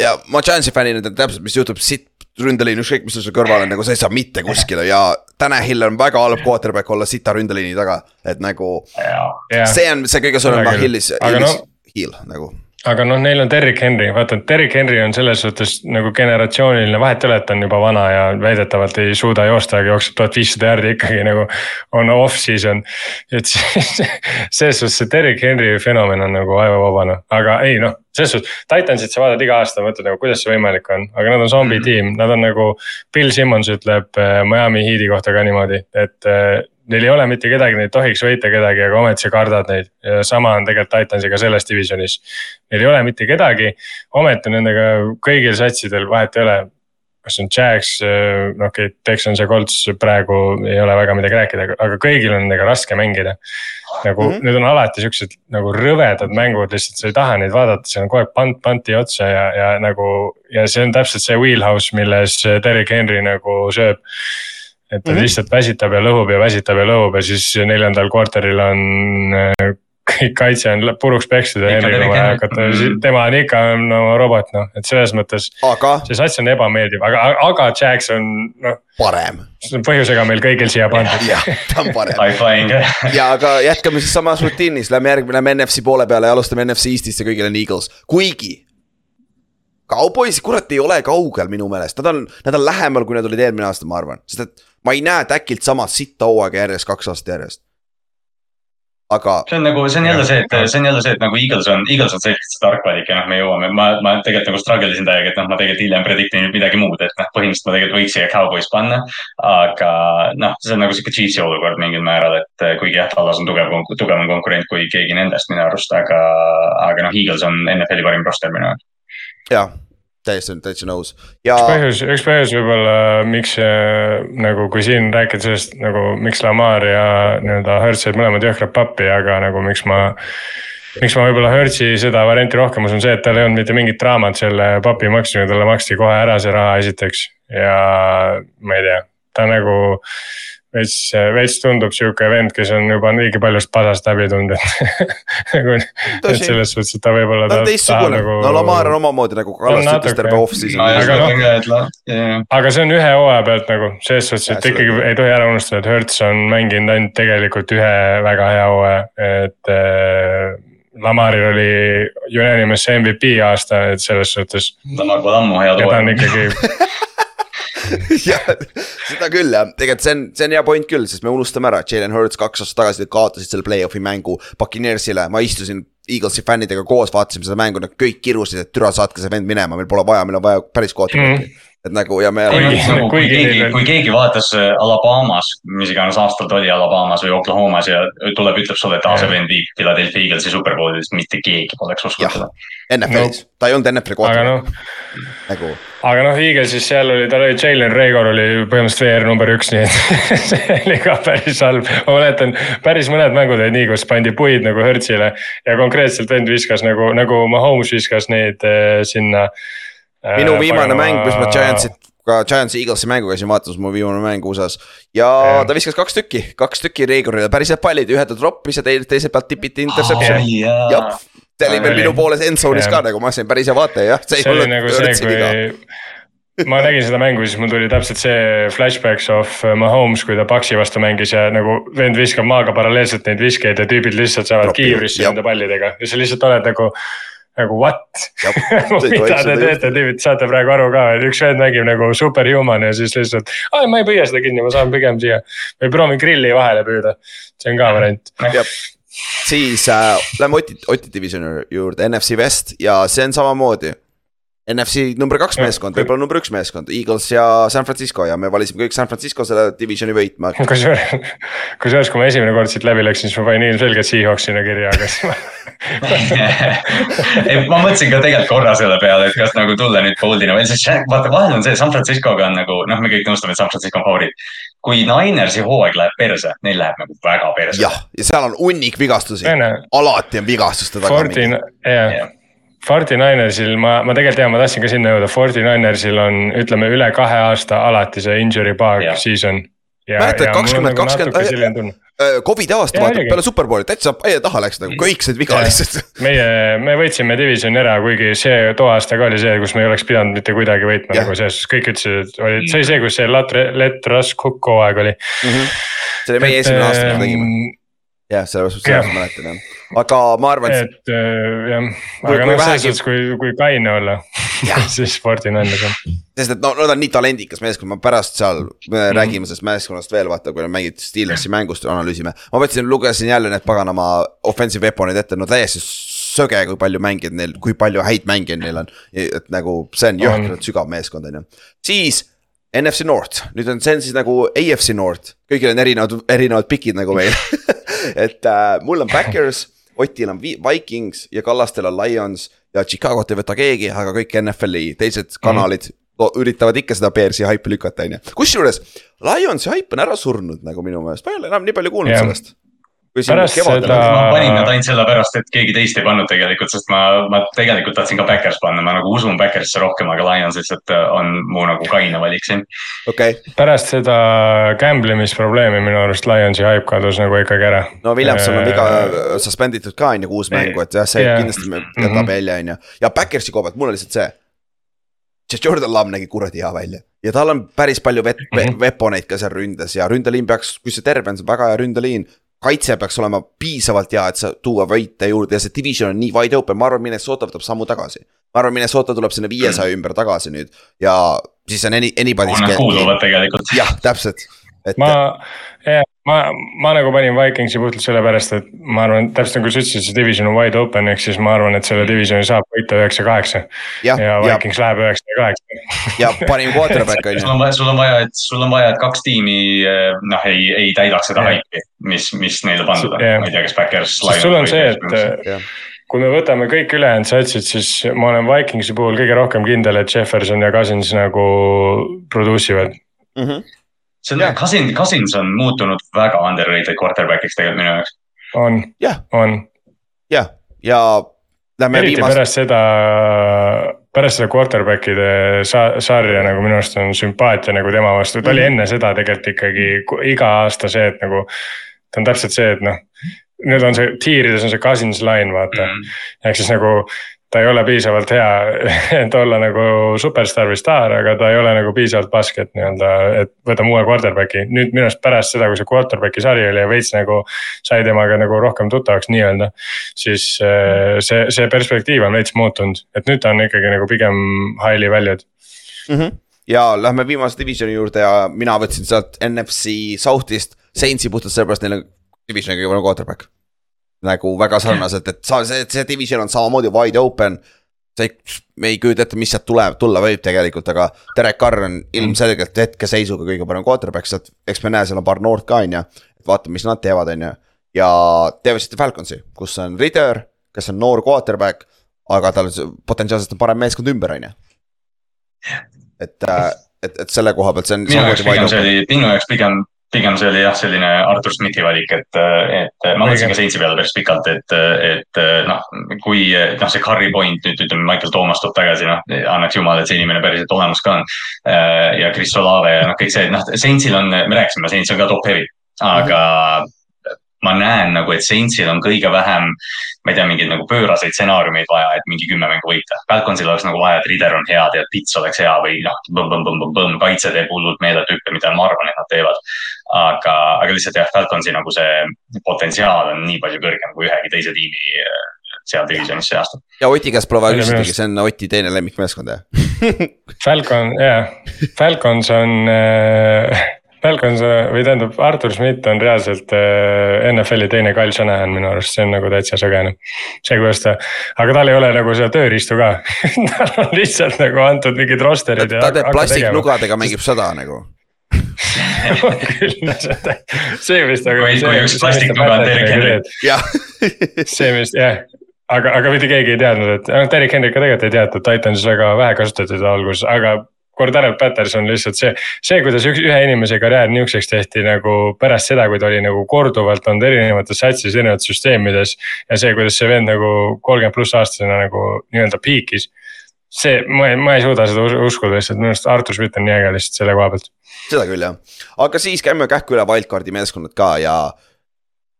ja ma Giantsi fännina tean täpselt, mis juhtub, sitt ründeliin, ükskõik mis sul seal kõrval on, nagu sa ei saa mitte kuskile ja Tanahil on väga halb quarterback olla sita ründeliini taga, et nagu. see on see kõige suurem Achilles no, heel nagu aga noh, neil on Derrick Henry, vaata Derrick Henry on selles suhtes nagu generatsiooniline, vahet ei ole, et ta on juba vana ja väidetavalt ei suuda joosta, aga jookseb tuhat viissada jaardi ikkagi nagu on off-season. et siis selles suhtes see Derrick Henry fenomen on nagu noh, aga ei noh, selles suhtes. Titansit sa vaatad iga aasta, mõtled nagu kuidas see võimalik on, aga nad on zombi -hmm. tiim, nad on nagu. Bill Simmons ütleb äh, Miami Heat'i kohta ka niimoodi, et äh, neil ei ole mitte kedagi, nad ei tohiks võita kedagi, aga ometi sa kardad neid. ja sama on tegelikult Titansiga selles divisionis. Neil ei ole mitte kedagi, ometi nendega kõigil satsidel vahet ei ole. kas on Jags, no okei okay,, Texans ja Colts praegu ei ole väga midagi rääkida, aga kõigil on nendega raske mängida. nagu mm -hmm. need on alati siuksed nagu rõvedad mängud, lihtsalt sa ei taha neid vaadata, seal on kogu aeg pant panti otsa ja, ja nagu. ja see on täpselt see wheelhouse, milles Derek Henry nagu sööb et ta mm -hmm. lihtsalt väsitab ja lõhub ja väsitab ja lõhub ja siis neljandal kvartalil on äh, kõik kaitse on puruks pekstud ja Ikka Henry'l on vaja hakata Henry., tema on ikka no robot noh, et selles mõttes aga see sats on ebameeldiv, aga, aga Jax on noh, parem. see on põhjusega meil kõigil siia pandud. jah, ta on parem. Ja aga jätkame siis samas rutiinis, lähme järgmine, lähme NFC poole peale ja alustame NFC Eestist ja kõigil on Eagles, kuigi. Cowboys, kurat, ei ole kaugel minu meelest, nad on, nad on lähemal, kui nad olid eelmine aasta, ma arvan, sest et ma ei näe Täkilt sama sitta hooaega järjest kaks aastat järjest. aga see on nagu, see on jälle see, et see on jälle see, et nagu Eagles on, Eagles on selgelt see tark valik ja noh, me jõuame, ma, ma tegelikult nagu struggle isin täiega, et noh, ma tegelikult hiljem predict in midagi muud, et noh, põhimõtteliselt ma tegelikult võiks siia Cowboys panna. aga noh, see on nagu sihuke Chiefsi olukord mingil määral, et eh, kuigi jah, Tallas on tugev, tugevam konkurent kui keegi nendest minu arust, aga, aga noh, Eagles on NFL-i parim roster minu jaoks. jah, täiesti, täitsa nõus ja üks põhjus, üks põhjus võib-olla, miks äh, nagu, kui siin rääkida sellest nagu, miks Lamar ja nii-öelda Hertz jäid mõlemad jõhkrad pappi, aga nagu miks ma. miks ma võib-olla Hertzi seda varianti rohkem usun, see, et tal ei olnud mitte mingit draamat selle papi maksmisega, talle maksti kohe ära see raha esiteks ja ma ei tea, ta nagu veits, veits tundub sihuke vend, kes on juba niigi paljust pasast läbi tulnud, et nagu, et selles suhtes, et ta võib-olla. ta on teistsugune, no Lamar on omamoodi nagu Kallas ütles terve off-season Aga noh- on aga see on ühe hooaja pealt nagu selles suhtes, et ikkagi küll. ei tohi ära unustada, et Hertz on mänginud ainult tegelikult ühe väga hea hooaja, et äh, Lamaril oli unanimous MVP aasta, et selles suhtes. Lamar pole ammu hea ja ta on ikkagi, jah, seda küll jah, tegelikult see on, see on hea point küll, sest me unustame ära, et Jalen Hurts kaks aastat tagasi kaotasid selle play-off'i mängu Buccaneersile, ma istusin Eaglesi fännidega koos, vaatasime seda mängu, nad kõik kirusid, et türa saatke see vend minema, meil pole vaja, meil on vaja päris quarterback'i mm.. Et nagu ja me Nagu, kui kuigi keegi kui keegi vaatas äh, Alabamas, mis iganes aastal ta oli Alabamas või Oklahomas ja tuleb, ütleb sulle, et aa, see vend viib Philadelphia Eaglesi superbowli, siis mitte keegi poleks uskunud seda. NFL-is no., ta ei olnud NFL-i aga quarterback noh, nagu. aga noh, Eaglesis seal oli, tal oli Jalen Reagor oli põhimõtteliselt VR number üks, nii et see oli ka päris halb. ma mäletan, päris mõned mängud olid nii, kus pandi puid nagu Hertzile ja konkreetselt vend viskas nagu, nagu Mahomes viskas neid eh, sinna. Minu viimane mäng, kus ma Giantsit, ka Giantsi Eaglesi mängu käisin vaatamas, mu viimane mäng USA-s. ja Jah. ta viskas kaks tükki, kaks tükki Reegorile, päris head pallid, ühe ta troppis ja teise, teise pealt tipiti interception'i. jah, see oli veel minu poole endzone'is ka Jah. nagu ma olin päris hea vaataja, jah, see ei olnud nagu Hurtsi viga. kui ma nägin seda mängu, siis mul tuli täpselt see flashbacks of Mahomes, kui ta Paxi vastu mängis ja nagu vend viskab maaga paralleelselt neid viskeid ja tüübid lihtsalt saavad kiivrisse nende pallidega ja sa lihtsalt oled nagu. Nagu what, mida te teete, tüübid, saate praegu aru ka, et üks vend mängib nagu superhuman ja siis lihtsalt. aa, ma ei püüa seda kinni, ma saan pigem siia või proovin grilli vahele püüda, see on ka variant. siis äh, lähme Oti, Oti divisioni juurde, NFC West ja see on samamoodi. NFC number kaks meeskond, võib-olla number üks meeskond, Eagles ja San Francisco ja me valisime kõik San Francisco selle divisioni võitma. kusjuures, kusjuures, kui ma esimene kord siit läbi läksin, siis ma panin ilmselgelt Seahawks sinna kirja, aga siis ma ei, ma mõtlesin ka tegelikult korra selle peale, et kas nagu tulla nüüd bold'ina veel, sest vaata, vahel on see San Francisco'ga on nagu noh, me kõik nõustume, et San Francisco on favoriit. kui Ninersi hooaeg läheb perse, neil läheb nagu väga perse. jah, ja seal on hunnik vigastusi, alati on vigastuste taga jah, Jah. Forty Ninersil ma, ma tegelikult tean, ma tahtsin ka sinna jõuda, Forty Ninersil on, ütleme üle kahe aasta alati see injury bug season. Mäletad, 20, 20 selline tunne, Covidi aasta Jaa, vaata peale Superbowli täitsa aia taha läks nagu kõik said viga lihtsalt. meie, me võitsime divisioni ära, kuigi see too aasta ka oli see, kus me ei oleks pidanud mitte kuidagi võitma nagu selles suhtes, kõik ütlesid, et oli, see oli see, kus see Let Rusk Cook hooaeg oli. see oli meie esimene aasta, mis me tegime, jah, suhtes Jah. ma mäletan jah, aga ma arvan, et et äh, jah, aga noh, selles suhtes, kui, kui kaine olla, siis Forty Niners on. sest et no nad on nii talendikas meeskond, ma pärast seal me räägime sellest meeskonnast veel vaata, kui mängid Steelersi mängust, analüüsime. ma võtsin, lugesin jälle need paganama offensive weapon'id ette, no täiesti söge, kui palju mängijaid neil, kui palju häid mängijaid neil on. et nagu see on jõhkralt sügav meeskond on ju, siis NFC North, nüüd on, see on siis nagu AFC North, kõigil on erinevad, erinevad pikid nagu meil. et äh, mul on Backers, Otil on Vi- Vikings ja Kallastel on Lions ja Chicago't ei võta keegi, aga kõik NFL-i teised kanalid mm. üritavad ikka seda Bearsi haipi lükata, on ju. kusjuures Lionsi haip on ära surnud nagu minu meelest, ma ei ole enam nii palju kuulnud Jah. sellest. Pärast kevadel seda- ma panin nad ainult sellepärast, et keegi teist ei pannud tegelikult, sest ma, ma tegelikult tahtsin ka Backers panna, ma nagu usun Backersisse rohkem, aga Lions lihtsalt äh, on mu nagu kaine valik siin. okei okay., pärast seda gambling isprobleemi minu arust Lionsi hype kadus nagu ikkagi ära. no Williamson on Äh, viga suspenditud ka on ju kuus mängu, et jah, see Jah. kindlasti me- jätab Mhm. välja, on ju. ja Backersi koha pealt mul on lihtsalt see. see Jordan Love nägi kuradi hea välja ja tal on päris palju vet- mm, Mhm. -hmm. veponeid ka seal ründes ja ründeliin peaks, kui see terve on, see on väga hea ründeliin. Kaitse peaks olema piisavalt hea, et sa tuua võite juurde ja see division on nii wide open, ma arvan, Minnesota võtab sammu tagasi. ma arvan, Minnesota tuleb sinna viiesaja ümber tagasi nüüd ja siis on any, anybody's kuuluvad tegelikult. jah, täpselt, et ma, ma, ma nagu panin Vikingsi puhtalt sellepärast, et ma arvan, täpselt nagu sa ütlesid, see division on wide open, ehk siis ma arvan, et selle divisioni saab võita üheksa, kaheksa. ja ja, Vikings läheb üheksa ja kaheksa. ja parim quarterback on sul ju. on vaja, sul on vaja, et sul on vaja, et kaks tiimi eh, noh, ei, ei täidaks seda haipi, mis, mis neile pandud on, ma ei tea, kas Backers. sest sul on see, et Jah. kui me võtame kõik ülejäänud satsid, siis ma olen Vikingsi puhul kõige rohkem kindel, et Jefferson ja Cousins nagu produce ivad. Mm -hmm. See on Jah., Cousins, Cousins on muutunud väga underrated quarterback'iks tegelikult minu jaoks. on Jah., on, jah, ja lähme eriti viimase, pärast seda, pärast seda quarterback'ide sa-, sarja nagu minu arust on sümpaatia nagu tema vastu, ta oli Mhm. enne seda tegelikult ikkagi iga aasta see, et nagu. ta on täpselt see, et noh, nüüd on see tiirides on see Cousins line, vaata mm.. ehk siis nagu ta ei ole piisavalt hea, et olla nagu superstaar või staar, aga ta ei ole nagu piisavalt basket nii-öelda, et võtame uue quarterback'i. nüüd minu arust pärast seda, kui see quarterback'i sari oli ja veits nagu sai temaga nagu rohkem tuttavaks nii-öelda. siis äh, see, see perspektiiv on veits muutunud, et nüüd ta on ikkagi nagu pigem highly valued. Mhm. ja lähme viimase divisioni juurde ja mina võtsin sealt NFC South'ist Saintsi puhtalt sellepärast, neil on divisioni kõige parem quarterback. Nagu väga sarnaselt, et sa, see, see division on samamoodi wide open. sa ei, me ei kujuta ette, mis sealt tuleb, tulla võib tegelikult, aga Derek Carr on ilmselgelt hetkeseisuga kõige parem quarterback sealt, eks me näe, seal on paar noort ka, on ju. et vaatame, mis nad teevad, on ju. ja teevad sitten Falconsi, kus on Ritter, kes on noor quarterback, aga tal potentsiaalselt on parem meeskond ümber, on ju. et, et, et selle koha pealt see on minu jaoks pigem see oli, minu jaoks pigem, pigem see oli jah, selline Artur Smithi valik, et, et ma mõtlesin ka Saintsi peale päris pikalt, et, et noh, kui noh, see carry point nüüd ütleme, Michael Thomas tuleb tagasi, noh, annaks jumal, et see inimene päriselt olemas ka on. ja Chris Olave ja noh, kõik see, noh, Saintsil on, me rääkisime, Saints on ka top heavy, aga ma näen nagu, et Saintsil on kõige vähem, ma ei tea, mingeid nagu pööraseid stsenaariumeid vaja, et mingi kümme mängu võita. Falconsil oleks nagu vaja, et Rider on hea, tead, Pits oleks hea või noh, põmm-põmm-põmm-põmm, kaitse teeb hullult meeletut hüppe, mida ma arvan, et nad teevad. aga, aga lihtsalt jah, Falconsi nagu see potentsiaal on nii palju kõrgem kui ühegi teise tiimi äh, seal divisionis see aasta. ja Oti käest pole vaja Minu küsidagi, meelest- see on Oti teine lemmikmeeskond jah. Falcon, jaa, Falcons on äh,, Falcons või tähendab, Artur Schmidt on reaalselt äh, NFL-i teine Kyle Shanahan minu arust, see on nagu täitsa sõgene. see, kuidas ta, aga tal ei ole nagu seda tööriistu ka tal on lihtsalt nagu antud mingid roster'id. ta teeb plastiknugadega, mängib sõda nagu. see vist nagu. Kui- kui üks plastiknuga on Derek Henry.. jah, see vist jah, aga, aga mitte keegi ei teadnud, et noh, Derek Henry ka tegelikult ei teadnud, Titansis väga vähe kasutati teda alguses, aga Cordarel Patterson lihtsalt see, see, kuidas üks, ühe inimese karjäär niisuguseks tehti nagu pärast seda, kui ta oli nagu korduvalt olnud erinevates satsis, erinevates süsteemides. ja see, kuidas see vend nagu kolmkümmend pluss aastasena nagu nii-öelda piikis. see, ma ei, ma ei suuda seda us- uskuda lihtsalt, minu arust Artur Schmidt on nii äge lihtsalt selle koha pealt. seda küll jah, aga siis käime kähku üle wildcard'i meeskonnad ka ja.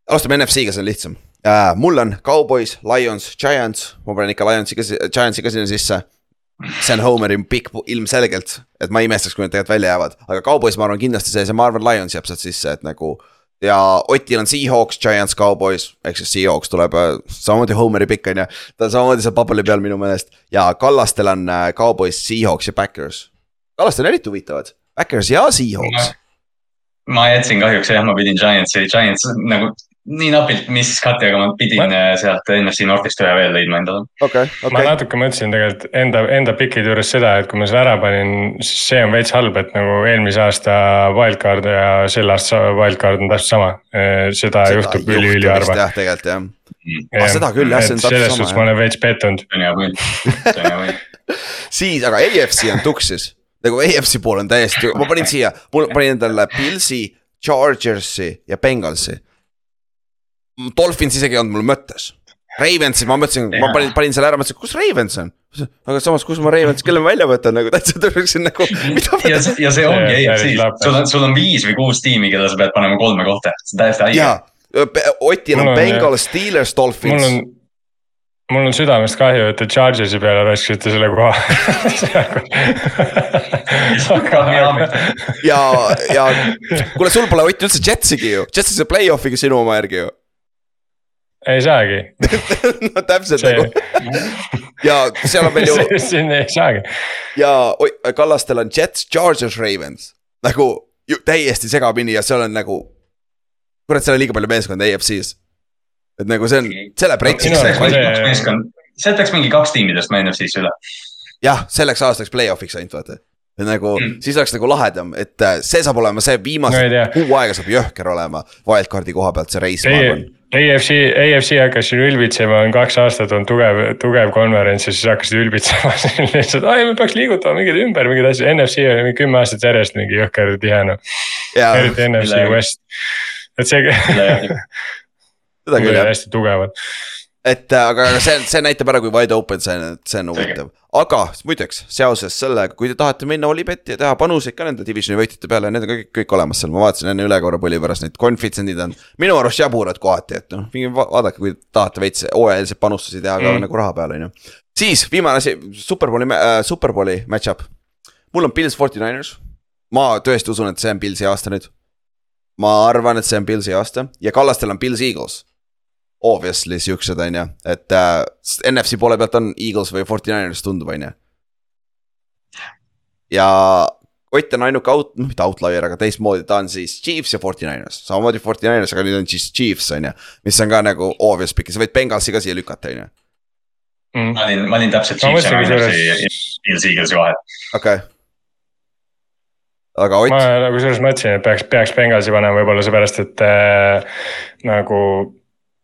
alustame NFC-ga, see on lihtsam äh,. mul on Cowboys, Lions, Giants, ma panen ikka Lionsi ka, Giantsi ka sinna sisse. See on Homeri pikk ilmselgelt, et ma ei imestaks, kui nad tegelikult välja jäävad, aga Cowboys, ma arvan kindlasti sees ja ma arvan, Lions jääb sealt sisse, et nagu. ja Otil on Seahawks, Giants, Cowboys ehk siis Seahawks tuleb äh, samamoodi Homeri pikk on ju. ta on samamoodi seal paberi peal minu meelest ja Kallastel on äh, Cowboys, Seahawks ja Backers. Kallastel on eriti huvitavad, Backers ja Seahawks. ma jätsin kahjuks jah, ma pidin Giantsi, Giants nagu nii napilt missis katki, aga ma pidin Ma- ma... sealt NFC Northist ühe veel leidma endale. okei, ma okei, natuke mõtlesin tegelikult enda, enda pikide juures seda, et kui ma selle ära panin, siis see on veits halb, et nagu eelmise aasta wildcard ja selle aasta wildcard on täpselt sama. seda juhtub üli-üliharva. jah, tegelikult jah, Ah, seda küll, jah, see on täpselt selles sama, suhtes jah. ma olen veits pettunud. see on hea pull. siis aga AFC on tuksis. nagu AFC pool on täiesti, ma panin siia, mul panin endale Pilsi, Chargersi ja Bengalsi. Dolphins isegi ei olnud mul mõttes. Ravens, ma mõtlesin, ma panin, panin selle ära, mõtlesin, kus Ravens on. aga samas, kus ma Ravens, kelle ma välja võtan nagu täitsa tuleksin nagu, ja see, ja see ongi AFC, sul on, sul on viis või kuus tiimi, keda sa pead panema kolme kohta, see on täiesti haige. Otil on Mul on, Bengals, Steelers, mul Dolphins on, mul on südamest kahju, et te Chargersi peale raiskasite selle koha. Ja, ja kuule, sul pole Ott üldse Jetsigi ju, Jets on see play-off'iga sinu oma järgi ju ei saagi, no täpselt see nagu ja seal on veel ju siin ei saagi. ja oi, Kallastel on Jets, Chargers, Ravens nagu ju täiesti segamini ja seal on nagu. kurat, seal on liiga palju meeskondi AFC-s. et nagu see on, see läheb Minu retsiks arust sealt läks mingi kaks meeskonda, sealt läks mingi kaks tiimi tõstma NFC-sse üle. jah, selleks aastaks play-off'iks ainult vaata. et nagu mm. Siis oleks nagu lahedam, et äh, see saab olema see No viimase tea. kuu aega saab jõhker olema. Wildcardi koha pealt see reis, ma arvan. AFC, AFC hakkas siin ülbitsema, on kaks aastat olnud tugev, tugev konverents ja siis hakkasid ülbitsema siin lihtsalt, ai me peaks liigutama mingeid ümber mingeid asju, NFC oli mingi kümme aastat järjest mingi jõhker tihe noh, ja eriti NFC West. et see, seda küll jah, hästi tugevad. Et äh, aga see, see näitab ära, kui wide open see on, see on huvitav. aga muideks seoses sellega, kui te tahate minna Olipetti ja teha panuseid ka nende divisioni võitjate peale, need on kõik, kõik olemas seal, ma vaatasin enne üle korra põli pärast neid koefitsiendid on. minu arust jaburad kohati, et noh, minge va- vaadake, kui tahate veits hooajalisi panustusi teha ka Mm. nagu raha peal, on ju. siis viimane asi, Superbowli äh,, Superbowli match-up. mul on Pils Forty Niners. ma tõesti usun, et see on Pilsi aasta nüüd. ma arvan, et see on Pilsi aasta ja Kallastel on Pils Eagles obviously siuksed, on ju, et äh, NFC poole pealt on Eagles või Forty Niners tundub, on ju. ja Ott on ainuke out, noh mitte outlier, aga teistmoodi, ta on siis Chiefs ja Forty Niners, samamoodi Forty Niners, aga nüüd on siis Chiefs, on ju. mis on ka nagu obvious pick, sa võid Bengalsi ka siia lükata, on ju, Mm. ma olin, ma olin täpselt Chiefs ja Ninersi selles- Eagles Eaglesi vahel. okei okay.. aga Ott ma nagu selles mõtlesin, et peaks, peaks Bengalsi panema võib-olla seepärast, et äh, nagu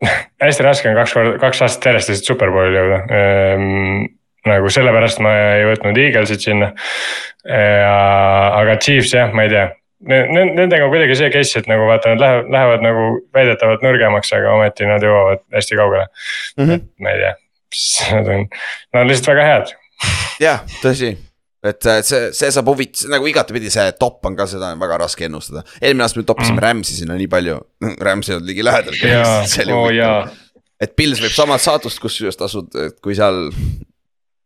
hästi raske on kaks korda, kaks aastat järjest lihtsalt superbowli jõuda ehm,. nagu sellepärast ma ei võtnud Eaglesit sinna. aga Chiefs jah, ma ei tea. Nendega on kuidagi see case, et nagu vaata, nad lähevad, lähevad nagu väidetavalt nõrgemaks, aga ometi nad jõuavad hästi kaugele mm. -hmm. ma ei tea, nad on, nad on lihtsalt väga head. jah, tõsi et äh, see, see saab huvit-, nagu igatepidi see top on ka, seda on väga raske ennustada. eelmine aasta me toppisime mm. Rams'i sinna nii palju, Rams ei olnud ligi lähedal. oo jaa. et Pils võib samat saatust kusjuures tasud, et kui seal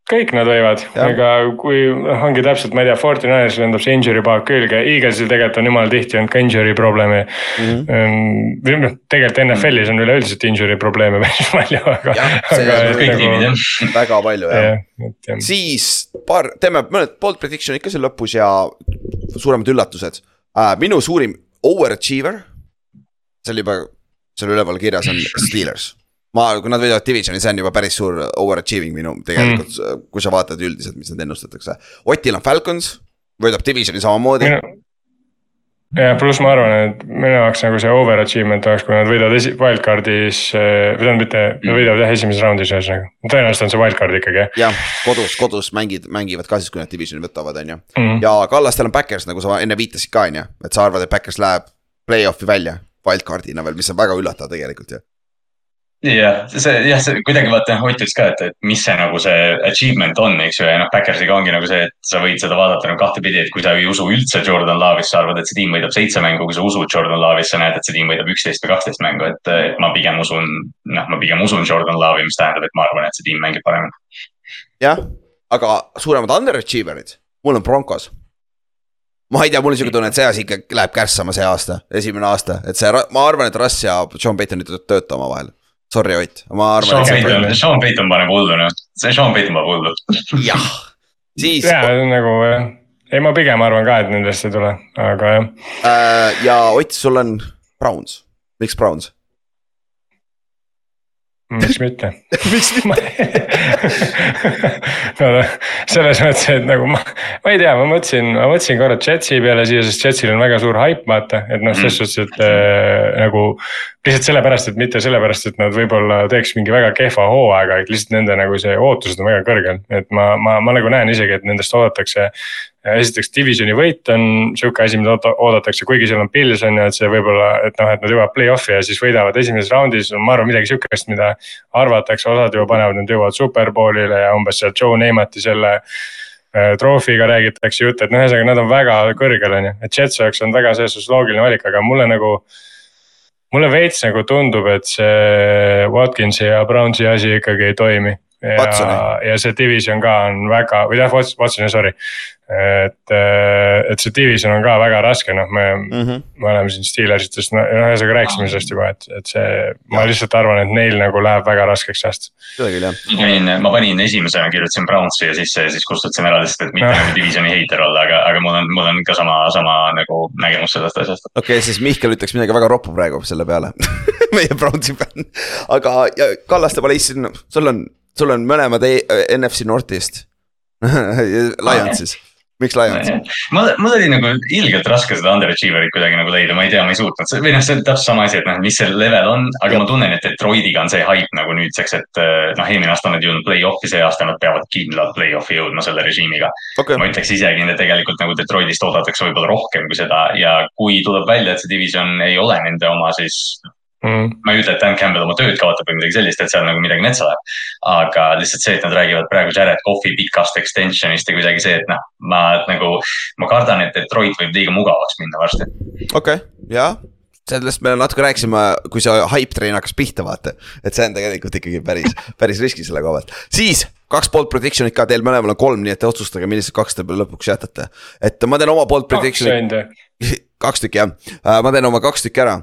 kõik nad võivad, ega kui ongi täpselt, ma ei tea, Forty Ninersil endab see injury paak külge, Eaglesil tegelikult on jumala tihti olnud ka injury probleeme mm. -hmm. tegelikult NFL-is on üleüldiselt injury probleeme päris palju, aga. Jah, see on kõik nagu väga palju jah et jah. siis paar, teeme mõned bold prediction'id ka seal lõpus ja suuremad üllatused äh,. minu suurim overachiever, see oli juba seal üleval kirjas on Steelers. Ma, kui nad võidavad divisioni, see on juba päris suur overachieving minu tegelikult mm., kui sa vaatad üldiselt, mis nad ennustatakse. Otil on Falcons, võidab divisioni samamoodi. ja pluss ma arvan, et minu jaoks nagu see overachievement oleks, kui nad võidavad esi-, wildcard'is või tähendab mitte, nad võidavad jah esimeses raundis ühesõnaga. tõenäoliselt on see wildcard ikkagi jah. jah, kodus, kodus mängid, mängivad ka siis, kui nad divisioni võtavad, on ju. Mhm. ja Kallastel on Backers, nagu sa enne viitasid ka, on ju, et sa arvad, et Backers läheb play-off'i välja wildcard'ina veel, mis on väga üllatav tegelikult ju jah, see jah, see kuidagi vaata ütles ka, et, et mis see nagu see achievement on, eks ju, ja noh, Backersiga ongi nagu see, et sa võid seda vaadata nagu kahtepidi, et kui sa ei usu üldse Jordan Love'isse, sa arvad, et see tiim võidab seitse mängu, kui sa usud Jordan Love'isse, näed, et see tiim võidab üksteist või kaksteist mängu, et, et ma pigem usun. noh, ma pigem usun Jordan Love'i, mis tähendab, et ma arvan, et see tiim mängib paremini. jah, aga suuremad underachiever'id, mul on Broncos. ma ei tea, mul on siuke tunne, et see asi ikka läheb kärssama see aasta, esimene aasta, et see, ma arvan, et Russ ja John Payton ei tööta omavahel. Sorry, Ott, ma arvan. Sean Payton, paneb hullu noh, see Sean Payton paneb hullu. jah, siis ja nagu jah, ei ma pigem arvan ka, et nendest ei tule, aga jah. äh, ja Ott, sul on Browns, miks Browns? Miks mitte miks mitte? no selles mõttes, et nagu ma, ma ei tea, ma mõtlesin, ma mõtlesin korra Jetsi peale siia, sest Jetsil on väga suur haip, vaata, et noh, selles suhtes, et äh, nagu. lihtsalt sellepärast, et mitte sellepärast, et nad võib-olla teeks mingi väga kehva hooaega, et lihtsalt nende nagu see ootused on väga kõrgel, et ma, ma, ma nagu näen isegi, et nendest oodatakse esiteks divisioni võit on sihuke asi, mida oodatakse, kuigi seal on Pils on ju, et see võib-olla, et noh, et nad jõuavad play-off'i ja siis võidavad esimeses raundis, ma arvan, midagi sihukest, mida arvatakse, osad juba panevad, nad jõuavad superbowl'ile ja umbes seal Joe Neimati selle äh, troofiga räägitakse jutt, et noh, ühesõnaga nad on väga kõrgel, on ju, et Jets oleks olnud väga selles suhtes loogiline valik, aga mulle nagu. mulle veits nagu tundub, et see Watkinsi ja Brownsi asi ikkagi ei toimi ja ja see division ka on väga, või jah, Watsoni, sorry. et, et see division on ka väga raske, noh, me mm. -hmm. me oleme siin Steelersitest, no ühesõnaga rääkisime sellest juba, et, et see, ma lihtsalt arvan, et neil nagu läheb väga raskeks see aasta. seda küll jah. ma panin, ma panin esimesena, kirjutasin Brownsi ja sisse ja siis kustutasin ära lihtsalt, et mitte nagu divisioni heiter olla, aga, aga mul on, mul on ka sama, sama nagu nägemus sellest asjast. okei okay,, siis Mihkel ütleks midagi väga roppu praegu selle peale meie Brownsi fänn, aga ja Kallaste ma leidsin, sul on, sul on mõlemad e NFC Northist. Lions'is, miks Lions? mul, mul oli nagu ilgelt raske seda underachiever'it kuidagi nagu leida, ma ei tea, ma ei suutnud, või noh, see on täpselt sama asi, et noh, mis see level on, aga ma tunnen, et Detroitiga on see hype nagu nüüdseks, et eh, noh, eelmine aasta nad ei jõudnud play-off'i, see aasta nad peavad kindlalt play-off'i jõudma selle režiimiga. okei ma, ütleks isegi, et tegelikult nagu Detroitist oodatakse võib-olla rohkem kui seda ja kui tuleb välja, et see division ei ole nende oma, siis Mm. ma ei ütle, et Dan Campbell oma tööd kaotab või midagi sellist, et seal nagu midagi metsa läheb. aga lihtsalt see, et nad räägivad praegu Jared Cough'i pikast extension'ist ja kuidagi see, et noh, ma nagu, ma kardan, et Detroit võib liiga mugavaks minna varsti. okei, jah sellest me natuke rääkisime, kui see hype train hakkas pihta, vaata. et see on tegelikult ikkagi päris, päris riski selle koha pealt. siis kaks poolt prediction'it ka, teil mõlemal on kolm, nii et otsustage, millised kaks te lõpuks jätate. et ma teen oma poolt kaks prediction'it, ainult jah, kaks tükki jah, ma teen oma kaks tükki ära.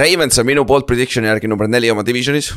Ravens on minu poolt prediction'i järgi number neli oma divisionis.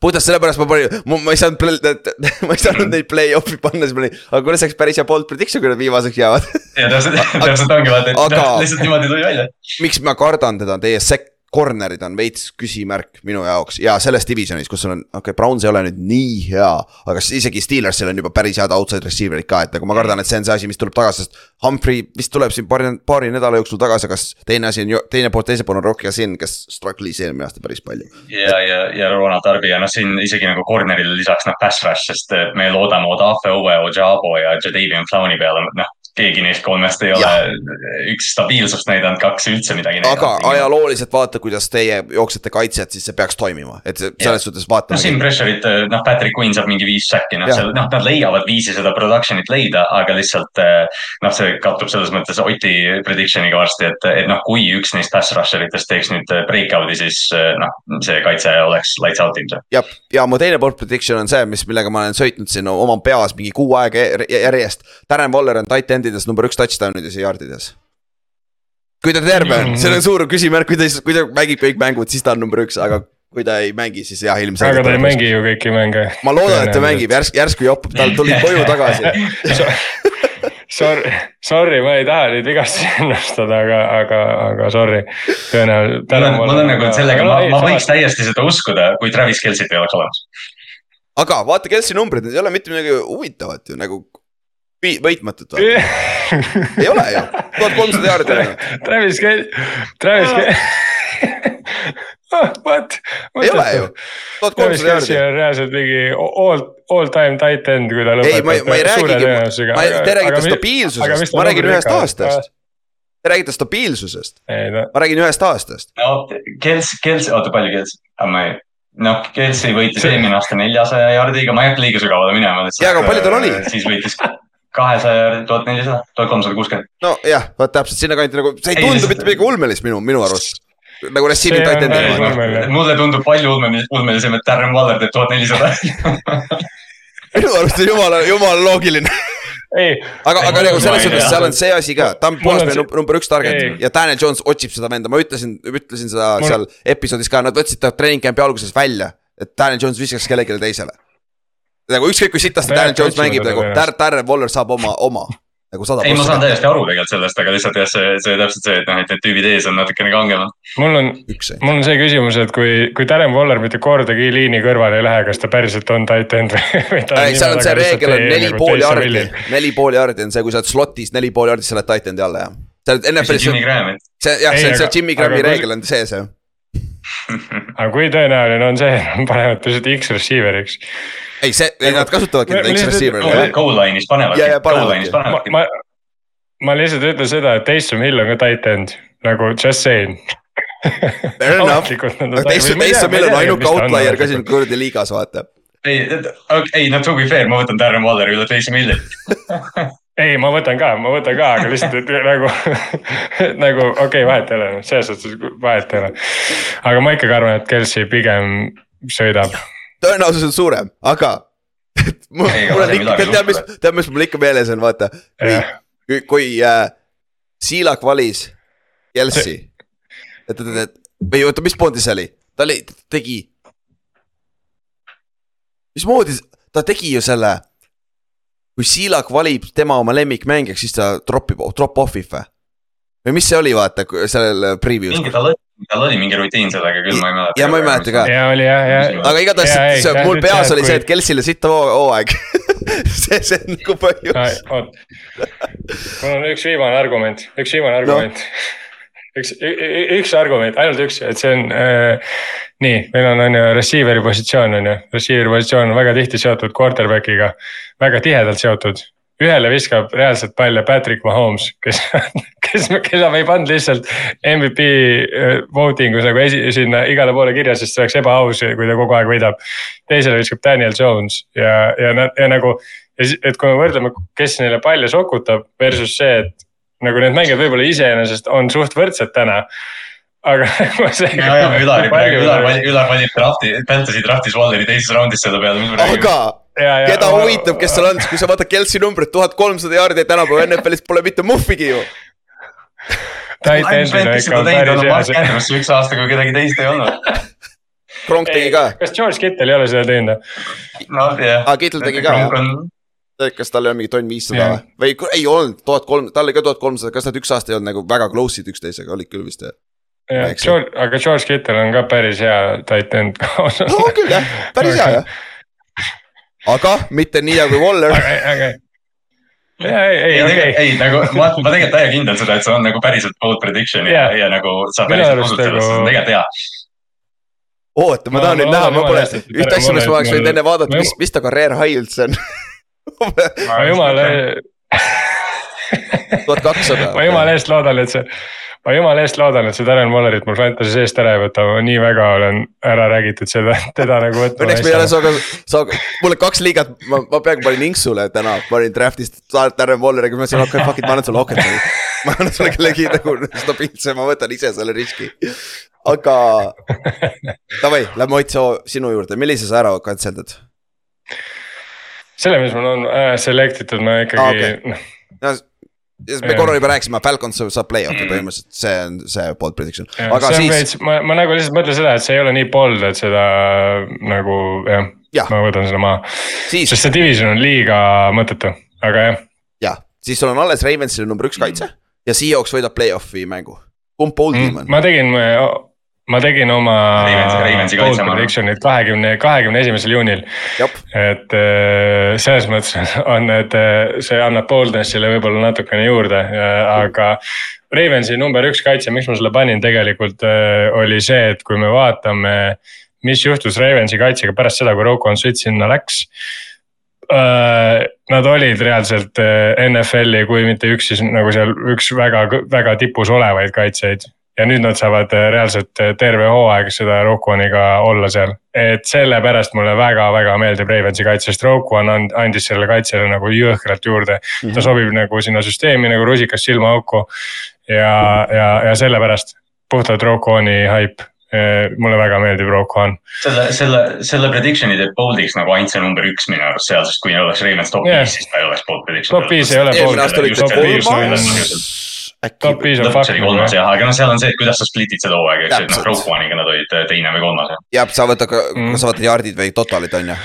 puhtalt sellepärast ma panin, ma ei saanud, ma ei saanud neid play-off'i panna, siis ma olin, aga kuidas oleks päris hea poolt prediction, kui nad viimaseks jäävad ja täpselt, täpselt ongi vaata, et lihtsalt niimoodi tuli välja. miks ma kardan teda, teie sek-, corner'id on veits küsimärk minu jaoks ja selles divisionis, kus sul on, okei okay,, Browns ei ole nüüd nii hea. aga isegi Steelersil on juba päris head outside receiver'id ka, et nagu ma kardan, et see on see asi, mis tuleb tagasi, sest Humphrey vist tuleb siin paari, paari nädala jooksul tagasi, kas teine asi on, teine pool, teisel pool on Rock ja Sin, kes struggle'is eelmine aasta päris palju. ja, ja, ja Ronald Darby ja noh, siin isegi nagu corner'ile lisaks noh, pass rush, sest me loodame Odafe Owe, Ojabo ja Jadavion Clowni peale, noh. Keegi neist kolmest ei ole üks stabiilsust näidanud, kaks üldse midagi aga näidanud. ajalooliselt vaata, kuidas teie jooksete kaitset, siis see peaks toimima, et see- selles suhtes noh, siin vaatame. pressure'it, noh, Patrick Quinn saab mingi viis säkki, noh, Jah. seal, noh, nad leiavad viisi seda production'it leida, aga lihtsalt eh, noh, see kattub selles mõttes Oti prediction'iga varsti, et, et noh, kui üks neist pass rusher itest teeks nüüd eh, breakout'i, siis noh, see kaitse oleks lights out ilmselt. ja, ja mu teine poolt prediction on see, mis, millega ma olen sõitnud siin oma peas mingi kuu aega jär- järjest. Darren Waller on tight endides number üks touchdown ides ja yard ides. kui ta terve on, see on suur küsimärk, kui ta, kui ta mängib kõik mängud, siis ta on number üks, aga kui ta ei mängi, siis jah, ilmselgelt. aga ta ei mängi ju kõiki mänge. ma loodan, et ta mängib, järsku, järsku joppab, tal tuli koju tagasi. Sorry, sorry, ma ei taha neid vigastusi ennustada, aga, aga, aga sorry. tõenäoliselt. mul on nagu, sellega ma, ma võiks täiesti seda uskuda, kui Travis Kelsit ei oleks olemas. aga vaata, Kelsi numbrid, need ei ole mitte midagi huvitavat ju nagu võitmatut, ei ole ju, tuhat kolmsada jaardi on ju. Travis Kel-, Travis Kel-. What? ei ole ju, tuhat kolmsada jaardi. on reaalselt mingi all, all time tight end, kui ta lõpetab. ei, ma ei, ma ei räägigi, ma ei, te räägite stabiilsusest, ma räägin ühest aastast. Te räägite stabiilsusest, ta, ma räägin ühest aastast. no Kels, Kels, oota palju Kels, aga ma ei, noh, Kelsi võitis eelmine aasta neljasaja jardiga, ma ei hakka liiga sügavale minema. Jaa, aga palju tal oli? siis võitis kahesaja tuhat nelisada, tuhat kolmsada kuuskümmend. nojah, vot täpselt sinnakanti nagu, see ei Ei, tundu mitte midagi ulmelist minu, minu arust. nagu tight päris end'i. ulmeline. mulle tundub palju ulmelisem, ulmelisem, et Darren Waller teeb tuhat nelisada. minu arust on jumala, jumala loogiline. ei. aga, aga nagu selles suhtes seal on see asi ka, ta on puhas meie number, number üks target Ei. ja Daniel Jones otsib seda venda, ma ütlesin, ütlesin seda Mul- seal episoodis ka, nad võtsid ta treening camp'i alguses välja. et Daniel Jones viskaks kellelegi teisele. Nagu ükskõik kui sitasti Ta Daniel Jones mängib nagu. Dar-, Darren Waller saab oma, oma nagu sada ei, ma saan. täiesti aru tegelikult sellest, aga lihtsalt jah, see, see täpselt see, et noh, et need tüübid ees on natukene kangemad. mul on, mul on see küsimus, et kui, kui Darren Waller mitte kordagi liini kõrvale ei lähe, kas ta päriselt on tight end või, ei, seal on see reegel on neli nagu pool jardi, neli pool jardi on see, kui sa oled slot'is neli pool jardi, sa oled tight end'i alla jah. sa oled NFL-is, see jah, see Ei, on see Jimmy Grahami reegel on sees jah. aga kui tõenäoline on see, et nad panevad lihtsalt X-receiver'iks? ei, see, nad kasutavadki ma- jah. goal line'is panevad goal line'is panevad,. ma, ma lihtsalt ütlen seda, et Taysom Hill on ka tight end, nagu just saying. Fair enough, aga Taysom, Taysom Hill on ainuke outlier ka siin. kuradi liigas, vaata. ei, ei no to be fair, ma võtan Darren Walleri üle Taysom Hilli. ei, ma võtan ka, ma võtan ka, aga lihtsalt et nagu, nagu okei okay,, vahet ei ole, selles suhtes vahet ei ole. aga ma ikkagi arvan, et Kelsey pigem sõidab. Tõenäosus on suurem, aga mul on ikka, tead mis, tead, mis mul ikka meeles on, vaata. Kui, kui äh, Siilak valis Kelsey, et, et, et või oota, mis poodi see oli, ta oli, tegi. mismoodi ta tegi ju selle, kui Siilak valib tema oma lemmikmängijaks, siis ta drop ib, drop off ib või? või mis see oli, vaata sellel preview's mingi tal oli, tal oli mingi rutiin sellega küll, ma ei mäleta. ja ma ei mäleta ka, ja oli jah, ja. aga igatahes see tähendab mul peas see, oli kui- see, et Kelsile sitta hoo- hooaeg see, see on nagu põhjus. oot, mul on üks viimane argument, üks viimane argument no.. üks, üks argument, ainult üks, et see on äh, nii, meil on, on ju receiver'i positsioon on ju, receiver'i positsioon on väga tihti seotud quarterback'iga, väga tihedalt seotud ühele viskab reaalselt palle Patrick Mahomes, kes, kes, keda me ei pannud lihtsalt MVP äh, voting us nagu esi, sinna igale poole kirja, sest see oleks ebaaus, kui ta kogu aeg võidab. teisele viskab Daniel Jones ja, ja, ja nagu, et kui me võrdleme, kes neile palle sokutab versus see, et nagu need mängijad võib-olla iseenesest on suht võrdsed täna. aga see. ja, ja Ülari praegu, Ülar valib, Ülar valib drafti, Fantasy draftis Walleri teises raundis selle peale, aga keda huvitab, kes seal on, kui sa vaatad Kelsi numbrit, tuhat kolmsada jaardi tänapäeva NFL-is pole mitte muhvigi ju. Tight end'ina ikka on päris hea see. Üks aasta, kui kedagi teist ei olnud. Kronk tegi ka, kas George Kittel ei ole seda teinud? noh, jah. aa Kittel tegi ka, kas tal oli mingi tonn viissada Jah. või, või ei olnud tuhat kolm, tal oli ka tuhat kolmsada, kas nad üks aasta ei olnud nagu väga close'id üksteisega, olid küll vist jah. jah, aga George Kittel on ka päris hea tight end no küll jah, päris hea jah. Aga mitte nii hea kui Waller. aga, aga. ja, ei, ei, ei, okei ei nagu ma, ma tegelikult täiega hindan seda, et see on nagu päriselt bold prediction ja Jaa., ja nagu saab Minu päriselt arust kasutada, nagu- see on tegelikult hea. oota, ma tahan ma nüüd näha, loodan ma pole, ühte asja, mis ma oleks võinud enne vaadata, mis, mis ta karjäär high üldse on. ma jumala, tuhat kakssada. ma jumala eest loodan, et see, ma jumala eest loodan, et see Darren Wallerit mul Fantasy seest ära ei võta, ma nii väga olen ära räägitud seda, teda nagu võtma. Õnneks me ei ole sinuga, sa, mul on kaks liigat, ma, ma peaaegu panin Inksule täna, panin draft'ist Darren Walleriga, ma mõtlesin, okei, fuck it, ma annan sulle Hawkinsoni. ma annan sulle kellegi nagu stabiilse, ma võtan ise selle riski. aga, davai, lähme Ott sinu juurde, millise sa ära kantseldad? selle, mis mul on äh, select itud, ma ikkagi okei. noh, no me Jah. korra juba rääkisime, Falcons saab play-off'i põhimõtteliselt, see on see bold prediction, aga siis, veits, ma, ma nagu lihtsalt mõtlen seda, et see ei ole nii bold, et seda nagu jah Jah. ma võtan selle maha, siis sest see division on liiga mõttetu, aga jah. jah, siis sul on alles Ravensile number üks kaitse ja Seahawks võidab play-off'i mängu. kumb bold tiim on? ma tegin, ma tegin oma arvan. prediction'id kahekümne, kahekümne esimesel juunil. et äh, selles mõttes on, et äh, see annab boldness'ile võib-olla natukene juurde, aga. Ravensi number üks kaitse, miks ma selle panin tegelikult äh, oli see, et kui me vaatame, mis juhtus Ravensi kaitsega pärast seda, kui Rocco Switch sinna läks. Nad olid reaalselt äh, NFL-i, kui mitte üks, siis nagu seal üks väga, väga tipus olevaid kaitseid ja nüüd nad saavad äh, reaalselt äh, terve hooaeg seda Rockwaniga olla seal. et sellepärast mulle väga-väga meeldib Ravensi kaitse, sest Rockwan and, andis sellele kaitsele nagu jõhkralt juurde. ta sobib nagu sinna süsteemi nagu rusikas silmaauku. ja, ja, ja sellepärast puhtalt Rockwani haip. mulle väga meeldib Rock One. selle, selle, selle prediction'i teeb bold'iks nagu ainult see number üks minu arust seal, sest kui oleks Ravens top viis, siis ta ei oleks bold prediction. top viis ei ole eelmine aasta bold, oli on, kolmas, äkki, fakt oli kolmas jah. aga noh, seal on see, et kuidas sa split'id seda hooaega, eks ju, et noh. Rogue One'iga nad olid äh, teine või kolmas. jah, sa võtad ka Mm., sa võtad yard'id või totalid on ju,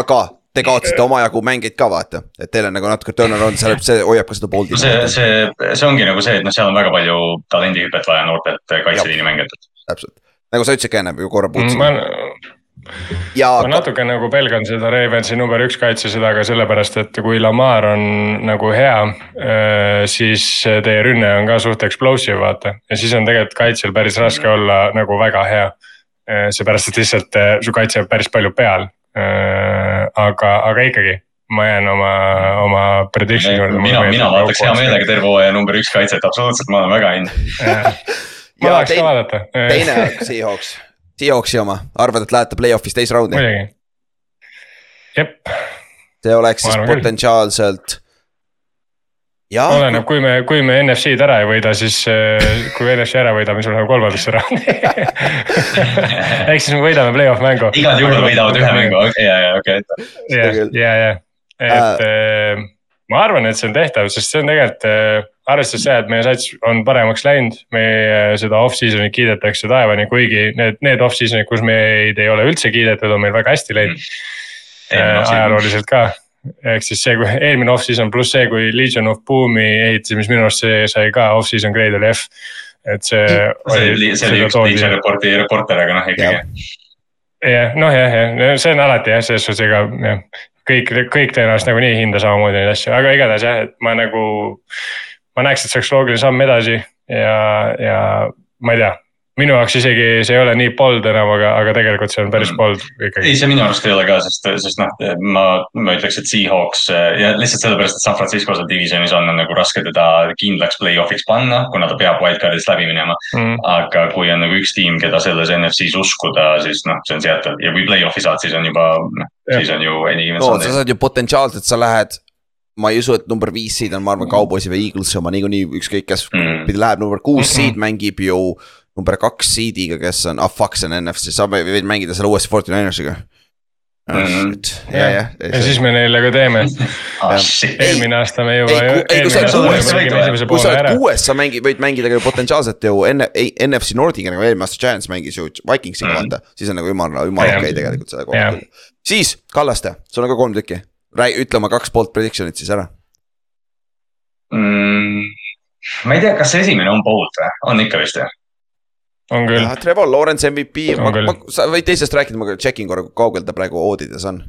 aga te kaotasite omajagu mängeid ka vaata, et teil on nagu natuke turnaround, see, see hoiab ka seda bold'i no. see, see, see ongi nagu see, et noh, seal on väga palju talendihüpet vaja noortelt kaitseliini mängijatelt. täpselt, nagu sa ütlesid ka enne ju korra ma puutusid ja ma natuke nagu pelgan seda Ravensi number üks kaitse seda ka sellepärast, et kui Lamar on nagu hea, siis teie rünne on ka suht explosive vaata ja siis on tegelikult kaitsel päris raske olla nagu väga hea. seepärast, et lihtsalt eh, su kaitse jääb päris palju peal. aga, aga ikkagi ma jään oma, oma prediction'i juurde. mina, mina vaataks hea meelega terve hooaja number üks kaitset, absoluutselt, ma olen väga in. ma tahaks ka vaadata. teine Seahawks, Seahawksi oma, arvad, et lähete play-off'is teise raundi? muidugi, jep. see oleks siis potentsiaalselt oleneb, kui me, kui me NFC-d ära ei võida, siis kui NFC ära võidame, siis me läheme kolmandasse raundi ehk siis me võidame play-off mängu. igal juhul võidavad ühe mängu, ja, ja okei okay.. ja, ja, ja, et äh. ma arvan, et see on tehtav, sest see on tegelikult äh, arvestades seda, et meie sats on paremaks läinud, meie seda off-season'it kiidetakse taevani, kuigi need, need off-season'id, kus meid ei ole üldse kiidetud, on meil väga hästi läinud mm.. ajalooliselt ka ehk siis see, kui eelmine off-season pluss see, kui Legion of Boom'i ehitasime, siis minu arust see sai ka off-season grade oli F. et see. see oli, see oli üks Legion reporti reporter, aga noh ikkagi. jah, noh jah, jah, see on alati jah, selles suhtes ega jah, kõik, kõik tõenäoliselt nagunii ei hinda samamoodi neid asju, aga igatahes jah, et ma nagu. Ma näeks, et see oleks loogiline samm edasi ja, ja ma ei tea. minu jaoks isegi see ei ole nii bold enam, aga, aga tegelikult see on päris mm. bold ikkagi. ei, see minu arust ei ole ka, sest, sest noh, ma, ma ütleks, et Seahawks ja lihtsalt sellepärast, et San Francisco seal divisionis on, on nagu raske teda kindlaks play-off'iks panna, kuna ta peab wildcard'ist läbi minema. Mm.. aga kui on nagu üks tiim, keda selles NFC-s uskuda, siis noh, see on Seattle. Ja kui play-off'i saad, siis on juba noh, siis on ju no, sa saad ju potentsiaalselt, sa lähed ma ei usu, et number viis seed on, ma arvan, Cowboysi või Eaglesi oma niikuinii ükskõik, kes mm. läheb, number kuus seed mängib ju number kaks seed'iga, kes on, ah fuck, see on NFC, sa võid mängida selle uuesti Forty Ninersiga. Mm -hmm. ja, ja, ja, ja siis me neile ka teeme ah, eelmine aasta me juba. ei, kui sa oled kuues, kui sa oled kuues, sa mängid, võid mängida ka potentsiaalselt ju N-, NFC Nordiga nagu eelmine aasta Giants mängis ju Vikingsiga mm vaata. siis on nagu jumala, jumala okei okay, tegelikult selle koha peal. siis Kallaste, sul on ka kolm tükki, räägi, ütle oma kaks poolt prediction'it siis ära mm,. ma ei tea, kas see esimene on bold või, on ikka vist jah? on küll. Trevor Lawrence MVP, sa võid teisest rääkida, ma check in korra, kui kaugel ta praegu oodides on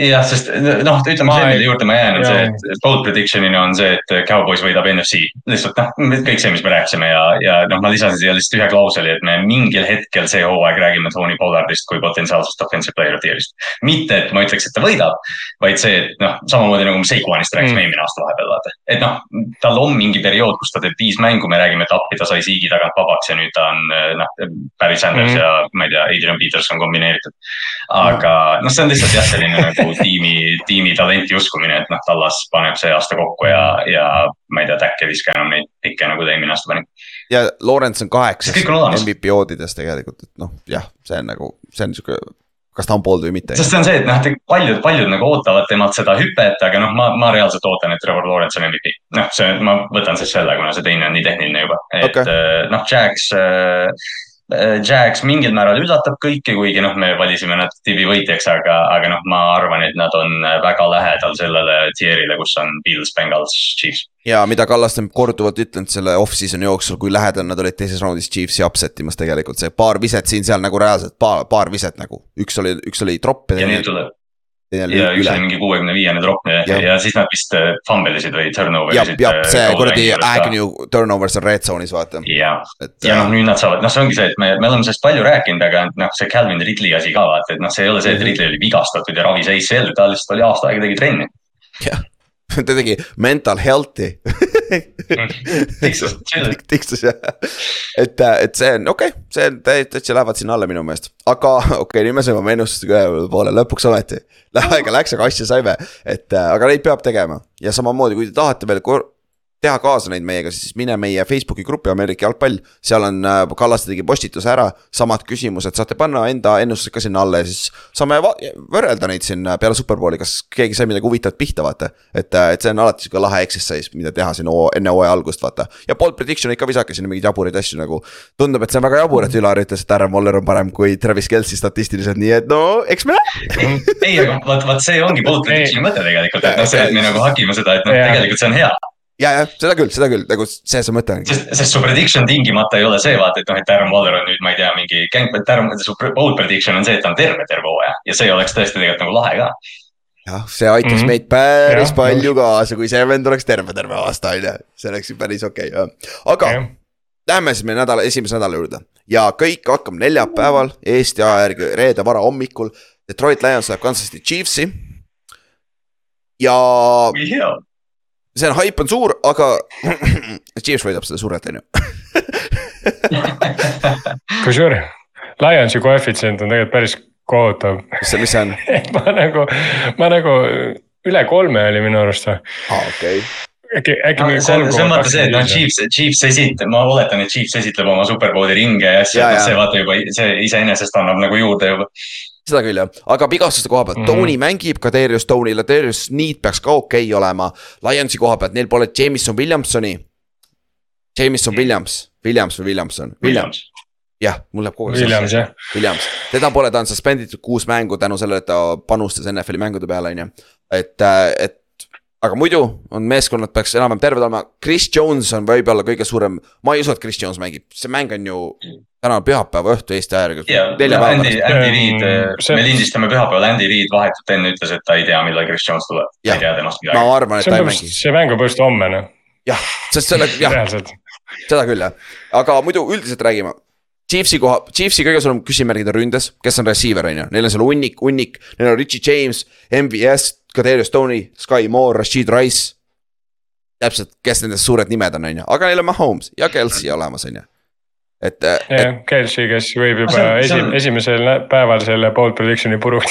jah, sest noh, ütleme see, mille juurde ma jään, on see, et bold prediction'ina on see, et Cowboys võidab NFC. lihtsalt noh, kõik see, mis me rääkisime ja, ja noh, ma lisasin siia lihtsalt ühe klausli, et me mingil hetkel see hooaeg räägime Tony Pollardist kui potentsiaalsest offensive player of the year'ist. mitte, et ma ütleks, et ta võidab, vaid see, et noh, samamoodi nagu me Seikuanist rääkisime mm. eelmine aasta vahepeal vaata. et noh, tal on mingi periood, kus ta teeb viis mängu, me räägime, et appi ta sai siigi tagant vabaks ja nüüd ta on noh, Barry Sanders mm. ja ma ei tea, Adrian Peterson kombineeritud. aga noh, see on lihtsalt jah, selline nagu nagu tiimi, tiimi talenti uskumine, et noh, Tallas paneb see aasta kokku ja, ja ma ei tea, Tack ei viska enam neid pikke, nagu ta eelmine aasta pani. ja Lawrence on kaheksas MVP oodides tegelikult, et noh, jah, see on nagu, see on sihuke kas ta on poold või mitte. sest see on see, et noh, paljud, paljud nagu ootavad temalt seda hüpet, aga noh, ma, ma reaalselt ootan, et Trevor Lawrence on MVP. noh, see, ma võtan siis selle, kuna see teine on nii tehniline juba, et okay. Eh, noh, Jax äh, Äh, Jags mingil määral üllatab kõiki, kuigi noh, me valisime nad tiimi võitjaks, aga, aga noh, ma arvan, et nad on väga lähedal sellele tier'ile, kus on Bills, Bengals, Chiefs. ja mida Kallaste on korduvalt ütlenud selle off-season'i jooksul, kui lähedal nad olid teises raundis Chiefsi upset imas tegelikult see paar viset siin-seal nagu reaalselt paar, paar viset nagu, üks oli, üks oli tropp. ja nüüd tuleb ja üks oli mingi kuuekümne viiene drop ja, ja siis nad vist äh, fumble isid või turnover isid. jah, jah, see kuradi Agnew turnovers on red zone'is vaata. ja, ja noh, nüüd nad saavad, noh, see ongi see, et me, me oleme sellest palju rääkinud, aga noh, see Calvin Ridley asi ka vaata, et noh, see ei ole see, et mhm. Ridley oli vigastatud ja ravis ACL, ta lihtsalt oli aasta aega tegi trenni. jah, ta tegi mental health'i tiksus, tiksus jah, et, et see on okei okay,, see on täitsa lähevad sinna alla minu meelest, aga okei okay,, nüüd me saime oma ennustustega ühele poole, lõpuks ometi. aega läks, aga asja saime, et aga neid peab tegema. Ja samamoodi, kui te tahate veel kor-, teha kaasa neid meiega, siis mine meie Facebooki gruppi Ameerika jalgpall. seal on, äh, Kallaste tegi postituse ära, samad küsimused, saate panna enda ennustused ka sinna alla ja siis saame võrrelda neid siin äh, peale superbowli, kas keegi sai midagi huvitavat pihta, vaata. et, äh, et see on alati sihuke lahe exercise, mida teha siin enne hooaja algust, vaata. ja bold prediction ikka visake sinna mingeid jaburaid asju nagu. tundub, et see on väga jabur, et Ülar ütles, et Aaron Waller on parem kui Travis Kelci statistiliselt, nii et no eks me näe. ei, aga vot, vot see ongi bold prediction'i mõte tegelikult, et noh, see, et me nagu hakime seda, et noh, tegelikult see on hea ja, jah, seda küll, seda küll, nagu see see mõte on. sest, sest su prediction tingimata ei ole see, vaata, et noh, et Aaron Waller on nüüd, ma ei tea, mingi gang, Aaron, su bold prediction on see, et ta on terve, terve hooaja ja see oleks tõesti tegelikult nagu lahe ka. jah, see aitaks mm -hmm. meid päris ja, palju kaasa, kui see vend oleks terve, terve aasta, on ju, see oleks ju päris okei okay,, aga ja. Lähme siis meie nädala, esimese nädala juurde ja kõik hakkab neljapäeval, Eesti aja järgi reede varahommikul. Detroit Lions läheb Kansas City Chiefsi ja kui hea. See on, haip on suur, aga Chiefs võidab seda surret, on ju. kusjuures Lionsi koefitsient on tegelikult päris kohutav, mis see, mis see on? ma nagu, ma nagu üle kolme oli minu arust või, aa, okei. äkki, äkki mingi see on, see on vaata see, et noh. Chiefs, Chiefs esitab, ma oletan, et Chiefs esitleb oma superbowli ringe ja asju, noh, see vaata juba, see iseenesest annab nagu juurde juba. Seda küll jah, aga vigastuste koha pealt mm. -hmm. Tony mängib, Kaderius Tony, Laderius Need peaks ka okei okay olema. Lionsi koha pealt, neil pole Jameson Williamsoni. Jameson Williams, Williams või Williamson, Williams, jah, mul läheb kogu aeg Williams jah, Williams, teda pole, ta on suspenditud kuus mängu tänu sellele, et ta panustas NFL-i mängude peale, on ju. et, et aga muidu on meeskonnad peaks enam-vähem terved olema, Chris Jones on võib-olla kõige suurem, ma ei usu, et Chris Jones mängib, see mäng on ju täna pühapäeva õhtu Eesti aja järgi Andy. Andy Reid, see- me lindistame pühapäeval, Andy Reid vahetult enne ütles, et ta ei tea, millal Chris Jones tuleb. ei tea temast ma midagi. arvan, et see ta ei mängi, see mäng on põhimõtteliselt homme noh, jah, sest selle, jah, seda küll jah, aga muidu üldiselt räägime. Chiefsi koha, Chiefsi kõige suurem küsimärgid on ründes, kes on receiver on ju, neil on seal hunnik, hunnik, neil on Richie James, MVS, Kaderius Tony, Sky Moore, Rashid Rice. täpselt, kes nendest suured nimed on, on ju, aga neil on Mahomes ja Kelsey olemas, on ju. et, et jah, Kelsey, kes võib juba see on- see esi on-, esimesel päeval selle pole prediction'i puruks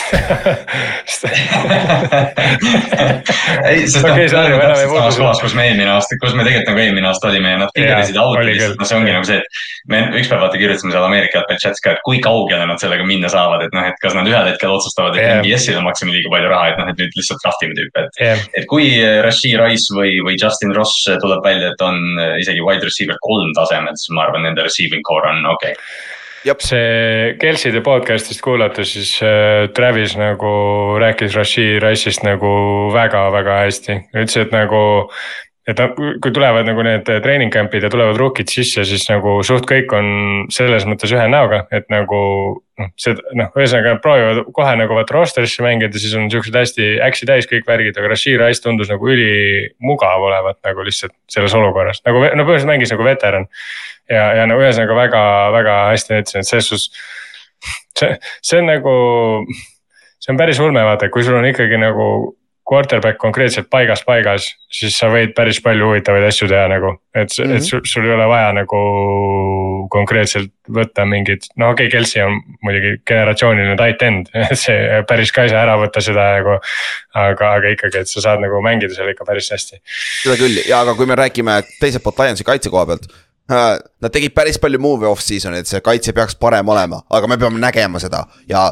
ei, sest noh, Okei, me oleme samas kohas, kus me eelmine aasta, kus me tegelikult nagu eelmine aasta olime ja nad lihtsalt, küll. noh, see ongi nagu see, et me ükspäev vaata kirjutasime seal Ameerika jalgpalli chat'is ka, et kui kaugele nad sellega minna saavad, et noh, et kas nad ühel hetkel otsustavad, et Jah. MBS-ile maksime liiga palju raha, et noh, et nüüd lihtsalt draft ime tüüpe, et jah, et kui Rashid Rice või, või Justin Ross tuleb välja, et on äh, isegi wide receiver kolm tasemel, siis ma arvan, nende receiving core on okei okay.. see Kelsey'de podcast'ist kuulates, siis äh, Travis nagu rääkis Rashid Rice'ist nagu väga-väga hästi, ütles, et nagu. Et kui tulevad nagu need treening camp'id ja tulevad rookid sisse, siis nagu suht kõik on selles mõttes ühe näoga, et nagu noh, see noh, ühesõnaga proovivad kohe nagu vaata roster'isse mängida, siis on siuksed hästi äksi täis kõik värgid, aga Rashid Rice tundus nagu ülimugav olevat nagu lihtsalt selles olukorras, nagu no põhimõtteliselt mängis nagu veteran ja, ja no ühesõnaga väga-väga hästi ütlesin, et selles suhtes. see, see on nagu, see on päris ulme, vaata, kui sul on ikkagi nagu quarterback konkreetselt paigast paigas, siis sa võid päris palju huvitavaid asju teha nagu, et mm, -hmm. et sul, sul ei ole vaja nagu konkreetselt võtta mingit, no okei okay,, Kelsey on muidugi generatsiooniline tight end, see päris ka ei saa ära võtta seda nagu. aga, aga ikkagi, et sa saad nagu mängida seal ikka päris hästi. seda küll ja, aga kui me räägime teiselt poolt Lionsi kaitse koha pealt. Nad tegid päris palju move'e off-season, et see kaitse peaks parem olema, aga me peame nägema seda ja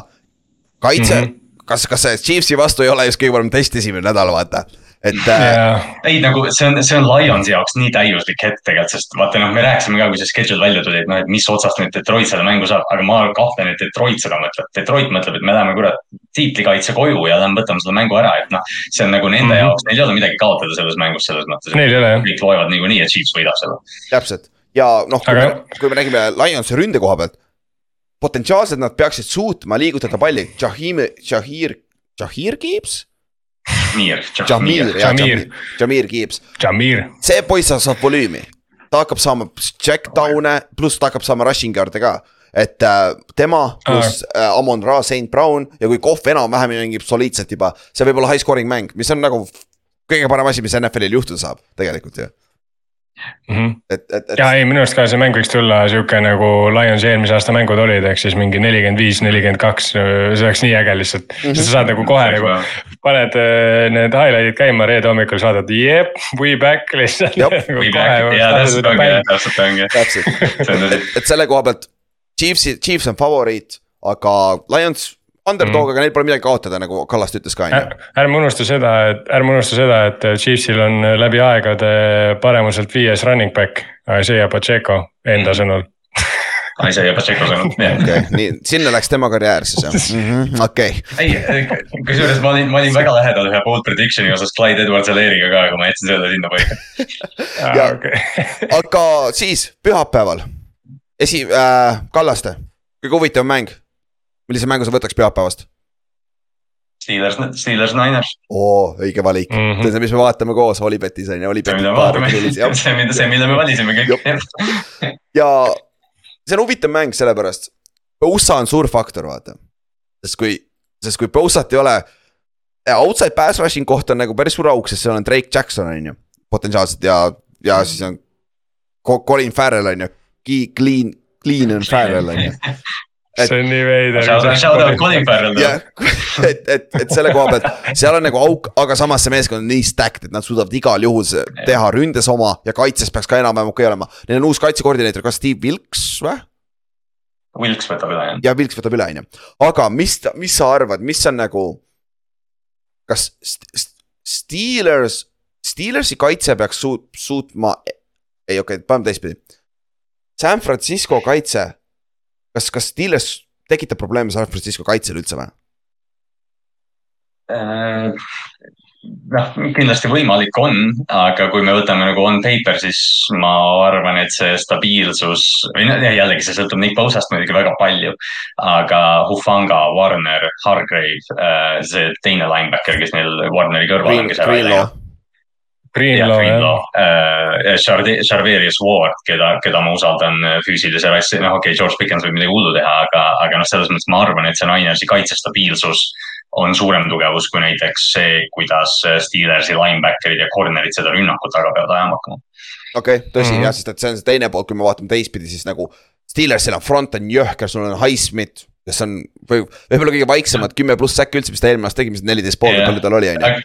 kaitse mm, Mhm. -hmm. kas, kas see Chiefsi vastu ei ole just kõige parem test esimene nädal, vaata, et äh, ei nagu see on, see on Lionsi jaoks nii täiuslik hetk tegelikult, sest vaata noh, me rääkisime ka, kui see schedule välja tuli, et noh, et mis otsast nüüd Detroit selle mängu saab, aga ma kahtlen, et Detroit seda mõtleb. Detroit mõtleb, et me läheme kurat tiitlikaitse koju ja lähme võtame selle mängu ära, et noh, see on nagu nende mm. -hmm. jaoks, neil ei ole midagi kaotada selles mängus selles mõttes. neil ei ole jah. kõik loevad niikuinii, et Chiefs võidab selle. täpselt ja noh, kui, Aga- me- kui me räägime Lionsi ründe koha pealt. Potentsiaalselt nad peaksid suutma liigutada palli, Jahim, Jahir, Jahir Gibbs, Mir, Jamir, Jamir. Jamir, Jamir Gibbs, Jamir, see poiss saab volüümi. ta hakkab saama check down'e, pluss ta hakkab saama rushing yard'e ka. et äh, tema pluss äh, Amon Ra, Saint Brown ja kui Kohv enam-vähem mängib soliidselt juba, see võib olla high scoring mäng, mis on nagu kõige parem asi, mis NFL-il juhtuda saab tegelikult ju, et, et, et ja ei, minu arust ka see mäng võiks tulla sihuke nagu Lionsi eelmise aasta mängud olid, ehk siis mingi nelikümmend viis, nelikümmend kaks, see oleks nii äge lihtsalt mm. -hmm. sa saad nagu kohe nagu, paned äh, need highlight'id käima reede hommikul, saadad jep, we back lihtsalt. Ja täpselt tõsi. et selle koha pealt Chiefsi, Chiefs on favoriit, aga Lions underdog mm, -hmm. aga neil pole midagi kaotada, nagu Kallast ütles ka on ju. ärme unusta seda, et ärme unusta seda, et Chiefsil on läbi aegade paremuselt viies running back, Isaiah Pacheco enda sõnul. Isaiah Pacheco sõnum, jah. okei, nii, sinna läks tema karjäär siis jah, okei. ei, kusjuures ma olin, ma olin väga lähedal ühe bold prediction'i osas Clyde Edwards Aleriga ka, aga ma jätsin selle sinna paika. Ja- okei, aga siis pühapäeval, esi- äh,, Kallaste, kõige huvitavam mäng. Millise mängu sa võtaks pühapäevast? Steelers, Steelers Niners, oo, õige valik mm. -hmm. mis me vaatame koos Olipetis on ju, see, Olipeti mida me paar vaatame, grillis jah. see, mida, see, mille me valisime kõik. ja see on huvitav mäng sellepärast, Bosa on suur faktor, vaata. sest kui, sest kui Bosat ei ole, outside pass rushing koht on nagu päris suur auk, sest seal on Drake Jackson on ju, potentsiaalselt ja, ja siis on Co- Colin Farrell on ju, Clean, Clean and Farrell on ju. Et- see on nii veider. Shout out Colin Farrell. et, et, et selle koha pealt, seal on nagu auk, aga samas see meeskond on nii stacked, et nad suudavad igal juhul teha ründes oma ja kaitses peaks ka enam-vähem okei olema. Neil on uus kaitsekoordineeter, kas Steve Wilks või? Wilks võtab üle jah. ja Wilks võtab üle, on ju. aga mis, mis sa arvad, mis on nagu. kas St- St- Steelers, Steelersi kaitse peaks suut-, suutma, ei okei okay,, paneme teistpidi. San Francisco kaitse, kas, kas Steelers tekitab probleeme San Francisco kaitsel üldse või? Äh, noh, kindlasti võimalik on, aga kui me võtame nagu on paper, siis ma arvan, et see stabiilsus või noh, jällegi see sõltub Nick Bosast muidugi väga palju. aga Hufanga, Warner, Hargrave, see teine linebacker, kes neil Warneri kõrval on, kes ära ei lähe., jah, Greenlaw jah, Greenlaw, Charverius Ward, keda, keda ma usaldan äh, füüsilise rassi, noh okei okay,, George Pickens võib midagi hullu teha, aga, aga noh, selles mõttes ma arvan, et see Ninersi kaitsestabiilsus on suurem tugevus kui näiteks see, kuidas äh, Steelersi linebacker'id ja corner'id seda rünnakut taga peavad ajama hakkama. okei okay,, tõsi mm Mhm. -hmm. jah, sest et see on see teine pool, kui me vaatame teistpidi, siis nagu. Steelersil on front on jõhker, sul on Highsmith, kes on või võib-olla kõige vaiksemad kümme pluss säkki üldse, mis ta eelmine aasta tegi, mis neliteist pool palju tal oli, on ju.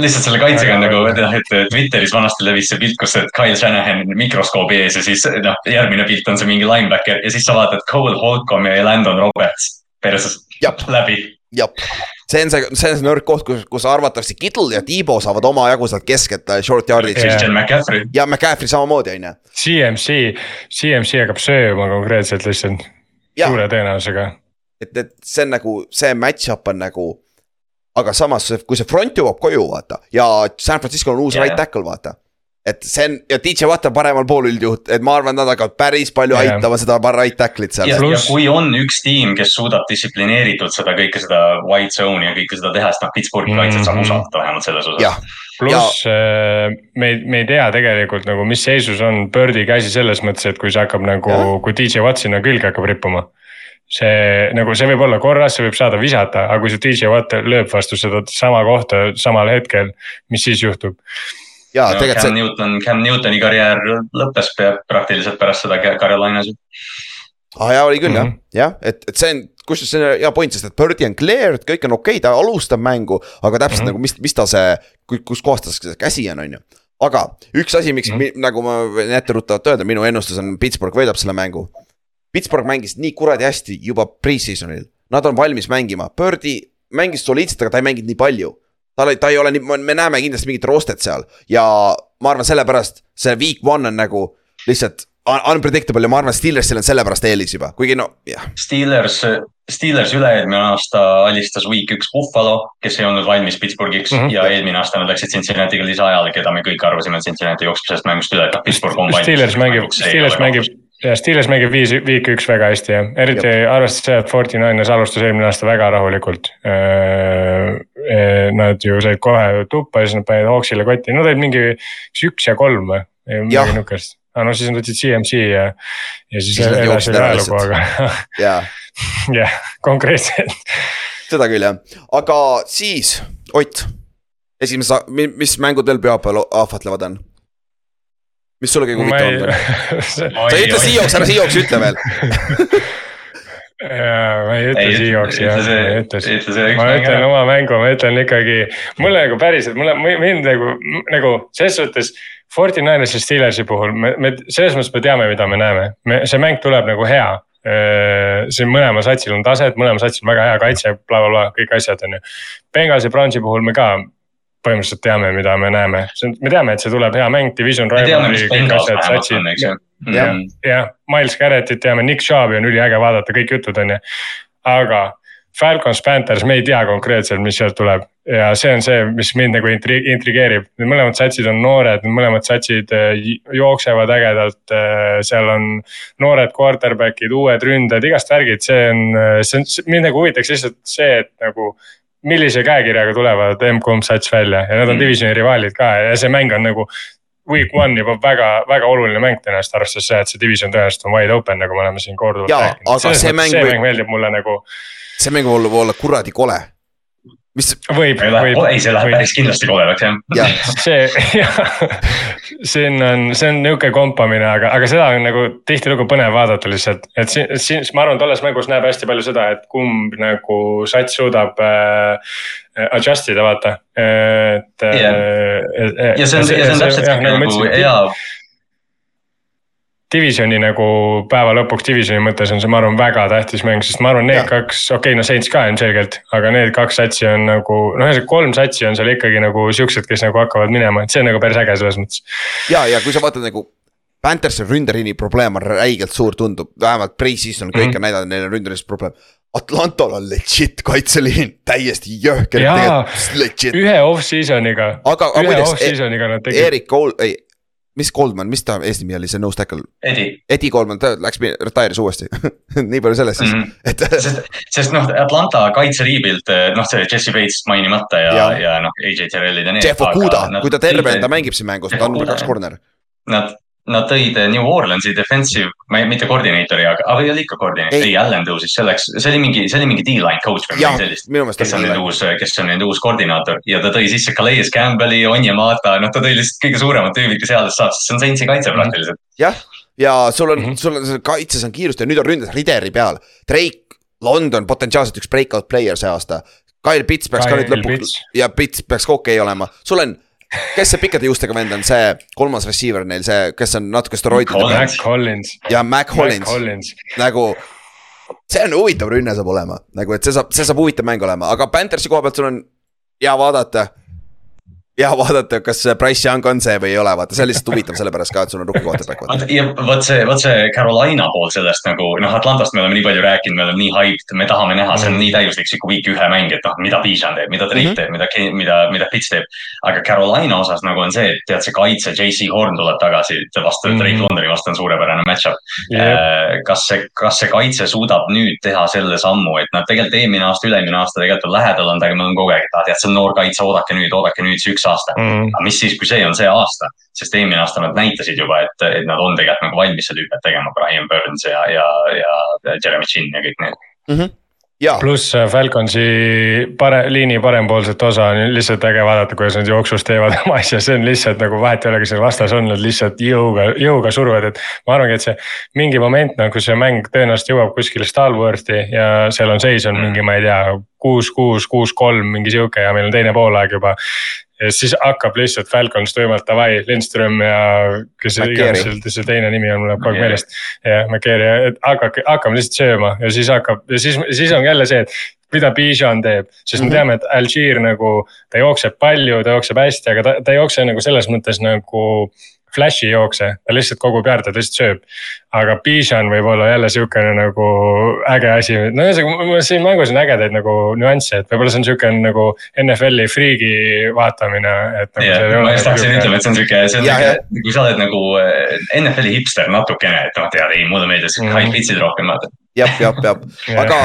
Lihtsalt selle kaitsega on nagu noh, et Twitteris vanasti levis see pilt, kus et Kyle Shanahan mikroskoobi ees ja siis noh, järgmine pilt on see mingi linebacker ja siis sa vaatad Cole Holcomb ja Landon Roberts perses läbi jah, see on see, see on see nõrk koht, kus, kus arvatakse Kittle ja Tiibo saavad omajagu sealt keskelt äh, short. Christian McCaffrey. ja McCaffrey samamoodi, on ju. CMC, CMC hakkab sööma konkreetselt lihtsalt suure tõenäosusega. et, et see on nagu, see match-up on nagu. Aga samas, kui see front jõuab koju, vaata ja San Francisco on uus Jah. right tackle, vaata. et see on ja DJ Watt on paremal pool üldjuhul, et ma arvan, nad hakkavad päris palju Jah. aitama seda right tackle'it seal ja, kui on üks tiim, kes suudab distsiplineeritult seda kõike seda white zone'i ja kõike seda teha, siis noh, Pittsburghi Mhm. kaitset saab usaldada vähemalt selles osas pluss äh, me ei, me ei tea tegelikult nagu, mis seisus on Birdi käsi selles mõttes, et kui see hakkab nagu kui DJ Watt sinna külge hakkab rippuma. See nagu, see võib olla korras, see võib saada visata, aga kui see DJ Watt lööb vastu seda sama kohta samal hetkel, mis siis juhtub? ja no,. tegelikult Cam see, Newton, Cam Newtoni karjäär lõppes praktiliselt pärast seda Carolinas. aa ah, jaa, oli küll mm Mhm. -hmm. jah, jah, et, et see on, kusjuures see on hea point, sest et Birdi on clear, et kõik on okei okay,, ta alustab mängu, aga täpselt mm Mhm. -hmm. nagu mis, mis ta see, kus kohas ta see käsi on, on ju. aga üks asi, miks mm, Mhm. -hmm. nagu ma võin etteruttavalt öelda, minu ennustus on Pittsburgh võidab selle mängu. Pittsburgh mängis nii kuradi hästi juba pre-season'il, nad on valmis mängima, Birdi mängis soliidselt, aga ta ei mänginud nii palju. tal ei, ta ei ole nii, me näeme kindlasti mingit rostet seal ja ma arvan, sellepärast see week one on nagu lihtsalt un- unpredictable ja ma arvan, Steelersil on sellepärast eelis juba, kuigi no jah, Steelers, Steelers üle-eelmine aasta alistas week üks Buffalo, kes ei olnud valmis Pittsburghiks mm. -hmm. ja eelmine aasta nad läksid Cincinnati'ga lisaajale, keda me kõik arvasime, et Cincinnati jookseb sellest mängust üle, et noh, Pittsburgh on valmis. Steelers mängib, Steelers mängib, ja Steelers mängib viis, viik üks väga hästi jah, eriti arvestades seda, et Forty Niners alustas eelmine aasta väga rahulikult. Nad ju said kohe tuppa ja siis nad panid Hawksile kotti, nad olid mingi kas üks ja kolm või, midagi niukest. aga no siis nad võtsid CMC ja, ja siis Siis edasi ajalugu, aga ja jah, konkreetselt. seda küll jah, aga siis Ott, esimese, mis mängud veel pühapäeval ahvatlevad on? Mis sulle kõige huvitavam on?, sa ei ütle Seahawks, ära Seahawks ütle veel. jaa, ma ei ütle Seahawksi jah, ma ei ütle ma ütlen oma mängu, ma ütlen ikkagi, mulle nagu päriselt, mulle, mind nagu, nagu selles suhtes. Forty Ninersi Steelersi puhul me, me selles mõttes me teame, mida me näeme, me, see mäng tuleb nagu hea. see mõlema satsil on taset, mõlema satsil on väga hea kaitse bla,, blablabla, kõik asjad on ju. Bengalsi Brownsi puhul me ka põhimõtteliselt teame, mida me näeme, me teame, et see tuleb hea mäng, division rivalry kõik asjad, satsid. Jah. Mm. jah, Miles Garrettit teame, Nick Chubb'i on üliäge vaadata, kõik jutud on ju. aga Falcons, Panthers, me ei tea konkreetselt, mis sealt tuleb ja see on see, mis mind nagu intri-, intrigeerib, need mõlemad satsid on noored, need mõlemad satsid j- jooksevad ägedalt. seal on noored quarterback'id, uued ründajad, igast värgid, see on, see on, mind nagu huvitaks lihtsalt see, et nagu millise käekirjaga tulevad M-kumb sats välja ja nad on Mm. divisioni rivaalid ka ja see mäng on nagu week one juba väga, väga oluline mäng tõenäoliselt, arvestades seda, et see division tõenäoliselt on wide open, nagu me oleme siin korduvalt rääkinud. see mäng meeldib mulle nagu, see mäng võib olla, olla kuradi kole. Mis võib, võib. ei, see läheb päris kindlasti koledaks jah ja. see, jah, siin on, see on nihuke kompamine, aga, aga seda on nagu tihtilugu põnev vaadata lihtsalt. et siin, siin ma arvan, tolles mängus näeb hästi palju seda, et kumb nagu sats suudab äh, adjust ida, vaata, et yeah.. ja see on, ja see on täpselt nagu, nagu hea Divisioni nagu päeva lõpuks divisioni mõttes on see, ma arvan, väga tähtis mäng, sest ma arvan, need ja. kaks, okei okay,, no Saints ka ilmselgelt, aga need kaks satsi on nagu, noh, ühesõnaga kolm satsi on seal ikkagi nagu siuksed, kes nagu hakkavad minema, et see on nagu päris äge selles mõttes. ja, ja kui sa vaatad nagu Panthersi ründerliini probleem on räigelt suur, tundub, vähemalt pre-season kõik mm -hmm. on näidanud, neil on ründeris probleem. Atlantol on legit kaitseliin, täiesti jõhker. ühe off-season'iga. aga, aga muideks, Erik Kool, ei mis Goldman, mis ta ees nimi oli, see nose tackle? Eddie. Eddie Goldman, ta läks, retire'is uuesti nii palju sellest siis mm, -hmm. et sest, sest noh, Atlanta kaitseriibilt, noh, see Jesse Bates mainimata ja, ja, ja noh, AJ Terrellid ja need. Jeff Okuda, kui ta terve on, ta mängib siin mängus, ta on number kaks corner. Nad Nad tõid New Orleansi defensive, mitte koordineeritori, aga, aga oli ikka koordineeter, ei Allan tõusis selleks, see oli mingi, see oli mingi D-line coach või midagi sellist. kes on nüüd uus, kes on nüüd uus koordinaator ja ta tõi sisse Calais Campbell'i, Onyemata, noh, ta tõi lihtsalt kõige suuremad tüübid, kes headest saab, sest see on Saintsi kaitse praktiliselt. jah, ja sul on mm, -hmm. sul on kaitses on kiirust ja nüüd on ründes Rideri peal. Drake, London potentsiaalselt üks breakout player see aasta. Kyle Pitts peaks Kyle ka nüüd lõpuks ja Pitts peaks ka okei okay olema, sul on kes see pikkade juustega vend on, see kolmas receiver neil, see, kes on natuke steroidide peal. Mac Collins. ja Mac Collins, nagu. see on huvitav rünne saab olema, nagu, et see saab, see saab huvitav mäng olema, aga Panthersi koha pealt sul on hea vaadata ja vaadata, kas Price Young on see või ei ole, vaata, see on lihtsalt huvitav sellepärast ka, et sul on rookie quarterback. ja vot see, vot see Carolina pool sellest nagu noh, Atlantast me oleme nii palju rääkinud, me oleme nii hyped, me tahame näha, see on nii täiuslik sihuke week ühe mäng, et noh, mida Bijan teeb, mida Drake mm -hmm. teeb, mida, mida, mida Fitz teeb. aga Carolina osas nagu on see, et tead, see kaitse, JC Horn tuleb tagasi vastu mm -hmm. Drake Londoni vastu on suurepärane match-up yeah.. kas see, kas see kaitse suudab nüüd teha selle sammu, et nad tegelikult eelmine aasta, üle-eelmine aasta tegelikult on lähedal olnud, aga me oleme kogu aeg, et ah tead, see on noor kaitse, oodake nüüd, oodake nüüd see üks aasta mm. -hmm aga mis siis, kui see on see aasta, sest eelmine aasta nad näitasid juba, et, et nad on tegelikult nagu valmis seda hüpet tegema, Brian Burns ja, ja, ja Jeremy Chin ja kõik need mm. -hmm pluss äh, Falconsi pare-, liini parempoolset osa on lihtsalt äge vaadata, kuidas nad jooksus teevad oma asja, see on lihtsalt nagu vahet ei ole, kes seal vastas on, nad lihtsalt jõuga, jõuga suruvad, et. ma arvangi, et see mingi moment nagu see mäng tõenäoliselt jõuab kuskile Stalworthi ja seal on seis on mingi, ma ei tea, kuus, kuus, kuus, kolm, mingi sihuke ja meil on teine poolaeg juba ja siis hakkab lihtsalt Falcons tuimalt davai, Lindström ja kes iganes see teine nimi on, mul läheb kogu aeg meelest. jah, McCary, et hakake, hakkame lihtsalt sööma ja siis hakkab ja siis, siis on jälle see, et mida Bijan teeb, sest mm -hmm. me mhm. teame, et Algier nagu, ta jookseb palju, ta jookseb hästi, aga ta, ta ei jookse nagu selles mõttes nagu flash'i jookse, ta lihtsalt kogub jaarde, ta lihtsalt sööb. aga Bijan võib olla jälle sihukene nagu äge asi, no ühesõnaga siin mängus on ägedaid nagu nüansse, et võib-olla see on sihuke nagu NFL-i friigi vaatamine, et nagu. Yeah, ma just tahtsin ütlema, et see on sihuke, see on sihuke, kui sa oled nagu eh, NFL-i hipster natukene, et noh, tead, ei mulle meeldis mm -hmm. high pitch'id rohkem vaata jah, jah, jah, aga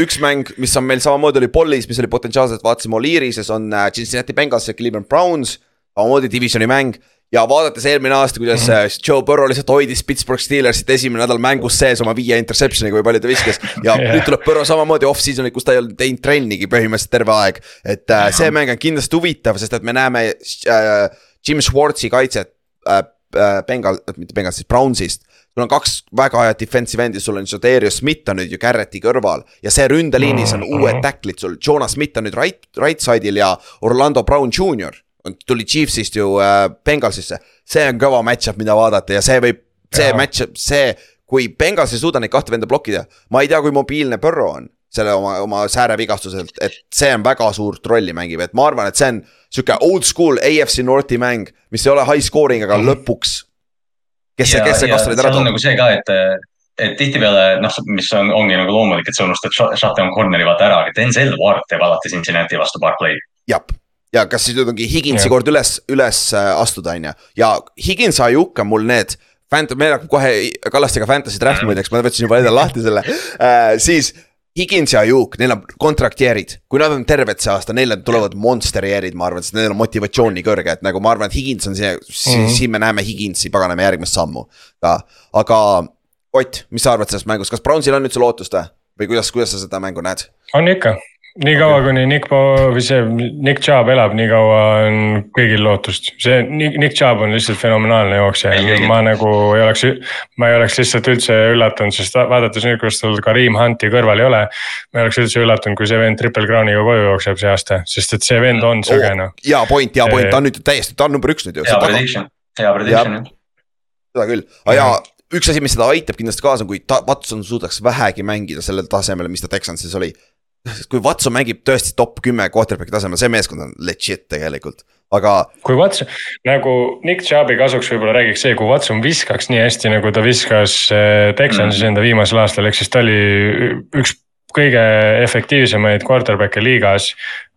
üks mäng, mis on meil samamoodi oli Pollis, mis oli potentsiaalselt, vaatasime Oliirises on äh, Cincinnati Bengals ja Cleveland Browns. samamoodi divisioni mäng ja vaadates eelmine aasta, kuidas mm -hmm. Joe Burrow lihtsalt hoidis Pittsburgh Steelersit esimene nädal mängus sees oma viie interception'iga või palju ta viskas. ja yeah. nüüd tuleb Burrow samamoodi off-season'il, kus ta ei olnud teinud trennigi põhimõtteliselt terve aeg. et äh, see mäng on kindlasti huvitav, sest et me näeme äh, Jim Schwartzi kaitset äh, äh, Bengal, mitte Bengal, siis Brownsist sul on kaks väga head defensive endi, sul on Darius Smith on nüüd ju Garretti kõrval ja see ründeliinis on uued mm-hmm. tackle'id sul, Jonas Smith on nüüd right, right side'il ja Orlando Brown Jr tuli Chiefsist ju äh, Bengalsisse. see on kõva match-up, mida vaadata ja see võib, see ja. match, see, kui Bengals ei suuda neid kahte venda blokkida. ma ei tea, kui mobiilne Burrow on selle oma, oma säärevigastuselt, et see on väga suurt rolli mängib, et ma arvan, et see on sihuke old school AFC Northi mäng, mis ei ole high scoring, aga mm -hmm. lõpuks. kes see, kes see kastanid ära toob. nagu see ka, et, et tihtipeale noh, mis on, ongi nagu loomulik, et sa unustad shutdown corner'i vaata ära, aga Denzel Ward teeb alati Cincinnati vastu Barclay. jah ja kas siis nüüd ongi Higinsi kord üles, üles äh, astuda, on ju, ja Higins ajuk on mul need. Fant-, meil hakkab kohe Kallastega fantasy draft muideks, ma võtsin juba endale lahti selle äh,, siis. Higins ja Ajuk, neil on contract year'id, kui nad on terved see aasta, neile tulevad monster year'id, ma arvan, sest neil on motivatsioon nii kõrge, et nagu ma arvan, et Higins on see mm, -hmm. siin me näeme Higinsi paganama järgmist sammu aga Ott, mis sa arvad sellest mängust, kas Brownsil on üldse lootust või, või kuidas, kuidas sa seda mängu näed? on ikka niikaua kuni Nick Bo- või see Nick Chubb elab, nii kaua on kõigil lootust. see Nick, Nick Chubb on lihtsalt fenomenaalne jooksja ja ma nagu ei oleks, ma ei oleks lihtsalt üldse üllatunud, sest vaadates nüüd, kus tal Kareem Hunti kõrval ei ole. ma ei oleks üldse üllatunud, kui see vend triple crown'iga koju jookseb see aasta, sest et see vend on sõge noh. hea point, hea point, ta on nüüd täiesti, ta on number üks nüüd ju. hea prediction, hea prediction jah. seda küll, aga ja üks asi, mis seda aitab kindlasti kaasa, kui ta, Watson suudaks vähegi mängida sellel tasemel, mis ta Texansis oli kui Watson mängib tõesti top kümme quarterback'i tasemel, see meeskond on legit tegelikult, aga. kui Watson, nagu Nick Chubbi kasuks võib-olla räägiks see, kui Watson viskaks nii hästi, nagu ta viskas äh, Texansis mm. enda viimasel aastal, ehk siis ta oli üks kõige efektiivsemaid quarterback'e liigas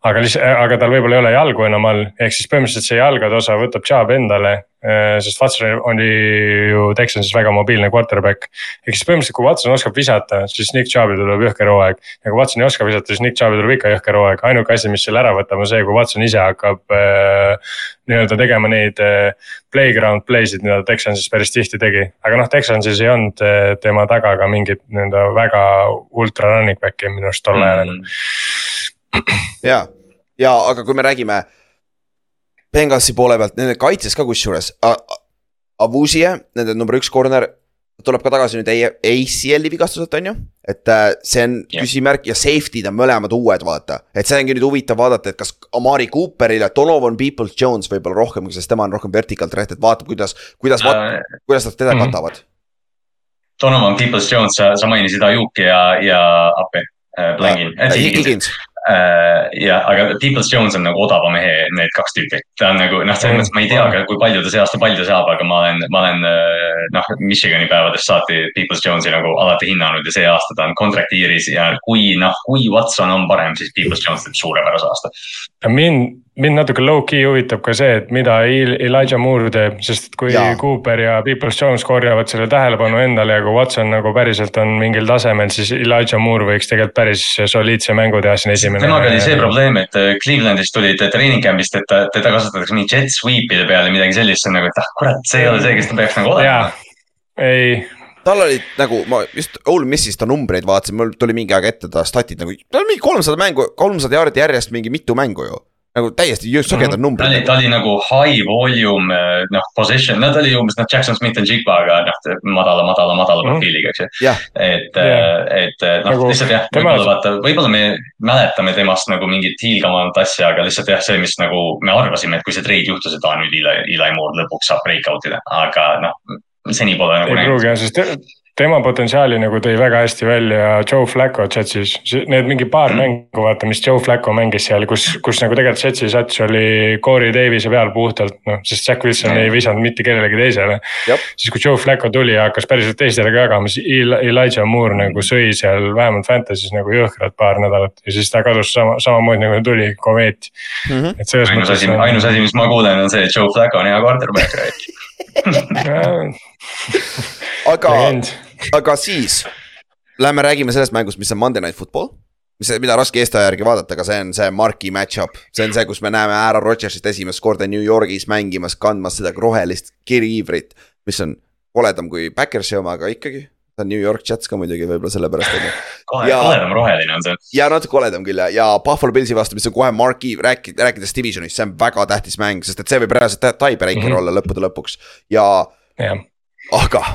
aga lihtsalt, aga tal võib-olla ei ole jalgu enam all, ehk siis põhimõtteliselt see jalgade osa võtab Chubb endale. Äh, sest Watson oli ju Texansis väga mobiilne quarterback. ehk siis põhimõtteliselt, kui Watson oskab visata, siis Nick Chubbil tuleb jõhker hooaeg. ja kui Watson ei oska visata, siis Nick Chubbil tuleb ikka jõhker hooaeg, ainuke asi, mis selle ära võtab, on see, kui Watson ise hakkab äh,. nii-öelda tegema neid äh, playground play'sid, mida ta Texansis päris tihti tegi, aga noh, Texansis ei olnud äh, tema taga ka mingit nii-öelda väga ultra running back'i minu arust tol ajal mm.. Ja ja aga kui me räägime Bengalsi poole pealt, nende kaitses ka kusjuures. Avusie, nende number üks corner, tuleb ka tagasi nüüd ACL-i vigastuselt, on ju. et äh, see on yeah. küsimärk ja safety'd on mõlemad uued, vaata. et see ongi nüüd huvitav vaadata, et kas Amari Cooperile, Donovan Peoples-Jones võib-olla rohkem, sest tema on rohkem vertical threat, et vaatab, kuidas, kuidas uh,, kuidas nad teda mm -hmm. katavad. Donovan Peoples-Jones, sa, sa mainisid Ajuki ja, ja Appi äh,, äh,. Higgins ja, aga Peoples Jones on nagu odava mehe, need kaks tüüpi. ta on nagu noh, selles mõttes ma ei tea ka, kui palju ta see aasta palju saab, aga ma olen, ma olen äh, noh, Michigani päevadest saati Peoples Jonesi nagu alati hinnanud ja see aasta ta on contract year'is ja kui noh, kui Watson on parem, siis Peoples Jones teeb suurepärase aasta. mind mind natuke low-key huvitab ka see, et mida Elijah Moore teeb, sest et kui ja. Cooper ja Peoples Jones korjavad selle tähelepanu endale ja kui Watson nagu päriselt on mingil tasemel, siis Elijah Moore võiks tegelikult päris soliidse mängu teha siin esimene. temaga oli see probleem, et äh, Clevelandist tulid treening camp'ist, et teda kasutatakse mingi jet sweep'ide peale, midagi sellist, see on nagu, et ah kurat, see ei ole see, kes ta peaks nagu olema. ei tal olid nagu, ma just Ole Missist ta numbreid vaatasin, mul tuli mingi aeg ette ta statid nagu, tal on mingi kolmsada mängu, kolmsada jaardi järjest mingi mitu mängu ju nagu täiesti sõgedad numbrid. ta oli, ta oli nagu high volume eh, noh, possession, no ta oli umbes noh, Jackson Smith and Jigba, aga noh, madala, madala, madala mm -hmm. profiiliga, eks ju. et yeah., et eh, noh nagu, lihtsalt jah, võib-olla vaata, võib-olla me mäletame temast nagu mingit hiilgavamat asja, aga lihtsalt jah, see, mis nagu me arvasime, et kui see treid juhtus, et aa nüüd Eli, Eli Moore lõpuks saab breakout ida, aga noh seni pole nagu näinud. ei pruugi jah, sest tema potentsiaali nagu tõi väga hästi välja Joe Flacco Jetsis, need mingi paar mm. mängu, vaata, mis Joe Flacco mängis seal, kus, kus nagu tegelikult Jetsi sats oli Corey Davis'e peal puhtalt, noh, sest Jack Wilson mm. ei visanud mitte kellelegi teisele. siis kui Joe Flacco tuli ja hakkas päriselt teistele ka jagama, siis Elijah Moore nagu sõi seal vähemalt Fantasy's nagu jõhkralt paar nädalat ja siis ta kadus sama, samamoodi nagu ta tuli, komeet mm. -hmm. et selles ainus mõttes. ainus asi, ainus asi, mis ma kuulen, on see, et Joe Flacco on hea quarterback aga aga siis lähme räägime sellest mängust, mis on Monday Night Football. mis, mida raske Eesti aja järgi vaadata, aga see on see marquee match-up, see on see, kus me näeme Aaron Rodgersit esimest korda New Yorgis mängimas, kandmas seda rohelist kiriivrit. mis on koledam kui Backersi oma, aga ikkagi ta on New York Jets ka muidugi võib-olla sellepärast on ju. koledam roheline on see. ja natuke koledam küll ja, ja Buffalo Pillsi vastu, mis on kohe marquee, rääki-, rääkides divisionist, see on väga tähtis mäng, sest et see võib reaalselt tiebreaker mm -hmm. olla lõppude lõpuks ja yeah.. aga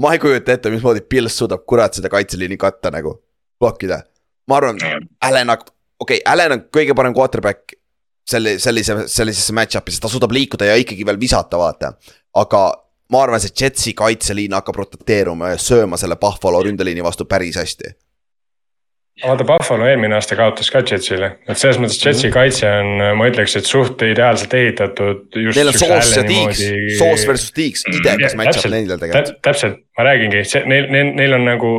ma ei kujuta ette, mismoodi Pils suudab kurat seda kaitseliini katta nagu, blokkida. ma arvan, Allan, okei okay,, Allan on kõige parem quarterback selle, sellise, sellisesse match-up'i, sest ta suudab liikuda ja ikkagi veel visata, vaata. aga ma arvan, see Jetsi kaitseliin hakkab roteeruma ja sööma selle Buffalo ründeliini vastu päris hästi vaata Buffalo eelmine aasta kaotas ka Jetsile, et selles mõttes Jetsi mhm. kaitse on, ma ütleks, et suht ideaalselt ehitatud. Neil on soos ja tiiks, soos versus tiiks, idekas match-up nendel tegelikult. täpselt, ma räägingi, neil, neil, neil on nagu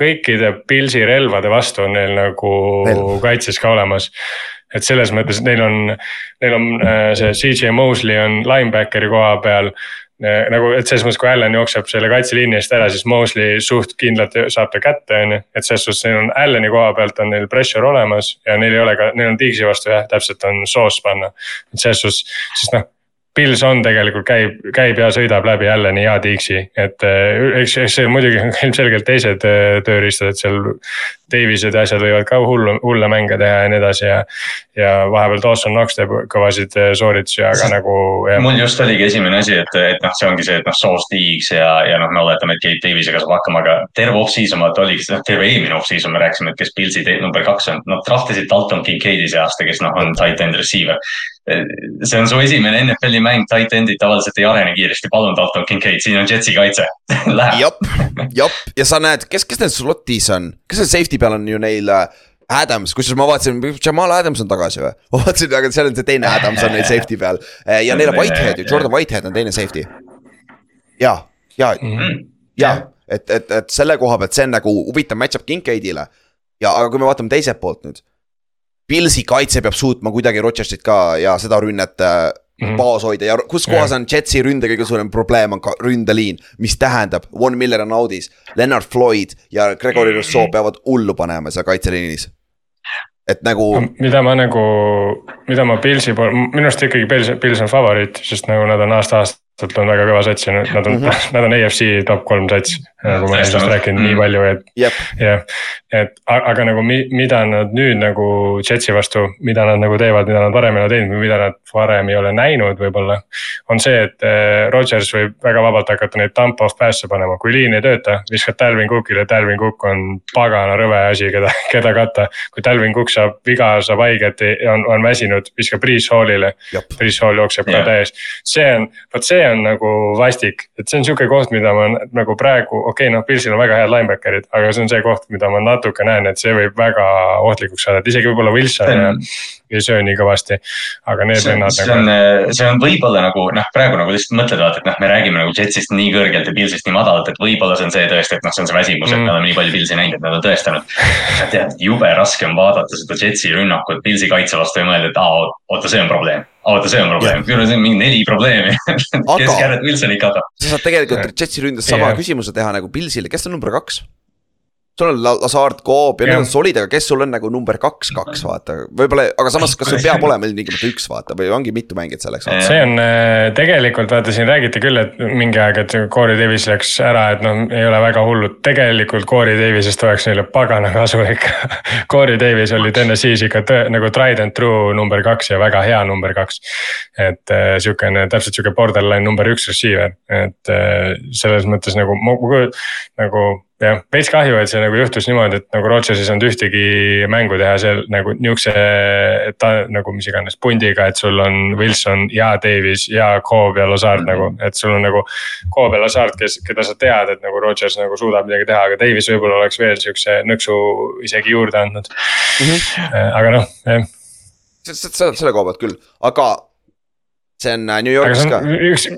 kõikide Pilsi relvade vastu on neil nagu Relv. kaitses ka olemas. et selles mõttes neil on, neil on äh, see CJ Mosley on linebackeri koha peal nagu, et selles mõttes, kui Allan jookseb selle kaitseliini eest ära, siis Mosley suht kindlalt saab ta kätte, on ju. et selles suhtes neil on Allani koha pealt on neil pressure olemas ja neil ei ole ka, neil on Tiigsi vastu jah, täpselt on soos panna. et selles suhtes, sest noh. Pils on tegelikult käib, käib ja sõidab läbi jälle nii hea tiiksi, et äh, eks, eks see muidugi on ilmselgelt teised äh, tööriistad, et seal. Davised ja asjad võivad ka hullu, hulle mänge teha ja nii edasi ja, ja vahepeal Dawson Knox teeb kõvasid äh, sooritusi, aga nagu. mul just oligi esimene asi, et, et noh, see ongi see, et noh, Sauce tiiks ja, ja noh, me oletame, et Gabe Davisega saab hakkama, aga terve off-season vaata oligi, noh terve eelmine off-season me rääkisime, et kes Pilsi number kaks on, nad trahvisid Dalton Kincaid'i see aasta, kes noh, on tight end receiver see on su esimene NFL-i mäng, tight end'id tavaliselt ei arene kiiresti, palun Dalton Kincaid, siin on Jetsi kaitse. Jep, jep. Ja sa näed, kes, kes neil slot'is on, kes seal safety peal on ju neil äh, Adams, kusjuures ma vaatasin, Jamal Adams on tagasi või? ma vaatasin, aga seal on see teine Adams on neil safety peal. Äh, ja neil on Whitehead ju, Jordan Whitehead on teine safety. ja, ja mm, -hmm. ja et, et, et selle koha pealt see on nagu huvitav match-up Kincaidile. ja, aga kui me vaatame teiselt poolt nüüd Pilsi kaitse peab suutma kuidagi Rodgersit ka ja seda rünnet mm baas hoida ja kus kohas on Jetsi ründe kõige suurem probleem on ka ründeliin. mis tähendab, Von Miller on audis, Leonard Floyd ja Gregory Rousseau mhm. peavad hullu panema seal kaitseliinis et nagu. mida ma nagu, mida ma Pilsi pool, minu arust ikkagi Pils, Pils on favoriit, sest nagu nad on aasta-aastalt sealt on väga kõva sats ja nad on mm, -hmm. nad on AFC top kolm sats. nagu ma olen sellest rääkinud mm -hmm. nii palju, et yep. jah, et aga nagu mi, mida nad nüüd nagu Jetsi vastu, mida nad nagu teevad, mida nad varem ei ole teinud või mida nad varem ei ole näinud võib-olla. on see, et eh, Rodgers võib väga vabalt hakata neid dump off pass'e panema, kui liin ei tööta, viskad Dalvin Cookile, Dalvin Cook on pagana rõve asi, keda, keda katta. kui Dalvin Cook saab viga, saab haiget, on, on väsinud, viskab Priis Hallile. Priis Hall jookseb yeah. ka täiesti, see on, vot see on nagu vastik, et see on sihuke koht, mida ma nagu praegu, okei okay,, noh, Pilsil on väga head linebacker'id, aga see on see koht, mida ma natuke näen, et see võib väga ohtlikuks saada, et isegi võib-olla Wilson ja ei söö nii kõvasti. aga need vennad nagu. see on, see on võib-olla nagu noh, praegu nagu lihtsalt mõtled vaata, et noh, me räägime nagu Jetsist nii kõrgelt ja Pilsist nii madalalt, et võib-olla see on see tõesti, et noh, see on see väsimus mm., et me oleme nii palju Pilsi näinud, et nad on tõestanud. tead, jube raske on vaadata seda Jetsi rünnakut Pilsi kaitse vastu ja mõelda, et aa, oota, see on probleem oota, see on probleem, küll on mingi neli probleemi kes Garrett Wilsoni katab? sa saad tegelikult Jetsi ründes sama yeah. küsimuse teha nagu Pilsile, kes on number kaks? Sul on Lazard, Coop ja need on solid, aga kes sul on nagu number kaks, kaks vaata, võib-olla, aga samas, kas sul peab olema ilmtingimata üks vaata või ongi mitu mängijat selleks? see on äh, tegelikult vaata siin räägiti küll, et mingi aeg, et Corey Davis läks ära, et noh, ei ole väga hullu, tegelikult Corey Davisest oleks neile pagana kasu ikka Corey Davis oli TNS-is ikka tõe, nagu tried and true number kaks ja väga hea number kaks. et äh, sihukene, täpselt sihuke borderline number üks receiver, et äh, selles mõttes nagu, nagu jah, veits kahju, et see nagu juhtus niimoodi, et nagu Rodgers ei saanud ühtegi mängu teha seal nagu nihukese, ta nagu mis iganes pundiga, et sul on Wilson ja Davis ja Cobb ja Lazard mm -hmm. nagu, et sul on nagu. Cobb ja Lazard, kes, keda sa tead, et nagu Rodgers nagu suudab midagi teha, aga Davis võib-olla oleks veel sihukese nõksu isegi juurde andnud mm. -hmm. aga noh, jah. selle, selle koha pealt küll, aga see on äh, New Yorgis ka. üks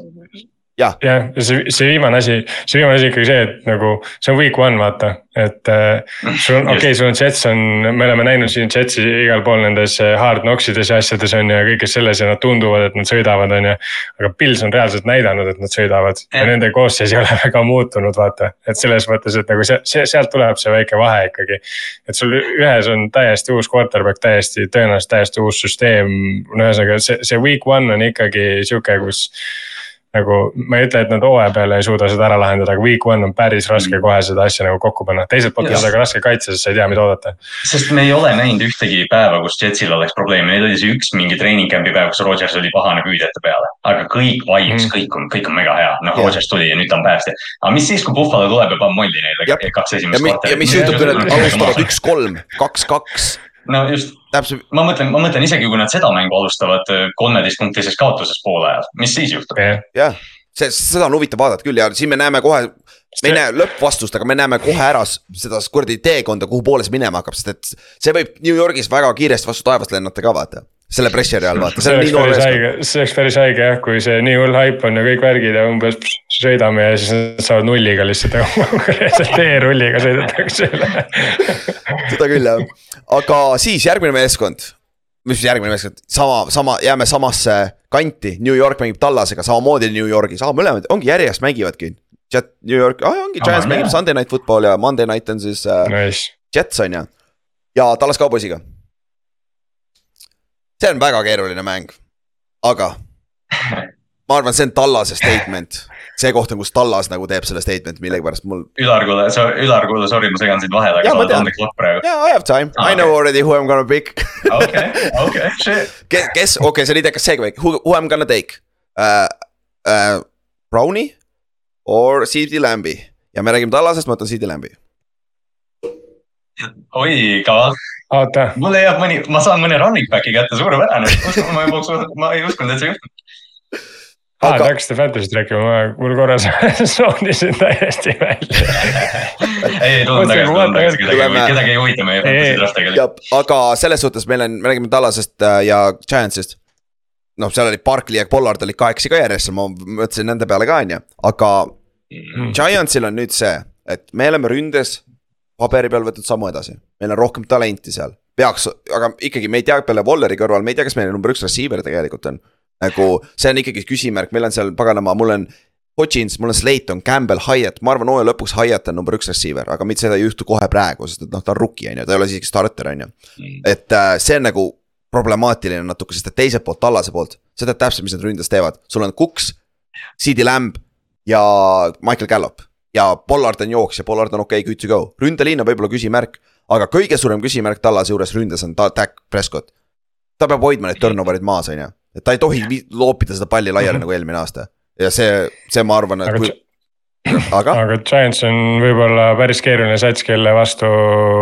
jah, ja see, see viimane asi, see viimane asi ikkagi see, et nagu see on week one, vaata, et äh, sul on, okei okay,, sul on Jets on, me oleme näinud siin Jetsi igal pool nendes äh, hard knocks ides ja asjades on ju ja kõiges selles ja nad tunduvad, et nad sõidavad, on ju. aga Pils on reaalselt näidanud, et nad sõidavad. Ja, ja nende koosseis ei ole väga muutunud, vaata, et selles mõttes, et nagu see, see, sealt tuleb see väike vahe ikkagi. et sul ühes on täiesti uus quarterback, täiesti tõenäoliselt täiesti uus süsteem, no ühesõnaga see, see week one on ikkagi sihuke, kus nagu ma ei ütle, et nad hooaja peale ei suuda seda ära lahendada, aga week one on päris raske mm. kohe seda asja nagu kokku panna, teiselt poolt on seda ka raske kaitsta, sest sa ei tea, mida oodata. sest me ei ole näinud ühtegi päeva, kus Jetsil oleks probleeme, neil oli see üks mingi treening camp'i päev, kus Rodgers oli pahane püüdjate peale. aga kõik vibes mm., kõik on, kõik on mega hea, noh Rodgers tuli ja nüüd ta on päästja. aga mis siis, kui Buffalo tuleb ja paneb molli neile kaks esimest kvartalit. ja mis juhtub, kui nad alustavad üks-kolm, kaks-kaks no just, ma mõtlen, ma mõtlen isegi kui nad seda mängu alustavad äh, kolmeteistpunktises kaotuses poole ajal, mis siis juhtub? jah, see, seda on huvitav vaadata küll ja siin me näeme kohe, me ei näe lõppvastust, aga me näeme kohe ära seda kuradi teekonda, kuhu poole see minema hakkab, sest et see võib New Yorgis väga kiiresti vastu taevast lennata ka vaata selle pressure'i all vaata, see on nii noor meeskond. see oleks päris haige jah, kui see nii hull haip on ja kõik värgid ja umbes sõidame ja siis nad saavad nulliga lihtsalt konkreetselt teerulliga sõidetakse üle seda küll jah, aga siis järgmine meeskond. mis järgmine meeskond, sama, sama, jääme samasse kanti, New York mängib tallasega samamoodi New Yorgis, aa mõlemad ongi järjest mängivadki. Jet, New York, aa ongi, Giants mängib Sunday night football ja Monday night on siis äh, nice. Jets on ju. ja Tallas Cowboysiga see on väga keeruline mäng, aga ma arvan, see on Tallase statement. see koht on, kus Tallas nagu teeb selle statement millegipärast mul. Ülar, kuule, Ülar, kuule, sorry, ma segan sind vahele, aga Jaa, tean. on the clock praegu. Yeah, I have time, Ah, I know okei. already who I m gonna pick. okei, okei, shit. kes, kes, okei okay,, see oli idekas segue, who, who I m gonna take uh,. Uh, Brownie or CD Lambi ja me räägime Tallasest, ma võtan CD Lambi. oi, kaval, oota, mul leiab mõni, ma saan mõne running back'i kätte, suurepärane. ma ei poleks, ma ei uskunud, et see juhtub. aa, te hakkasite Fantasy't rääkima, ma, mul korra soonisin täiesti välja. ei, ei tulnud tagasi, tulnud tagasi, kedagi Tuleme-, kedagi ei huvita meie Ei, ei. fantasy draft tegelikult. ja aga selles suhtes meil on, me räägime Tallasest äh, ja Giantsist. noh, seal oli Barkley ja Pollard olid kahekesi ka järjest, ma mõtlesin nende peale ka on ju, aga Mm. Giantsil on nüüd see, et me oleme ründes paberi peal võtnud sammu edasi, meil on rohkem talenti seal. peaks, aga ikkagi me ei tea peale Walleri kõrval, me ei tea, kas meil number üks receiver tegelikult on. nagu see on ikkagi küsimärk, meil on seal paganama, mul on Hodgins, mul on Slayton, Campbell, Hyatt, ma arvan, hooaja lõpuks Hyatt on number üks receiver, aga mitte seda ei juhtu kohe praegu, sest et noh, ta on rookie on ju, ta ei ole isegi starter on ju. et äh, see on nagu problemaatiline natuke, sest et teiselt poolt, Tallase poolt, sa tead täpselt, mis nad ründes teevad, sul on Cooks, CD Lamb ja Michael Gallup. Ja Pollard on jooksja, Pollard on okei okay,, good to go, ründeliin on võib-olla küsimärk, aga kõige suurem küsimärk Tallase juures ründes on ta- Dak Prescott. ta peab hoidma neid turnover'id maas, on ju, et ta ei tohi loopida seda palli laiali Mhm. nagu eelmine aasta ja see, see, ma arvan, et aga kui, aga aga Giants on võib-olla päris keeruline sats, kelle vastu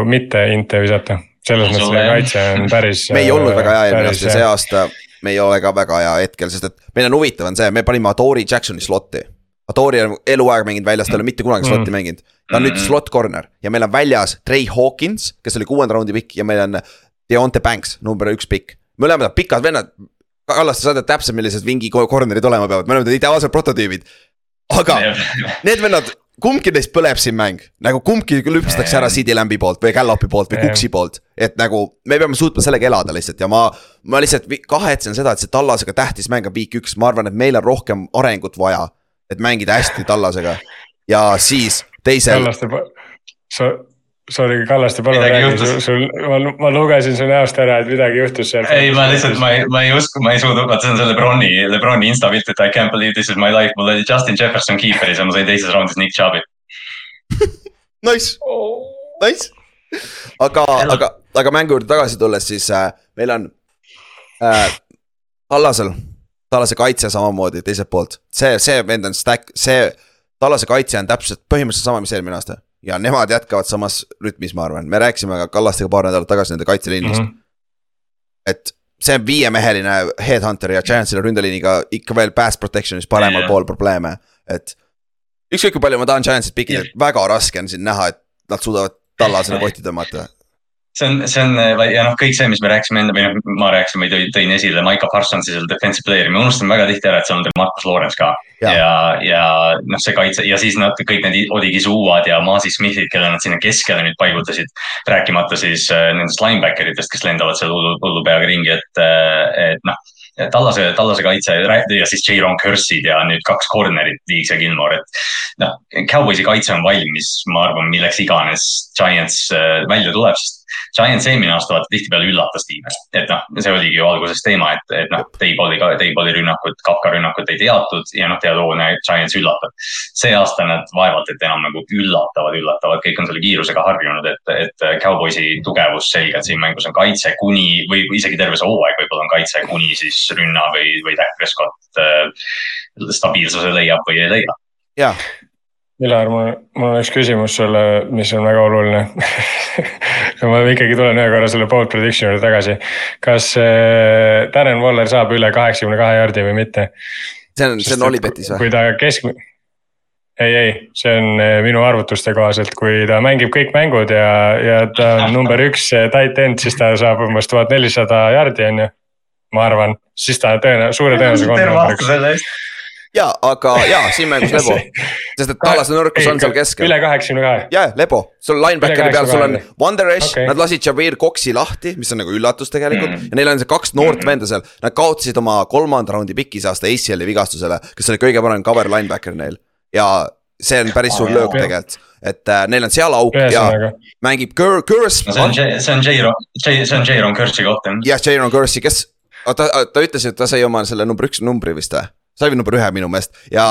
mitte inte visata. selles mõttes see kaitse on päris. me ei olnud väga hea eelmine aasta ja see aasta me ei ole ka väga hea hetkel, sest et meil on huvitav on see, me panime Adori Jacksoni slot'i. Adori on eluaeg mänginud väljas, ta ei ole mitte kunagi Mm. slot'i mänginud. ta on nüüd Mm. slot corner ja meil on väljas Trey Hawkins, kes oli kuuenda raundi pikk ja meil on Deonte Banks, number üks pikk. mõlemad on pikad vennad. Kallaste, sa tead täpselt, millised vingi corner'id olema peavad, me oleme ideaalsed prototüübid. aga need vennad, kumbki neist põleb siin mäng, nagu kumbki lüpstakse ära CD Lambi poolt või Gallopi poolt või. Cooksi poolt. et nagu me peame suutma sellega elada lihtsalt ja ma, ma lihtsalt kahetsen seda, et see Tallasega tähtis mäng on week üks, ma arvan, et meil on rohkem arengut vaja. Et mängida hästi Tallasega ja siis teisel, Kallaste, sa, sorry, Kallaste, palun räägi, sul, ma, ma lugesin su näost ära, et midagi juhtus seal. ei, ma lihtsalt, ma ei, ma ei usku, ma ei suuda, vaata see on see Lebroni, Lebroni insta pilt, et I can't believe this is my life, mul oli Justin Jefferson keeper'is ja ma sain teises raundis Nick Chubb'i. nice, nice. aga, aga, aga mängu juurde tagasi tulles, siis äh, meil on äh, Tallasel, Tallase kaitse samamoodi teiselt poolt, see, see vend on stack, see Tallase kaitse on täpselt põhimõtteliselt sama, mis eelmine aasta. ja nemad jätkavad samas rütmis, ma arvan, me rääkisime ka Kallastega paar nädalat tagasi nende kaitseliinist mm. -hmm. et see on viiemeheline headhunter ja Giantsil on ründeliiniga ikka veel pass protection'is paremal Jaa. pool probleeme, et. ükskõik kui palju ma tahan Giantsit pikida, väga raske on siin näha, et nad suudavad Tallasele kotti tõmmata. See on, see on ja noh, kõik see, mis me rääkisime enne või noh, ma rääkisin või tõin, tõin esile Maiko Parsonsi seal defensive player'i, me unustame väga tihti ära, et seal on Marcus Lawrence ka. Ja, ja, ja noh, see kaitse ja siis nad kõik need Odigi Suuad ja Maasi Smithid, kelle nad sinna keskele nüüd paigutasid. rääkimata siis äh, nendest linebacker itest, kes lendavad seal hullu, hullu peaga ringi, et, et noh. Tallase, Tallase kaitse ja siis J-Ron Curse'id ja nüüd kaks corner'it, Deeks ja Gilmore, et noh, Cowboysi kaitse on valmis, ma arvan, milleks iganes Giants välja tuleb, sest Giants eelmine aasta vaata tihtipeale üllatas tiime, et noh, see oligi ju alguses teema, et, et noh, Teibol'i, Teibol'i rünnakut, Kafka rünnakut ei teatud ja noh, teadoone Giants üllatab. see aasta nad vaevalt, et enam nagu üllatavad, üllatavad, kõik on selle kiirusega harjunud, et, et Cowboysi tugevus selgelt siin mängus on kaitse kuni või või isegi terve see hooaeg võib-olla on kaitse kuni siis rünna või, või Dak Prescott äh, stabiilsuse leiab või ei leia. jah, Ülar, mul, mul on üks küsimus sulle, mis on väga oluline ja ma ikkagi tulen ühe korra selle bold prediction juurde tagasi. kas äh, Darren Waller saab üle kaheksakümne kahe jardi või mitte? see on, see on Olipetis või? kui ta keskmine, ei, ei, see on äh, minu arvutuste kohaselt, kui ta mängib kõik mängud ja, ja ta on number üks äh, tight end, siis ta saab umbes tuhat nelisada jardi, on ju. ma arvan, siis ta tõenäoliselt, suure tõenäosusega on terve number aasta üks. selle eest. ja, aga ja siin mängus Lebo, sest et Tallase nõrkus on seal keskel. üle kaheksakümne kahe. ja, Lebo, sul linebackeri peal, sul on 80 Wonder Esh Okei. okay., nad lasid Javier Coxi lahti, mis on nagu üllatus tegelikult Mm. mm. ja neil on see kaks noort venda seal. Nad kaotasid oma kolmanda raundi piki see aasta ACL-i vigastusele, kes oli kõige parem cover linebacker neil ja see on päris suur Aa, löök tegelikult, et äh, neil on seal auk ja ühesõnaga, mängib Cur-, Curse no see on, see on J-Ron, see on J-Ron Curse'i koht jah. jah, Jaron Curse'i, kes, ta, ta ütles, et ta sai oma selle number üks numbri vist või? Sai number ühe minu meelest ja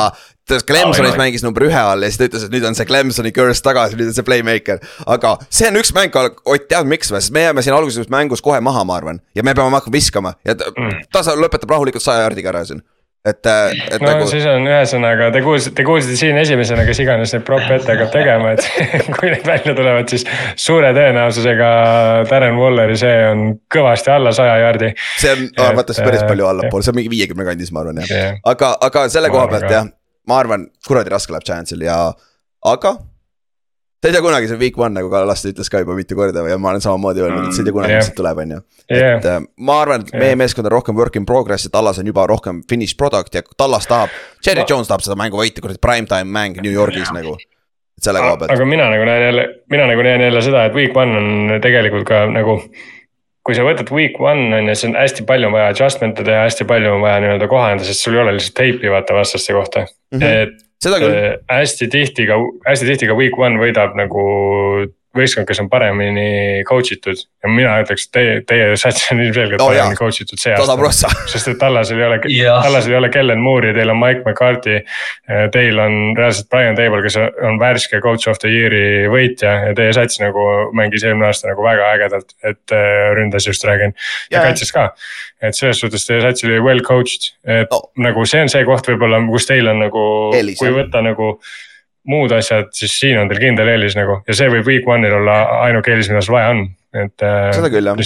ta Clemsonis oi. mängis number ühe all ja siis ta ütles, et nüüd on see Clemsoni curse tagasi, nüüd on see playmaker. aga see on üks mäng, Ott tead miks või, sest me jääme siin alguses mängus kohe maha, ma arvan. ja me peame hakkama viskama ja ta, Mm. ta sa- lõpetab rahulikult saja jardiga ära siin. Et, et no nagu siis on ühesõnaga, te kuulsite, te kuulsite siin esimesena, kes iganes neid prop ette hakkab tegema, et kui need välja tulevad, siis suure tõenäosusega Darren Walleri see on kõvasti alla saja jardi. see on, vaata see on päris äh, palju allapoole, see on mingi viiekümne kandis, ma arvan jah jah. aga, aga selle koha pealt jah, ma arvan, kuradi raske läheb Giantsil ja, aga. Sa ei tea kunagi, see week one nagu Kallaste ütles ka juba mitu korda ja ma olen samamoodi öelnud, et sa ei tea kunagi, Jah. mis siit tuleb, on ju. et äh, ma arvan, et meie Jah. meeskond on rohkem work in progress ja Tallas on juba rohkem finished product ja Tallas tahab. Cherry Jones tahab seda mängu võita, kuradi prime time mäng New Yorgis nagu. et selle koha pealt, aga mina nagu näen jälle, mina nagu näen jälle seda, et week one on tegelikult ka nagu. kui sa võtad week one on ju, siis on hästi palju on vaja adjustment'e teha, hästi palju on vaja nii-öelda kohaneda, sest sul ei ole lihtsalt teipi vaata vastaste kohta mm. -hmm. et seda küll, Äh, hästi tihti ka, hästi tihti ka week one võidab nagu võistkond, kes on paremini coach itud ja mina ütleks, et teie, teie sats on ilmselgelt Oh, paremini coach itud see aasta. sest et Tallasel ei ole. Tallasel ei ole Kellen Moore'i, teil on Mike McCarthy. Teil on reaalselt Brian Table, kes on värske coach of the year'i võitja ja teie sats nagu mängis eelmine aasta nagu väga ägedalt, et äh, ründas just räägin. ja Jaa. kaitses ka, et selles suhtes teie sats oli well coached, et No. nagu see on see koht võib-olla, kus teil on nagu, kui võtta nagu muud asjad, siis siin on teil kindel eelis nagu. Ja see võib week one'il olla ainuke eelis, mida sul vaja on, et äh, seda küll jah,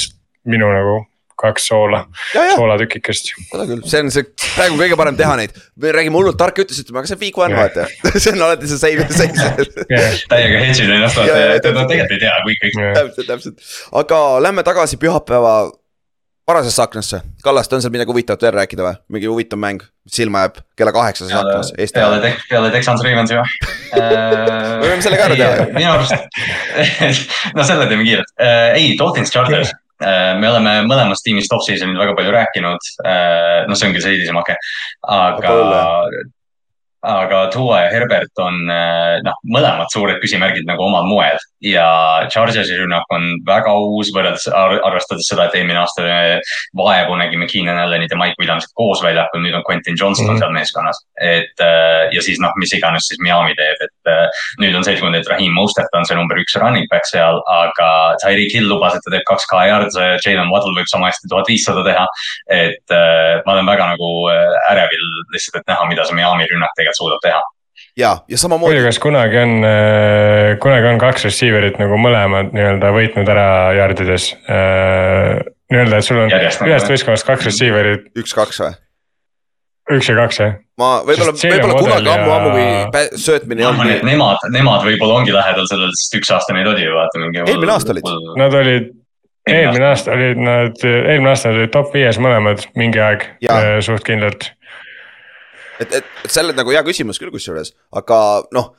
minu nagu kaks soola, soolatükikest. seda küll, see on see, praegu kõige parem teha neid, me räägime hullult tarka jutust, ütleme, aga see on week one vaata. See on alati see save, save. Täiega hedžid ennast, et nad tegelikult ei tea kõik, kõik. täpselt, täpselt, aga lähme tagasi pühapäeva varasesse aknasse. Kallaste, on seal midagi huvitavat veel rääkida või, mingi huvitav mäng, silma jääb kella kaheksases peale aknas Eesti peale? Tex- peale Texans Ravensi või? Me võime selle ka ära teha. minu arust, no selle teeme kiirelt. ei, Dolphins Chargers. me oleme mõlemast tiimist off-season'il väga palju rääkinud. noh, see ongi see hilisem ake, aga Aga aga Tua ja Herbert on noh, mõlemad suured küsimärgid nagu omal moel ja Chargersi rünnak on väga uus võrreldes ar, arvestades seda, et eelmine aasta vaevu nägime Keenan Allanit ja Mike Williamsit koos väljakul, nüüd on Quentin Johnston mm. -hmm. seal meeskonnas. et äh, ja siis noh, mis iganes siis Miami teeb, et äh, nüüd on selgunud, et Raheem Mostert on see number üks running back seal, aga Tyreek Hill lubas, et ta teeb kaks K yard'i, Jalen Waddle võib sama hästi tuhat viissada teha. et ma olen väga nagu ärevil lihtsalt, et näha, mida see Miami rünnak tegelikult suudab teha. ja, ja samamoodi kas kunagi on, kunagi on kaks receiver'it nagu mõlemad nii-öelda võitnud ära jardides? nii-öelda, et sul on Järjest ühest võistkonnast kaks receiver'it, üks-kaks või? üks ja kaks jah? ma võib-olla, võib-olla kunagi ja- ammu-ammu, kui pä- söötmine ei olnud nemad, nemad võib-olla ongi lähedal sellele, sest üks aasta neid oli ju vaata mingi. Eelmine aasta olid. Nad olid, eelmine aasta olid nad, eelmine aasta olid top viies mõlemad mingi aeg Jaa. eh, suht kindlalt. Et, et, et see on nagu hea küsimus küll kusjuures, aga noh.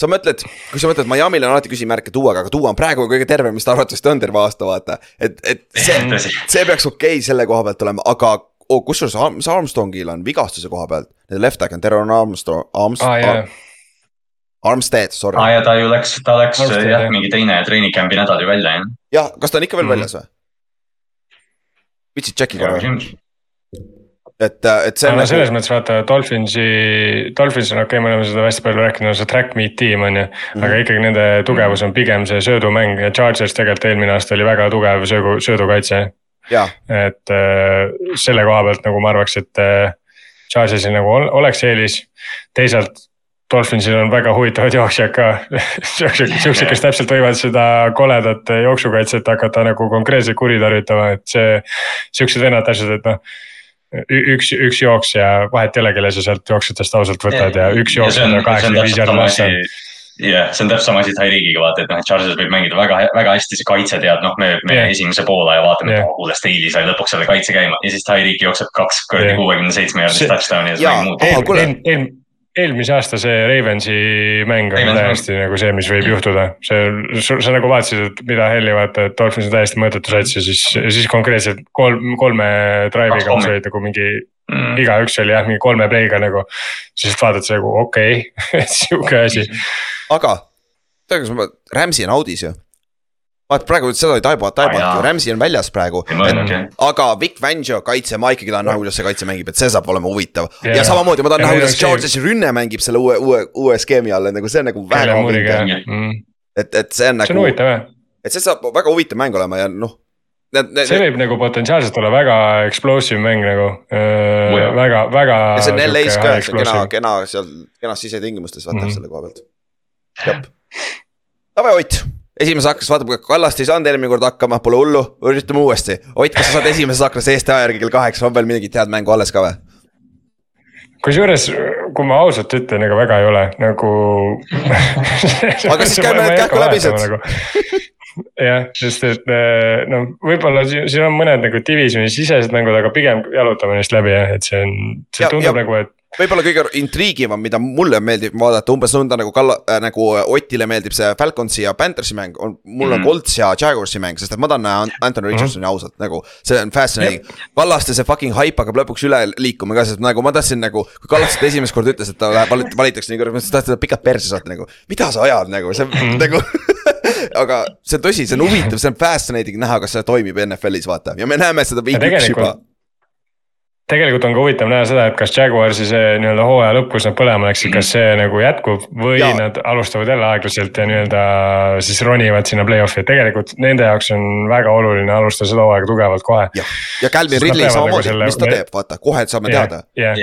sa mõtled, kui sa mõtled Miami'l on alati küsimärke Tuuaga, aga Tuua on praegu kõige tervem, mis ta arvatavasti on terve aasta, vaata. et, et see, see peaks okei okay selle koha pealt olema, aga oh, kusjuures Arm- mis Armstrongil on vigastuse koha pealt. Left back on Teron Armstrong, Arms, aa jaa, Armstead, sorry aa ja ta ju läks, ta läks Armstead, jah jah., mingi teine treening camp'i nädal ju välja jah. jah, kas ta on ikka veel Mhm. väljas või? vitsid tšeki korra. et, et see no selles nagu, mõttes vaata Dolphinsi, Dolphins on okei okay,, me oleme seda hästi palju rääkinud, see track meet tiim on ju. Mhm. aga ikkagi nende tugevus on pigem see söödumäng ja Chargers tegelikult eelmine aasta oli väga tugev söögu, söödukaitse et äh, selle koha pealt nagu ma arvaks, et äh, Chargersil nagu ol- oleks eelis. teisalt Dolphinsil on väga huvitavad jooksjad ka siuksed, siuksed, kes täpselt võivad seda koledat jooksukaitset hakata nagu konkreetselt kuritarvitama, et see. siuksed vennad täpselt, et noh. üks, üks jooks ja vahet ei ole, kelle sa sealt jooksjatest ausalt võtad ja üks jooks on kaheksakümmend viis jaardi lasta. jah, see on täpselt sama asi Tyreegiga vaata, et noh, et Charles võib mängida väga, väga hästi, see kaitse tead, noh, me, me Jah. esimese poole ja vaatame yeah., et oh, kuule, Staley sai lõpuks selle kaitse käima ja siis Tyreek jookseb kaks Jah. kuuekümne seitsme See- touchdown'i ja siis mäng muutub. Eelmise aasta see Ravensi mäng on Ravens- täiesti nagu see, mis võib juhtuda. see, sa nagu vaatasid, et mida helli vaata, et Dolphins on täiesti mõttetu sats ja siis, siis konkreetselt kolm, kolme drive'iga, kolmi. olid nagu mingi, Mm. igaüks oli jah, mingi kolme play'ga nagu. siis vaatad see nagu okei okay., sihuke asi. aga, tead, kas ma, Rams'i on audis ju. Vaata praegu seda ei taiba, taiba jaa. ju, Ramsey on väljas praegu. jah. aga Vic Fangio kaitse, ma ikkagi tahan näha, kuidas see kaitse mängib, et see saab olema huvitav Jaa. ja samamoodi ma tahan Ja näha, kuidas Chargersi rünne mängib selle uue, uue, uue skeemi all, nagu see on nagu väga huvitav. mm., et, et see on see on nagu, huvitav jah, et see saab väga huvitav mäng olema ja noh. See võib nagu potentsiaalselt olla väga explosive mäng nagu jah. väga, väga. ja see on LA-s ka, see on kena, kena seal kenas sisetingimustes vaata mm. -hmm. selle koha pealt. jah, davai Ott, esimeses aknas vaatab, Kallast ei saanud eelmine kord hakkama, pole hullu, üritame uuesti. Ott, kas sa saad esimeses aknas Eesti aja järgi kell kaheksa, on veel mingit head mängu alles ka või? kusjuures, kui ma ausalt ütlen, ega väga ei ole nagu. Aga siis käime need kähku läbi sealt. nagu. jah, sest et noh, võib-olla siin on mõned nagu divisioni sisesed mängud, aga pigem jalutame neist läbi jah, et see on, see Ja- tundub ja- nagu, et võib-olla kõige intriigivam, mida mulle meeldib vaadata, umbes nõnda nagu Kalla- äh,, nagu Otile meeldib see Falconsi ja Panthersi mäng, on, mul on Mhm. Colts ja Jaguarsi mäng, sest et ma tahan näha An- Anton Richardsoni ausalt nagu. see on fascinating, Kallaste see fucking hype hakkab lõpuks üle liikuma ka, sest nagu ma tahtsin nagu, kui Kallaste esimest korda ütles, et ta läheb valit- valitakse nii kõrgelt, ma tahtsin teda pikalt perse saata nagu. mida sa ajad nagu, see on nagu aga see on tõsi, see on huvitav, see on fascinating näha, kas see toimib NFL-is vaata ja me näeme seda üks juba tegelikult- on ka huvitav näha seda, et kas Jaguarsi see nii-öelda hooaja lõpp, kus nad põlema läksid, kas see nagu jätkub või ja. nad alustavad jälle aeglaselt ja nii-öelda siis ronivad sinna play-off'i, et tegelikult nende jaoks on väga oluline alustada seda hooaega tugevalt kohe. jah, ja Calvin Ridley nagu samamoodi, selle- mis ta teeb, vaata kohe saame teada. jah,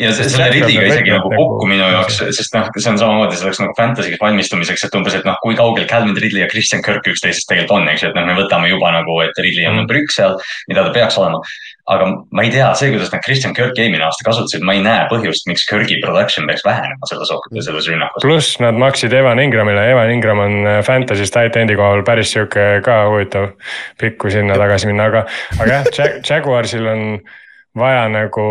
ja se- sest selle peab isegi nagu nagu- kokku minu jaoks, sest noh, see on samamoodi selleks nagu fantasy'ks valmistumiseks, et umbes, et noh, kui kaugel Calvin Ridley ja Christian Kirk üksteisest tegelikult on, eks ju, et noh, me võtame juba nagu, et Ridley on Mm. number üks seal, mida ta peaks olema. aga ma ei tea, see, kuidas nad Christian Kirki eelmine aasta kasutasid, ma ei näe põhjust, miks Kirki production peaks vähenema selles, selles rünnakus. pluss nad maksid Evan Ingramile, Evan Ingram on äh, Fantasy's tight end'i kohal päris sihuke ka huvitav pikk, kui sinna tagasi minna, aga, aga jah Jag, Jaguarsil on vaja nagu,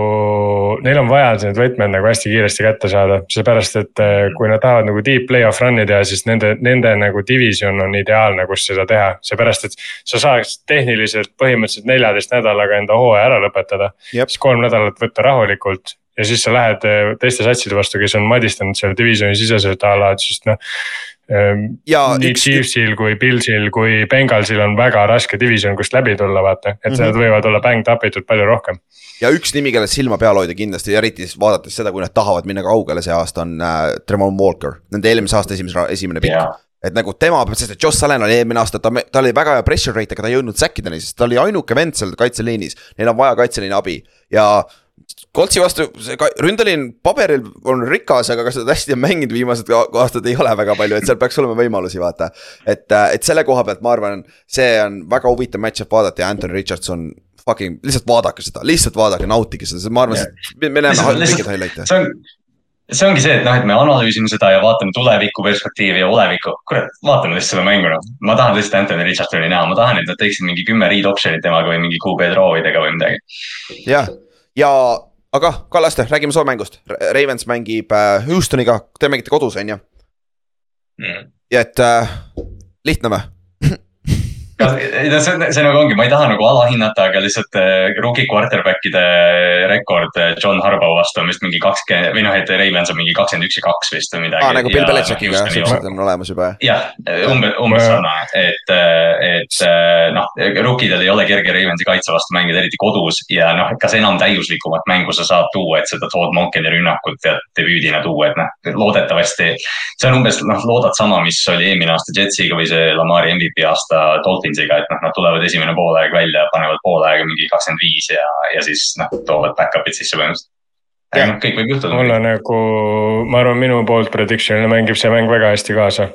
neil on vaja need võtmed nagu hästi kiiresti kätte saada, seepärast et äh, kui nad tahavad nagu deep play-off run'i teha, siis nende, nende nagu division on ideaalne, kus seda teha, seepärast et sa saaks tehniliselt põhimõtteliselt neljateist nädalaga enda hooaja ära lõpetada. Siis kolm nädalat võtta rahulikult ja siis sa lähed eh, teiste satside vastu, kes on madistanud seal divisioni siseselt a la, et sest noh. Ja nii üks, Chiefsil kui Pillsil kui Bengalsil on väga raske division, kust läbi tulla, vaata, et mm -hmm. nad võivad olla bäng tapitud palju rohkem. ja üks nimi, kellest silma peal hoida kindlasti, eriti siis vaadates seda, kui nad tahavad minna kaugele see aasta on äh, Tremon Walker, nende eelmise aasta esimese, esimene pikk. jaa, et nagu tema, sest et Josh Allan oli eelmine aasta, ta, tal oli väga hea pressure rate, aga ta ei jõudnud säkkideni, sest ta oli ainuke vend seal kaitseliinis. Neil on vaja kaitseliini abi ja Koltsi vastu see ründeliin paberil on rikas, aga kas nad hästi on mänginud viimased aastad ei ole väga palju, et seal peaks olema võimalusi, vaata. et, et selle koha pealt ma arvan, see on väga huvitav match-up vaadata ja Anthony Richardson fucking lihtsalt vaadake seda, lihtsalt vaadake, nautige seda, ma arvan, et me näeme Lihtsalt- mingeid highlight'e. see on, see ongi see, et noh, et me analüüsime seda ja vaatame tuleviku perspektiivi ja olevikku. kurat, vaatame lihtsalt seda mängu noh. ma tahan lihtsalt Anthony Richardsoni näha, ma tahan, et nad teeksid mingi kümme read option'it temaga või mingi QB draw idega või midagi. jah, ja aga Kallaste, räägime soo mängust, Ravens mängib äh, Houstoniga, te mängite kodus, on ju, ja et äh, lihtne või? No see, see nagu ongi, ma ei taha nagu alahinnata, aga lihtsalt äh, rookie quarterback'ide rekord äh, John Harbaugh vastu on vist mingi kakskümmend või noh, et Ravens on mingi kakskümmend üks ja kaks vist või midagi. aa, nagu Bill Belichickiga siuksed on olemas juba jah. umbes, umbes sarnane, et, et noh, rookidel ei ole kerge Ravensi kaitse vastu mängida, eriti kodus ja noh, kas enam täiuslikumat mängu sa saad tuua, et seda Todd Monkeni rünnakut tead debüüdina tuua, et noh, loodetavasti. see on umbes noh, loodad sama, mis oli eelmine aasta Jetsiga või see Lamari MVP aasta Dolphinsiga, et noh, nad tulevad esimene poolaeg välja, panevad poolaega mingi kakskümmend viis ja, ja siis noh, toovad back-up'id sisse põhimõtteliselt. Jah. noh, kõik võib juhtuda. mul on nagu, ma arvan, minu poolt prediction'ile mängib see mäng väga hästi kaasa.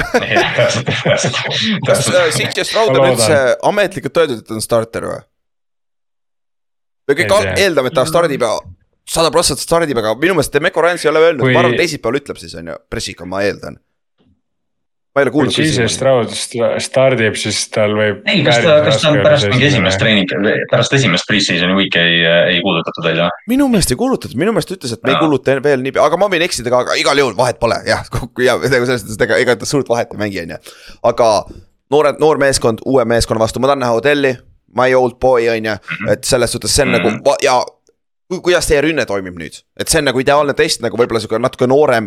kas täpselt. äh, CJ Stroud on üldse ametlikult öeldud, et ta on starter või? me kõik eeldame, et ta stardib ja sada protsenti stardib, aga minu meelest Demeco Ryan's ei ole öelnud kui..., ma arvan, teisipäeval ütleb siis on ju, pressiga ma eeldan. Ma ei ole kui kuulnud. Jesus Stroud st- stardib, siis tal võib. ei, kas ta, kas ta on pärast mingi esimest treening, pärast esimest pre-season'i week'i ei, ei kuulutatud välja? minu meelest ei kuulutatud, minu meelest ütles, et me ei kuuluta veel nii, aga ma võin eksida ka, aga igal juhul vahet pole, jah, ja nagu selles mõttes, et ega, ega ta suurt vahet ei mängi, on ju. aga noored, noor meeskond uue meeskonna vastu, ma tahan näha Odelli, my old boy on ju, et selles suhtes see on Mhm. nagu va- ja ku- kuidas teie rünne toimib nüüd, et see on nagu ideaalne test nagu võib-olla sihuke natuke noorem,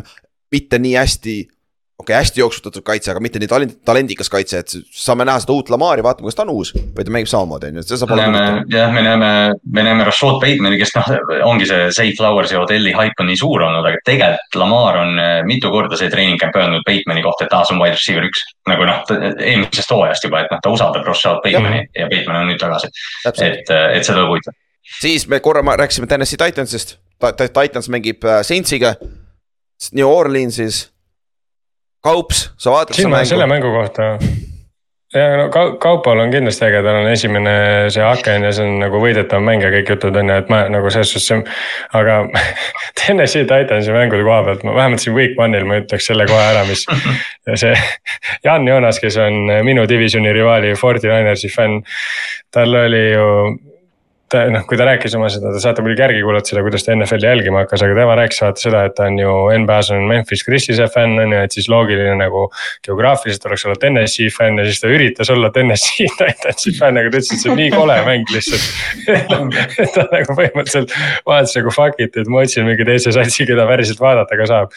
mitte nii hästi okay, hästi jooksutatud kaitse, aga mitte nii talent, talendikas kaitse, et saame näha seda uut Lamari, vaatame, kas ta on uus või ta mängib samamoodi, on ju, et see saab me olema. näeme, jah, me näeme, me näeme Rashad Batemani, kes noh, ongi see Zay Flowers ja Odelli hype on nii suur olnud, aga tegelikult Lamar on äh, mitu korda see treening camp öelnud Batemani kohta, et aa, see on wide receiver üks. nagu noh, eelmisest hooajast juba, et noh, ta usaldab Rashad Batemani ja, ja Bateman on nüüd tagasi. et, äh, et see tuleb huvitav. siis me korra rääkisime Tennessee Titansist, Titans mängib äh, Saintsiga, New Orleansis Kaups, sa vaatad siin ma selle mängu kohta. ja no Kau- Kaupol on kindlasti äge, tal on esimene see aken ja see on nagu võidetav mäng ja kõik jutud on ju, et ma nagu selles suhtes see. aga Tennessee Titansi mängude koha pealt ma vähemalt siin week one'il ma ütleks selle kohe ära, mis. see Jan Joonas, kes on minu divisioni rivaali Forty Ninersi fänn, tal oli ju ta noh, kui ta rääkis oma seda, te saate muidugi järgi kuulata seda, kuidas ta NFL-i jälgima hakkas, aga tema rääkis vaata seda, et ta on ju NBA-s on Memphis Grizzlies'e fänn on ju, et siis loogiline nagu. geograafiliselt oleks olla Tennessee fänn ja siis ta üritas olla Tennessee Titansi fänn, aga ta ütles, et see on nii kole mäng lihtsalt ta nagu põhimõtteliselt vaatas nagu fuck it, et ma otsin mingi teise satsi, keda päriselt vaadata ka saab.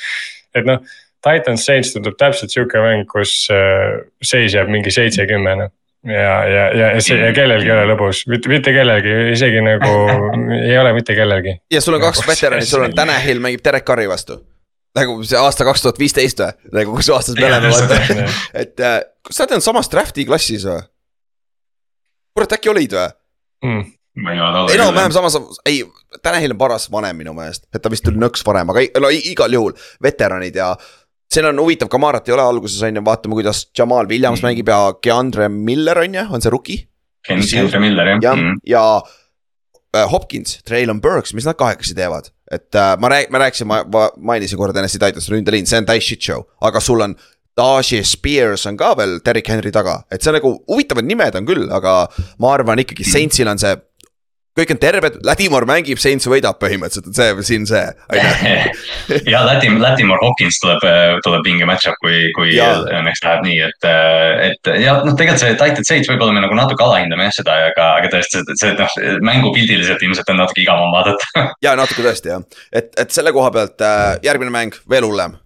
et noh, Titans Saints tundub täpselt sihuke mäng, kus äh, seis jääb mingi seitse-kümme noh ja, ja, ja see ja kellelgi ei ole lõbus, mitte, mitte kellelgi, isegi nagu ei ole mitte kellelgi. ja sul on kaks veterani, sul on Tanahil mängib Derek Carri vastu. nagu see aasta kaks tuhat viisteist või, nagu kus aastas me oleme vaata, et äh, kas sa oled samas draft'i klassis või? kurat, äkki olid või mm.? enam-vähem samas, ei, Tanahil on paras vanem minu meelest, et ta vist tuli nõks varem, aga no igal juhul veteranid ja siin on huvitav, Kamarat ei ole alguses on ju, vaatame, kuidas Jamal Williams mm. mängib ja Keandre Miller on ju, on see rookie? Keandre Miller jah. jah, ja äh, Hopkins, Traylon Burks, mis nad kahekesi teevad, et äh, ma rääk-, ma rääkisin, ma, ma mainisin korra NSC Titans ründeliin, see on täis shit show, aga sul on. Dashi Spears on ka veel Derek Henry taga, et see nagu huvitavad nimed on küll, aga ma arvan ikkagi Saintsil on see kõik on terved, Ladimor mängib, Saints võidab põhimõtteliselt, et see siin see, on ju. ja Latim-, Latimor Hawkins tuleb, tuleb vinge match-up, kui, kui õnneks läheb nii, et, et ja noh, tegelikult see Titan Saints võib-olla me nagu natuke alahindame jah seda, aga, aga tõesti see, see noh, mängupildiliselt ilmselt on natuke igavam vaadata ja natuke tõesti jah, et, et selle koha pealt järgmine mäng veel hullem.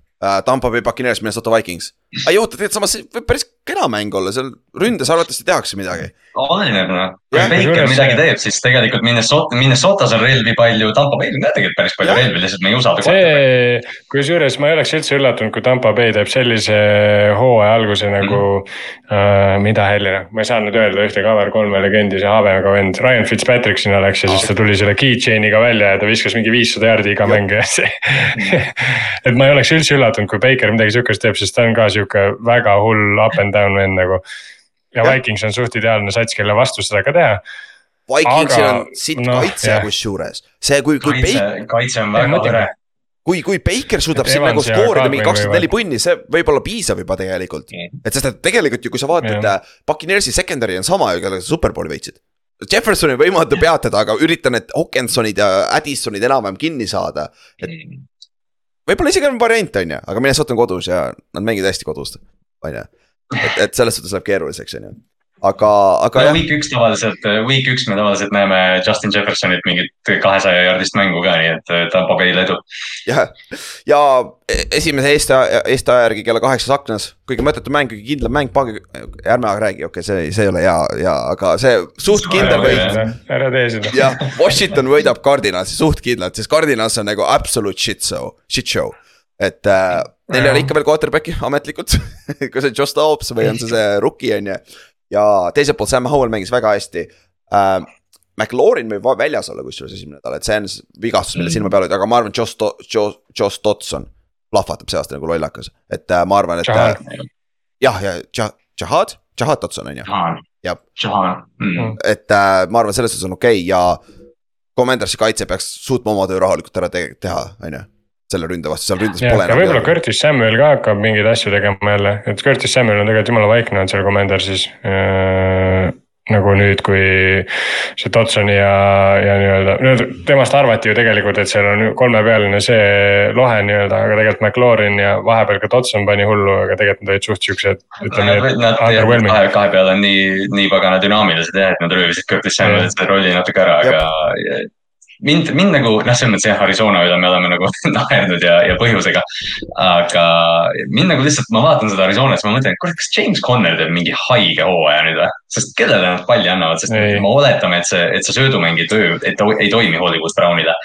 Tampa Bay Buccaneers, Minnesota Vikings. ei oota, tegelikult samas võib päris kena mäng olla, seal ründes arvatavasti tehakse midagi oleneb noh, kui Baker midagi teeb, siis tegelikult Minnesota, Minnesotas on relvi palju, Tampa Bay'l on ka tegelikult päris palju relvi, lihtsalt me ei usalda. see, kusjuures ma ei oleks üldse üllatunud, kui Tampa Bay teeb sellise hooaja alguse nagu mm. -hmm. äh, mida Hellir, ma ei saa nüüd öelda ühte cover kolme legendi, see habemega vend, Ryan Fitzpatrick sinna läks ja siis ta tuli selle keychain'iga välja ja ta viskas mingi viissada jaardi iga mäng ja see et ma ei oleks üldse üllatunud, kui Baker midagi sihukest teeb, sest ta on ka sihuke väga hull up and down vend nagu ja, Vikings on suht ideaalne sats, kelle vastu seda ka teha. Vikingsil on sitt no, kaitse kusjuures, see kui, kui. kaitse, kaitse on väga hõre kui, kui Baker suudab siin nagu skoorida mingi kakskümmend neli punni, see võib olla piisav juba tegelikult. Mm.. et sest, et tegelikult ju, kui sa vaatad, Puccaneersi secondary on sama ju, kellega sa superbowli võitsid. Jeffersoni võimatu peatada, aga üritan need Hawkinsonid ja Addisonid enam-vähem kinni saada, et. Võib-olla isegi on variant, on ju, aga Minnesota on kodus ja nad mängivad hästi kodus, on ju et, et selles suhtes läheb keeruliseks, on ju aga, aga no. Week üks tavaliselt, week üks me tavaliselt näeme Justin Jeffersonilt mingit kahesaja jaardist mängu ka, nii et Tampo Bay'l edu. jah, ja esimese Eesti, Eesti aja järgi kella kaheksas aknas, kõige mõttetu mäng, kõige kindlam mäng, paagi, ärme räägi, okei okay,, see, see ei ole hea, hea, aga see suht kindel võit. ära tee seda. jah, Washington võidab Cardinalsi suht kindlalt, sest Cardinals on nagu absolute shit show, shit show, et äh, Neil ei ole ikka veel quarterback'i ametlikult kas see Josh Dobbs või on see see rookie on ju. ja teiselt poolt Sam Howell mängis väga hästi äh,. McLaurin võib väljas olla kusjuures esimene nädal, et see on vigastus, mille silma peal hoida, aga ma arvan, Josh, Josh, Josh Dotson plahvatab see aasta nagu lollakas, et äh, ma arvan, et. Äh, jah, ja Jahad, Jahad Dotson on ju. jah, mm. et äh, ma arvan, selles suhtes on okei okay ja. Commandersi kaitse peaks suutma oma töö rahulikult ära te teha, on ju selle ründe vastu, seal ründes pole. ja võib-olla Curtis Samuel ka hakkab mingeid asju tegema jälle, et Curtis Samuel on tegelikult jumala vaikne olnud seal Commandersis äh,. nagu nüüd, kui see Dotsoni ja, ja nii-öelda, temast arvati ju tegelikult, et seal on kolmepealine see lohe nii-öelda, aga tegelikult McLaurin ja vahepeal ka Dotson pani hullu, aga tegelikult nad olid suht siuksed. Kahe, kahe peal on nii, nii pagana dünaamilised jah, et nad röövisid Curtis Samuel'i selle rolli natuke ära, aga mind, mind nagu noh, selles mõttes jah, Arizona üle me oleme nagu naernud ja, ja põhjusega. aga mind nagu lihtsalt, ma vaatan seda Arizonat, siis ma mõtlen, et kurat, kas James Conner teeb mingi haige hooaja nüüd või? sest kellele nad palli annavad, sest ei. me oletame, et see, et see söödumäng ei töö, et ta ei toimi Hollywood Brownile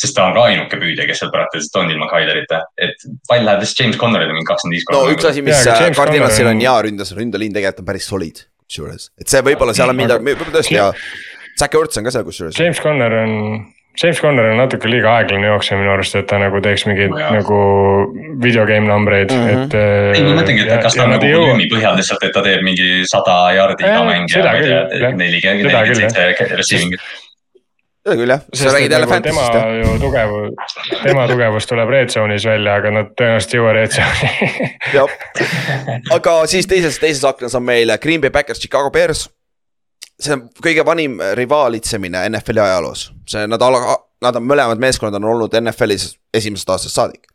sest ta on ka ainuke püüdja, kes seal praktiliselt on ilma Kylerita, et pall läheb lihtsalt James Connorile mingi kakskümmend viis korda. no üks asi, mis Cardinalsil on hea ründas, ründeliin tegelikult on päris solid, kusjuures, et see võib-olla seal on midagi, võib-olla tõesti hea Zack Ertz on ka seal kusjuures. James Conner on, James Conner on natuke liiga aeglane jooksja minu arust, et ta nagu teeks mingeid no, nagu video game numbreid mm, -hmm. et. ei, ma mõtlengi, et kas ta on nagu volüümi põhjal lihtsalt, et ta teeb mingi sada jaardi iga mäng ja ma ei tea, neli, nelikümmend seitse receiving'it. Seda küll jah, sa räägid jälle nagu fantasy'st jah. ju tugevus, tema tugevus tuleb red zone'is välja, aga nad tõenäoliselt ei jõua red zone'i. Jah, aga siis teises, teises aknas on meil Green Bay Packers, Chicago Bears see on kõige vanim rivaalitsemine NFL-i ajaloos, see, nad, nad on mõlemad meeskonnad on olnud NFL-is esimesest aastast saadik.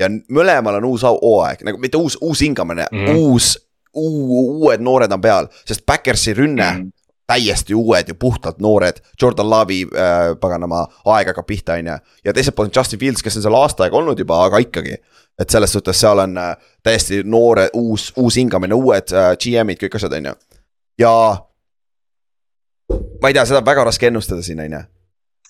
ja mõlemal on uus hooaeg, nagu mitte uus, uus hingamine mm, -hmm. uus, uued noored on peal, sest Backersi rünne mm. -hmm täiesti uued ja puhtalt noored, Jordan Love'i äh, paganama aeg hakkab pihta, on ju. ja teiselt poolt Justin Fields, kes on seal aasta aega olnud juba, aga ikkagi. et selles suhtes seal on äh, täiesti noore, uus, uus hingamine, uued äh, GM-id, kõik asjad, on ju. ja ma ei tea, seda on väga raske ennustada siin, on ju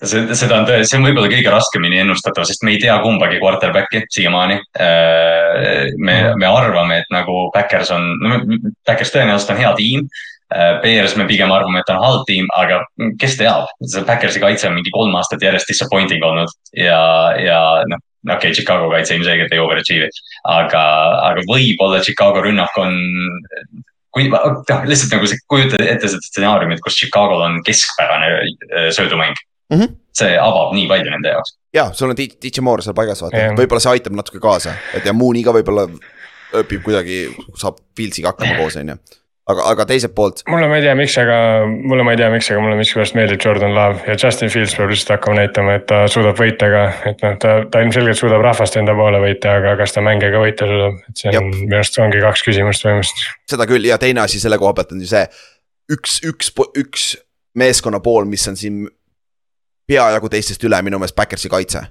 see, seda on, see on võib-olla kõige raskemini ennustatav, sest me ei tea kumbagi quarterback'i siiamaani. Äh, me, me arvame, et nagu Backers on, no Backers tõenäoliselt on hea tiim. Äh, Bears me pigem arvame, et on halb tiim, aga kes teab, see Backersi kaitse on mingi kolm aastat järjest disappointing olnud ja, ja noh okei okay,, Chicago kaitse ilmselgelt ei overachieve'i, aga, aga võib-olla Chicago rünnak on kui noh, lihtsalt nagu kujuta ette seda stsenaariumit, kus Chicago'l on keskpärane äh, söödumäng mm. -hmm. see avab nii palju nende jaoks. ja, sul on DJ Moore seal paigas, vaata yeah., võib-olla see aitab natuke kaasa, et ja Mooney ka võib-olla õpib kuidagi, saab Fieldsiga hakkama koos, on ju aga, aga teiselt poolt. mulle ma ei tea, miks, aga mulle ma ei tea, miks, aga mulle miskipärast meeldib Jordan Love ja Justin Fields peab lihtsalt hakkama näitama, et ta suudab võita ka. et noh, ta, ta ilmselgelt suudab rahvast enda poole võita, aga kas ta mänge ka võita suudab, et see on minu arust ongi kaks küsimust põhimõtteliselt. seda küll ja teine asi selle koha pealt on ju see, üks, üks, üks meeskonna pool, mis on siin peajagu teistest üle minu meelest Backersi kaitse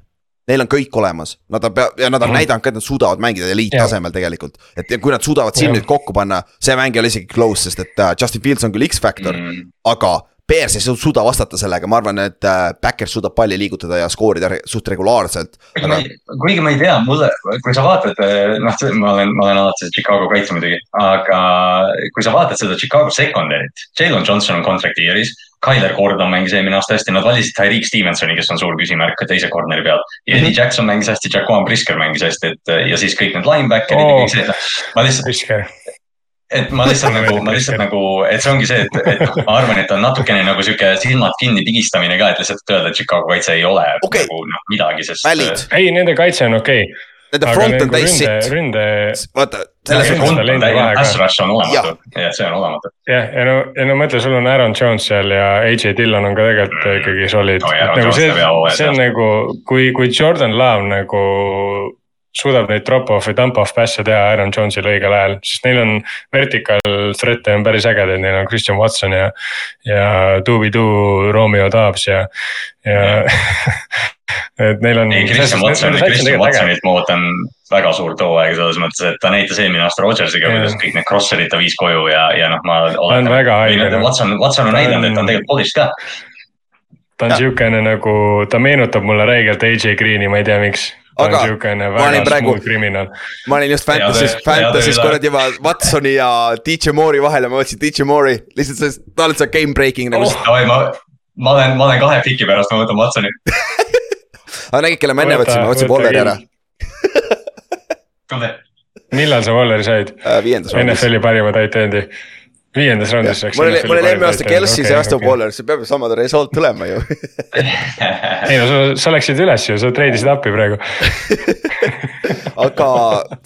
Neil on kõik olemas, nad on pea- ja nad on mm. näidanud ka, et nad suudavad mängida eliittasemel tegelikult. et kui nad suudavad siin nüüd kokku panna, see mäng ei ole isegi close, sest et uh, Justin Fields on küll X-Factor mm., aga Bears ei suuda vastata sellega, ma arvan, et äh, Backers suudab palli liigutada ja skoorida suht regulaarselt. Aga... kuigi ma ei tea, mulle, kui sa vaatad, äh, noh, ma olen, ma olen alati Chicago kaitse muidugi, aga kui sa vaatad seda Chicago secondary't, Jalen Johnson on contract year'is. Tyler Gordon mängis eelmine aasta hästi, nad valisid Tyreek Stevensoni, kes on suur küsimärk teise corner'i peal. ja Eddie mm -hmm. Jackson mängis hästi, Jaquan Brisker mängis hästi, et ja siis kõik need linebacker'id oh, ja kõik see, ma lihtsalt et ma lihtsalt nagu, ma lihtsalt nagu, et see ongi see, et, et ma arvan, et on natukene nagu sihuke silmad kinni pigistamine ka, et lihtsalt öelda, et Chicago kaitse ei ole okay. nagu noh midagi, sest. ei, nende kaitse on okei okay. Nende front on täis sitt. ründe. vaata, selles suhtes. Pass rush on olematu, jah, see on olematu. jah, ja no, ja no mõtle, sul on Aaron Jones seal ja AJ Dillon on ka tegelikult mm. ikkagi solid no,. nagu see, see on nagu, kui, kui Jordan Love nagu suudab neid drop-off või dump-off pass'e teha Aaron Jones'il õigel ajal, sest neil on vertical threat'e on päris ägedaid, neil on Christian Watson ja. ja Dooby-Doo, Romeo Dobbs ja, ja et neil on. ei, Christian Watson, Christian Watsonilt ma ootan väga suurt hooaega selles mõttes, et ta näitas eelmine aasta Rodgersiga, kuidas kõik need crosser'id ta viis koju ja, ja noh, ma. ta on väga haige. Watson, Watson on näidanud, et ta on tegelikult polished ka ta on siukene nagu, ta meenutab mulle räigelt AJ Green'i, ma ei tea, miks aga ma olin praegu, ma olin just Fantasy's, Fantasy's kuradi juba Watsoni ja DJ Moore'i vahel ja ma mõtlesin DJ Moore'i lihtsalt sellest, ta on lihtsalt game breaking nagu oh,. ma, ma olen, ma olen kahe piki pärast, ma võtan Watsoni aga nägid, kelle ma enne võtsin, ma võtsin Walleri ära. Millal sa Walleri said? Uh,? viiendas raundis. NFL-i parima tight end'i viiendas raundis läks. mul oli, mul oli eelmine aasta Kelsey, see aasta Waller, see peab sama result tulema ju ei no sa, sa läksid üles ju, sa treidisid appi praegu aga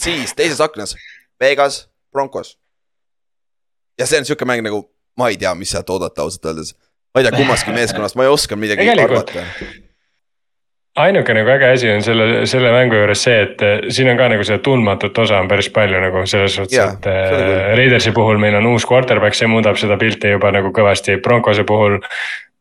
siis teises aknas, Vegas, Broncos. ja see on sihuke mäng nagu, ma ei tea, mis sealt oodata ausalt öeldes. ma ei tea kummaski meeskonnast, ma ei oska midagi arvata ainuke nagu äge asi on selle, selle mängu juures see, et eh, siin on ka nagu seda tundmatut osa on päris palju nagu selles suhtes, et äh, Raidersi puhul meil on uus quarterback, see muudab seda pilti juba nagu kõvasti, Broncose puhul.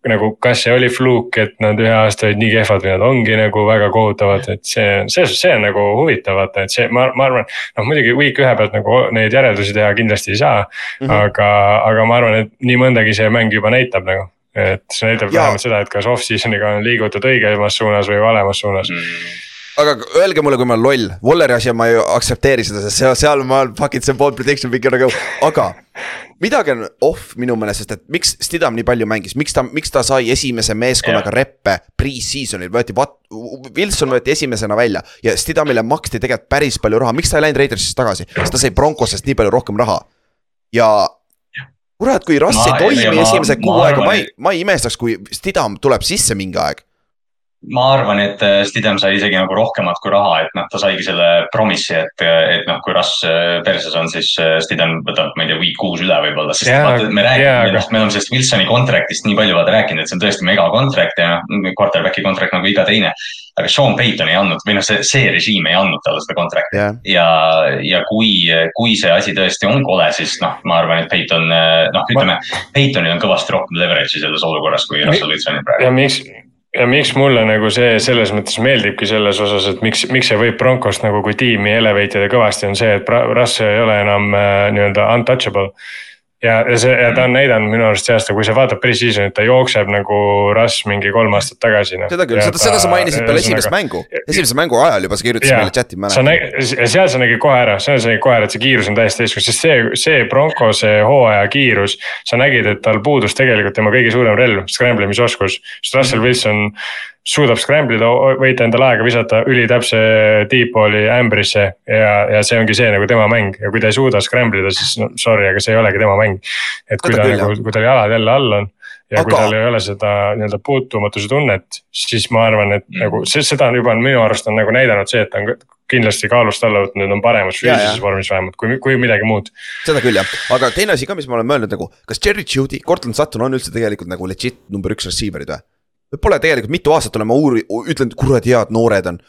nagu, kas see oli fluuk, et nad ühe aasta olid nii kehvad või nad ongi nagu väga kohutavad, et see, see, see on nagu huvitav vaata, et see, ma, ma arvan. noh, muidugi week ühe pealt nagu neid järeldusi teha kindlasti ei saa mm, -hmm. aga, aga ma arvan, et nii mõndagi see mäng juba näitab nagu et see näitab vähemalt seda, et kas off-season'iga on liigutud õigemas suunas või valemas suunas mm aga öelge mulle, kui ma olen loll, Walleri asi ma ei aktsepteeri seda, sest seal, seal ma fucking see bold prediction pick nagu, aga. midagi on off minu meelest, sest et miks Stidham nii palju mängis, miks ta, miks ta sai esimese meeskonnaga yeah. reppe pre-season'il, võeti, Wilson võeti esimesena välja. ja Stidhamile maksti tegelikult päris palju raha, miks ta ei läinud Raidersisse tagasi, sest ta sai Broncosest nii palju rohkem raha. ja kurat, kui Russ ei toimi esimese kuu aega, ma ei, ma ei imestaks, kui Stidham tuleb sisse mingi aeg ma arvan, et äh, Stidham sai isegi nagu rohkemat kui raha, et noh, ta saigi selle promissi, et, et noh, kui Russ äh, perses on, siis äh, Stidham võtab, ma ei tea, week kuus üle võib-olla, sest yeah, vaata, me räägime yeah,, aga... me oleme sellest Wilsoni contract'ist nii palju vaata rääkinud, et see on tõesti mega contract ja noh, quarterback'i contract nagu iga teine. aga Sean Payton ei andnud või noh, see, see režiim ei andnud talle seda contract'i yeah. ja, ja kui, kui see asi tõesti on kole, siis noh, ma arvan, et Payton, noh, ütleme ma... Paytonil on kõvasti rohkem leverage'i selles olukorras kui Russell Wilsonil praegu. ja miks ja miks mulle nagu see selles mõttes meeldibki selles osas, et miks, miks see võib Broncost nagu kui tiimi elevate ida kõvasti, on see, et Russ ei ole enam äh, nii-öelda untouchable ja, ja see ja ta on näidanud minu arust see aasta, kui sa vaatad pre-season'it, ta jookseb nagu Russ mingi kolm aastat tagasi no.. seda küll, seda, seda sa mainisid peale esimest mängu, esimese mängu ajal juba sa kirjutasid meile chat'i, ma mäletan. seal sa nägid kohe ära, seal sa nägid kohe ära, et see kiirus on täiesti teistsugune, sest see, see Bronco, see hooaja kiirus. sa nägid, et tal puudus tegelikult tema kõige suurem relv, scramble imisoskus, sest Russell mhm. Wilson suudab scramble ida, võita endale aega, visata ülitäpse deep ball'i ämbrisse ja, ja see ongi see nagu tema mäng ja kui ta ei suuda scramble ida, siis no sorry, aga see ei olegi tema mäng. et kui ta, ta nagu, kui tal jalad jälle all on ja aga... kui tal ei ole seda nii-öelda puutumatuse tunnet, siis ma arvan, et nagu see, seda on juba minu arust on nagu näidanud see, et ta on kindlasti kaalust alla võtnud, on paremas füüsilises vormis vähemalt, kui, kui midagi muud. seda küll jah, aga teine asi ka, mis ma olen mõelnud nagu, kas Cherry Judy, Cortland Sutton on üldse tegelikult nagu legit number üks receiver'id või? Pole tegelikult mitu aastat olen ma uuri-, ütlenud, kuradi head noored on.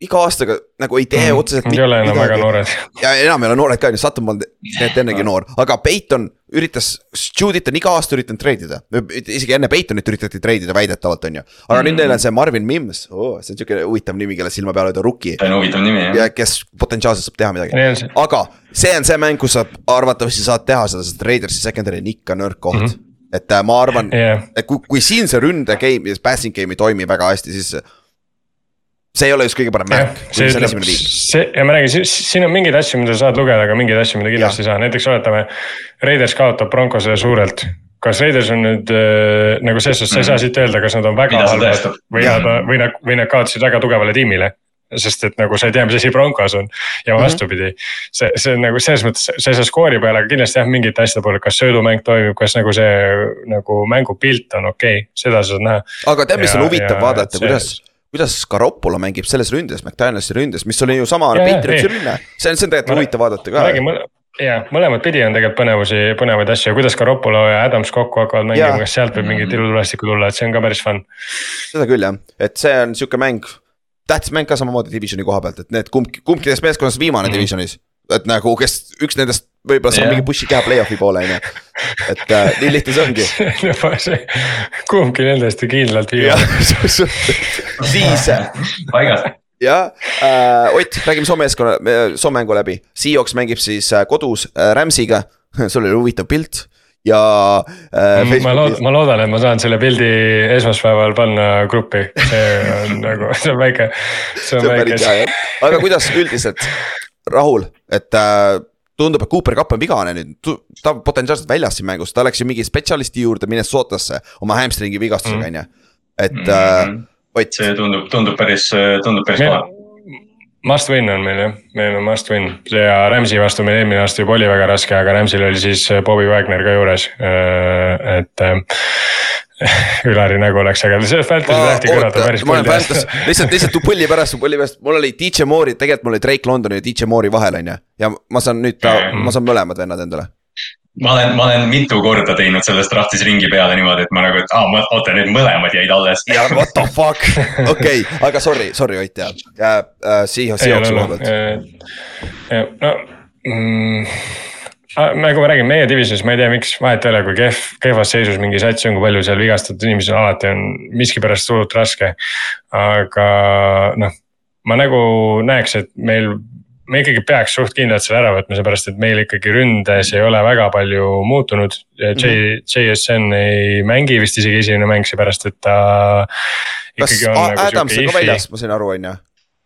iga aastaga nagu ei tee mm, otseselt. Ei ole enam väga noored. ja enam ei ole noored ka, Sutton polnud tegelikult ennegi noor, aga Peiton üritas, Judit on iga aasta üritanud treidida. isegi enne Peitonit üritati treidida väidetavalt, on ju. aga mm. nüüd neil on see Marvin Mims oh,, see on sihuke huvitav nimi, kelle silma peal hoida, rookie. see on huvitav nimi jah. ja kes potentsiaalselt saab teha midagi, aga see on see mäng, kus sa arvatavasti saad teha seda, sest Raidersi secondary on ikka nõrk koht mm. -hmm et äh, ma arvan yeah., et kui, kui siin see ründe game ja passing game ei toimi väga hästi, siis. see ei ole just kõige parem märk, kui see on esimene liig. see ja ma räägin, siin on mingeid asju, mida sa saad lugeda, aga mingeid asju, mida kindlasti ei saa, näiteks oletame. Raiders kaotab Broncosele suurelt kas Raiders on nüüd äh, nagu selles suhtes, sa ei saa siit öelda, kas nad on väga halvad või nad, või nad, või nad kaotasid väga tugevale tiimile sest et nagu sa ei tea, mis asi Broncos on ja mhm. vastupidi mm. -hmm. see, see on nagu selles mõttes, sa ei saa skoori peale, aga kindlasti jah, mingite asjade puhul, kas söödumäng toimib, kas nagu see nagu mängupilt on okei okay,, seda sa saad näha. aga tead, mis on huvitav vaadata, kuidas kuidas Garoppolo mängib selles ründes, McDanielsi ründes, mis oli ju sama Patriotsi rünne, see on, see on tegelikult huvitav vaadata ka. ja mõlemat pidi on tegelikult põnevusi, põnevaid asju, kuidas Garoppolo ja Adams kokku hakkavad mängima, kas sealt võib mingit ilutulestikku tulla, et see on ka päris fun. seda küll jah, et see on sihuke mäng tähtis mäng ka samamoodi divisioni koha pealt, et need kumb, kumbki nendest meeskonnast viimane mm. divisionis. et nagu, kes üks nendest võib-olla saab yeah. mingi push'i keha play-off'i poole, on ju. et äh, nii lihtne see ongi kumbki nendest ju kindlalt viimane. siis. paigas jah äh,, Ott, räägime Soome meeskonna, Soome mängu läbi, Seahawks mängib siis äh, kodus äh, Rams'iga, sul oli huvitav pilt ja äh,. ma loodan, ma loodan, et ma saan selle pildi esmaspäeval panna gruppi, see on nagu, see on väike, see on väike. aga kuidas üldiselt, Rahul, et äh, tundub, et Cooper Cup on vigane nüüd, ta on potentsiaalselt väljas siin mängus, ta läks ju mingi spetsialisti juurde Minnesotasse oma hamstringi vigastusega on ju, et mm. -hmm. äh, Ott. see tundub, tundub päris, tundub päris paha Must win on meil jah, meil on must win. Ja Rams'i vastu meil eelmine aasta juba oli väga raske, aga Rams'il oli siis äh, Bobby Wagner ka juures, äh, et äh, Ülari nägu läks äge, sellest Fantasy tahti kõrvata päris palju. lihtsalt, lihtsalt pulli pärast, pulli pärast, mul oli DJ Moore'i, tegelikult mul oli Drake Londoni ja DJ Moore'i vahel, on ju. ja ma saan nüüd, ma saan mõlemad vennad endale ma olen, ma olen mitu korda teinud sellest draftis ringi peale niimoodi, et ma nagu, et aa, ma oota, need mõlemad jäid alles. ja what the fuck, okei aga sorry, sorry Ott ja äh, Seahawksi koha pealt. no mm, nagu ma räägin, meie divisionis ma ei tea, miks, vahet ei ole, kui kehv, kehvas seisus mingi sats on, kui palju seal vigastatud inimesi on, alati on miskipärast hullult raske. aga noh, ma nagu näeks, et meil, me ikkagi peaks suht kindlalt selle ära võtma, seepärast et meil ikkagi ründes ei ole väga palju muutunud. J, JSN ei mängi vist isegi esimene mäng, seepärast et ta. kas nagu Adams on ka väljas, ma sain aru, on ju?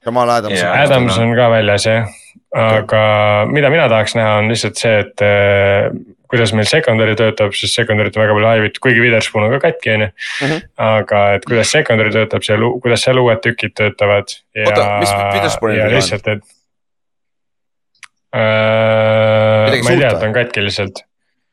Jamal Adams. Adams on ka väljas jah aga mida mina tahaks näha, on lihtsalt see, et äh, kuidas meil secondary töötab, sest secondary't on väga palju haivitud, kuigi Witherspoon on ka katki, on ju. Mhm. aga et kuidas secondary töötab seal, kuidas seal uued tükid töötavad. oota, mis Witherspoonil on? lihtsalt, et. Ma ei tea, ta on katki lihtsalt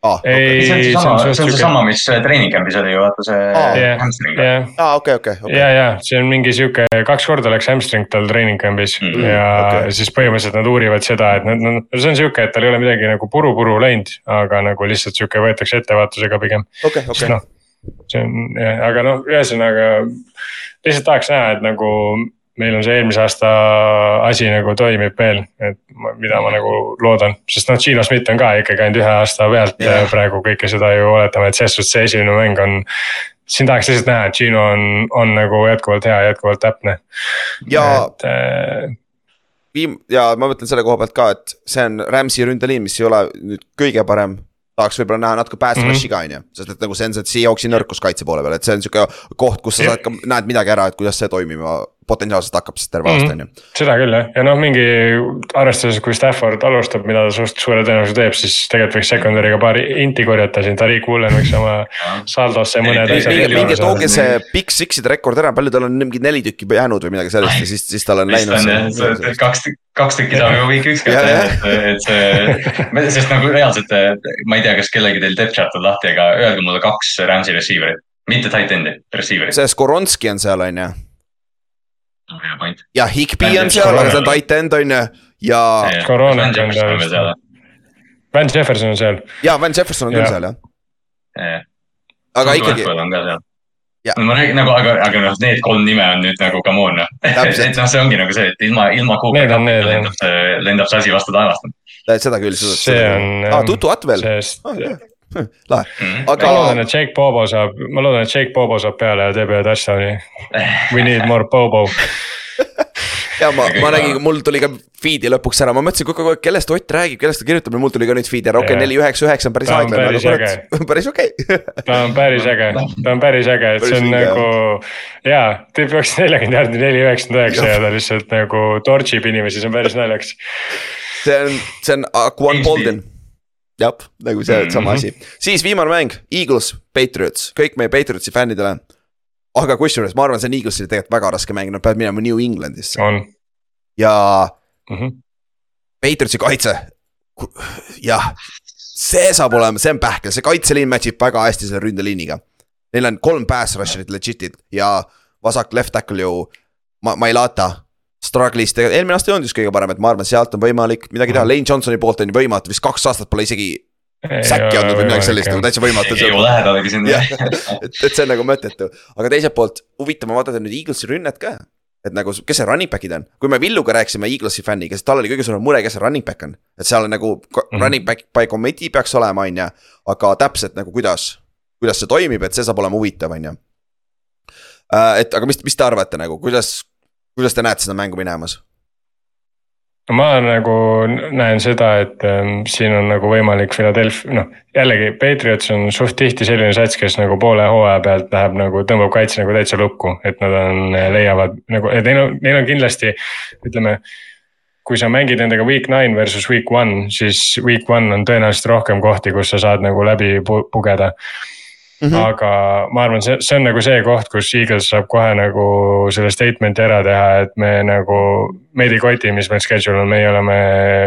ah,. Okay. see on seesama, see on seesama, mis äh, treening camp'is oli ju, vaata see ah, hamstring. aa, okei, okei. ja, ja see on mingi sihuke, kaks korda läks hamstring tal treening camp'is mm -hmm. ja okay. siis põhimõtteliselt nad uurivad seda, et nad, no see on sihuke, et tal ei ole midagi nagu puru-puru läinud, aga nagu lihtsalt sihuke võetakse ettevaatusega pigem. okei, okei. noh, see on aga noh, ühesõnaga lihtsalt tahaks näha, et nagu meil on see eelmise aasta asi nagu toimib veel, et mida ma nagu loodan, sest noh, Gino Schmidt on ka ikkagi ainult ühe aasta pealt yeah. praegu kõike seda ju oletame, et selles suhtes see esimene mäng on. siin tahaks lihtsalt näha, et Gino on, on nagu jätkuvalt hea, jätkuvalt täpne. ja et, äh, viim- ja ma mõtlen selle koha pealt ka, et see on Rams'i ründeliin, mis ei ole nüüd kõige parem tahaks võib-olla näha natuke pass rush'i mhm. ka on ju, sest et nagu see on see Seahawksi nõrkus kaitse poole peal, et see on sihuke koht, kus sa saad ka, näed midagi ära, et kuidas see toimima potentsiaalselt hakkab siis terve aasta mhm. on ju. seda küll jah, ja noh, mingi arvestades, kui Stafford alustab, mida ta suht suure tõenäosusega teeb, siis tegelikult võiks secondary'ga paari inti korjata siin, Tariq Woolen võiks oma saldosse mõned asjad. minge tooge see Big Six'ide rekord ära, palju tal on mingi neli tükki jäänud või midagi sellist ja siis, siis tal on läinud. kaks, kaks tükki saab juba week üks kätte, et, see, sest nagu reaalselt ma ei tea, kas kellelgi teil depth chart on lahti, aga öelge mulle kaks Rams'i receiver'it, mitte tight end'i, receiver'it. see Skoronski on seal, on ju. Ja Higby on seal, aga see on tight end on ju ja. Corona on seal. Van Jefferson on seal. ja Van Jefferson on küll seal jah. aga ikkagi. ma räägin nagu, aga, aga noh, need kolm nime on nüüd nagu come on noh. et noh, see ongi nagu see, et ilma, ilma Cooper lendab see, lendab see asi vastu taevast. seda küll. see on. aa, Tutu Atvel. sest oh, lahe, mm. aga. ma loodan, et Jake Bobo saab, ma loodan, et Jake Bobo saab peale ja teeb ühe touchdown'i. We need more Bobo. Ja ma, ma nägin, mul tuli ka feed'i lõpuks ära, ma mõtlesin kogu aeg, kellest Ott räägib, kellest ta kirjutab? Ja mul tuli ka nüüd feed'i ära, okei okay, neli, üheksa, üheksa on päris aeglane, aga kurat, päris okei. Okay. ta on päris äge, ta on päris äge, et see on nagu jaa, ta peaks neljakümne jaardi neli, üheksakümmend üheksa ja ta lihtsalt nagu torch ib inimesi, see on päris naljakas. see on, see on Aquan Bolden jah, nagu see mm -hmm. sama asi, siis viimane mäng, Eagles, Patriots, kõik meie Patriotsi fännidele. aga kusjuures ma arvan, see on Eaglesile tegelikult väga raske mäng, nad peavad minema New Englandisse. ja mm -hmm. Patriotsi kaitse, jah, see saab olema, see on pähkel, see kaitseliin match ib väga hästi selle ründeliiniga. Neil on kolm pass rusher'it legit'id ja vasak left tackle ju, ma, ma ei laata struggle'is tegelikult, eelmine aasta ei olnud just kõige parem, et ma arvan, sealt on võimalik midagi teha, Lane Johnsoni poolt on ju võimatu, vist kaks aastat pole isegi. Säkki andnud või midagi sellist nagu täitsa võimatu. ei jõua lähedalegi sinna. et, et see on nagu mõttetu, aga teiselt poolt huvitav on vaadata nüüd Eaglesi rünnet ka. et nagu, kes see running back'id on, kui me Villuga rääkisime Eaglesi fänniga, siis tal oli kõige suurem mure, kes see running back on. et seal on nagu mm -hmm. running back by committee peaks olema, on ju, aga täpselt nagu kuidas, kuidas see toimib, et see saab olema huvitav, on ju. Äh, et aga mis, mis te arvate nagu, kuidas, kuidas te näete seda mängu minemas? ma nagu näen seda, et ähm, siin on nagu võimalik Philadelphia, noh jällegi Patriots on suht tihti selline sats, kes nagu poole hooaja pealt läheb nagu tõmbab kaitse nagu täitsa lukku, et nad on, leiavad nagu, et neil on, neil on kindlasti ütleme kui sa mängid nendega week nine versus week one, siis week one on tõenäoliselt rohkem kohti, kus sa saad nagu läbi pugeda Mm -hmm. aga ma arvan, see, see on nagu see koht, kus Eagles saab kohe nagu selle statement'i ära teha, et me nagu. meid ei koti, mis meil schedule on, meie oleme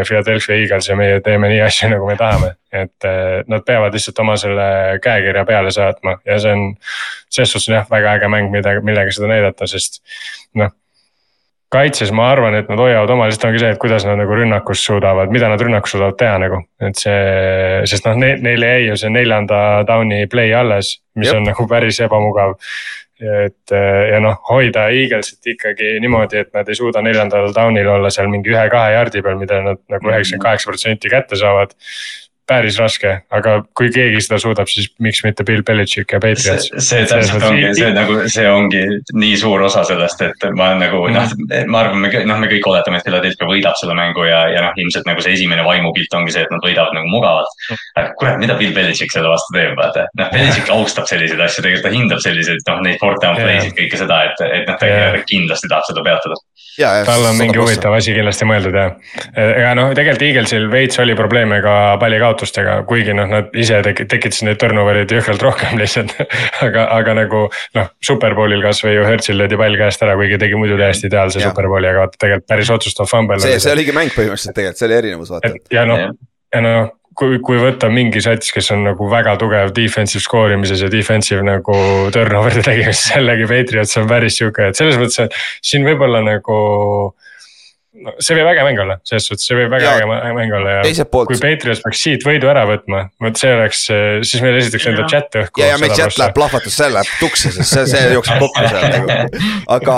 Philadelphia Eagles ja meie teeme nii asju, nagu me tahame. et nad peavad lihtsalt oma selle käekirja peale saatma ja see on. selles suhtes on jah, väga äge mäng, mida, millega seda näidata, sest noh kaitses ma arvan, et nad hoiavad oma, lihtsalt ongi see, et kuidas nad nagu rünnakus suudavad, mida nad rünnakus suudavad teha nagu. et see, sest noh ne,, neile jäi ju see neljanda down'i play alles, mis Jep. on nagu päris ebamugav. et ja noh, hoida Eaglesit ikkagi niimoodi, et nad ei suuda neljandal down'il olla seal mingi ühe-kahe jardi peal, mida nad nagu mhm. üheksakümmend kaheksa protsenti kätte saavad päris raske, aga kui keegi seda suudab, siis miks mitte Bill Belichik ja Patriots. see, täpselt ongi, see nagu, see ongi nii suur osa sellest, et ma nagu mm. noh, ma arvan, me, noh, me kõik oletame, et Philadelphia võidab selle mängu ja, ja noh, ilmselt nagu see esimene vaimupilt ongi see, et nad võidavad nagu mugavalt. aga kurat, mida Bill Belichik selle vastu teeb, vaata, noh, Belichik austab selliseid asju, tegelikult ta hindab selliseid, noh, neid fourth down play'sid, kõike seda, et, et noh, ta yeah. kindlasti tahab seda peatada tal on mingi huvitav asi kindlasti mõeldud jah. ega noh, tegelikult Eaglesil veits oli probleeme ka pallikaotustega, kuigi noh, nad ise tekitasid neid turnover'id jõhkralt rohkem lihtsalt aga, aga nagu noh, superbowlil kasvõi ju Hertzil löödi pall käest ära, kuigi tegi muidu täiesti ideaalse superbowli, aga vaata tegelikult päris otsustav fumble. see, see oligi mäng põhimõtteliselt tegelikult, see oli erinevus vaata. ja noh, ja noh kui, kui võtta mingi sats, kes on nagu väga tugev defensive score imises ja defensive nagu turnover'ide tegemises, jällegi Patriots on päris sihuke, et selles mõttes, et siin võib-olla nagu no see võib äge mäng olla, selles suhtes, see võib väga ja, äge mäng olla ja poolt... kui Patriots peaks siit võidu ära võtma, vot see oleks, siis meil esiteks enda chat õhku. ja, ja meil chat läheb plahvatus, see läheb tuksi, sest see, see jookseb kokku seal nagu, aga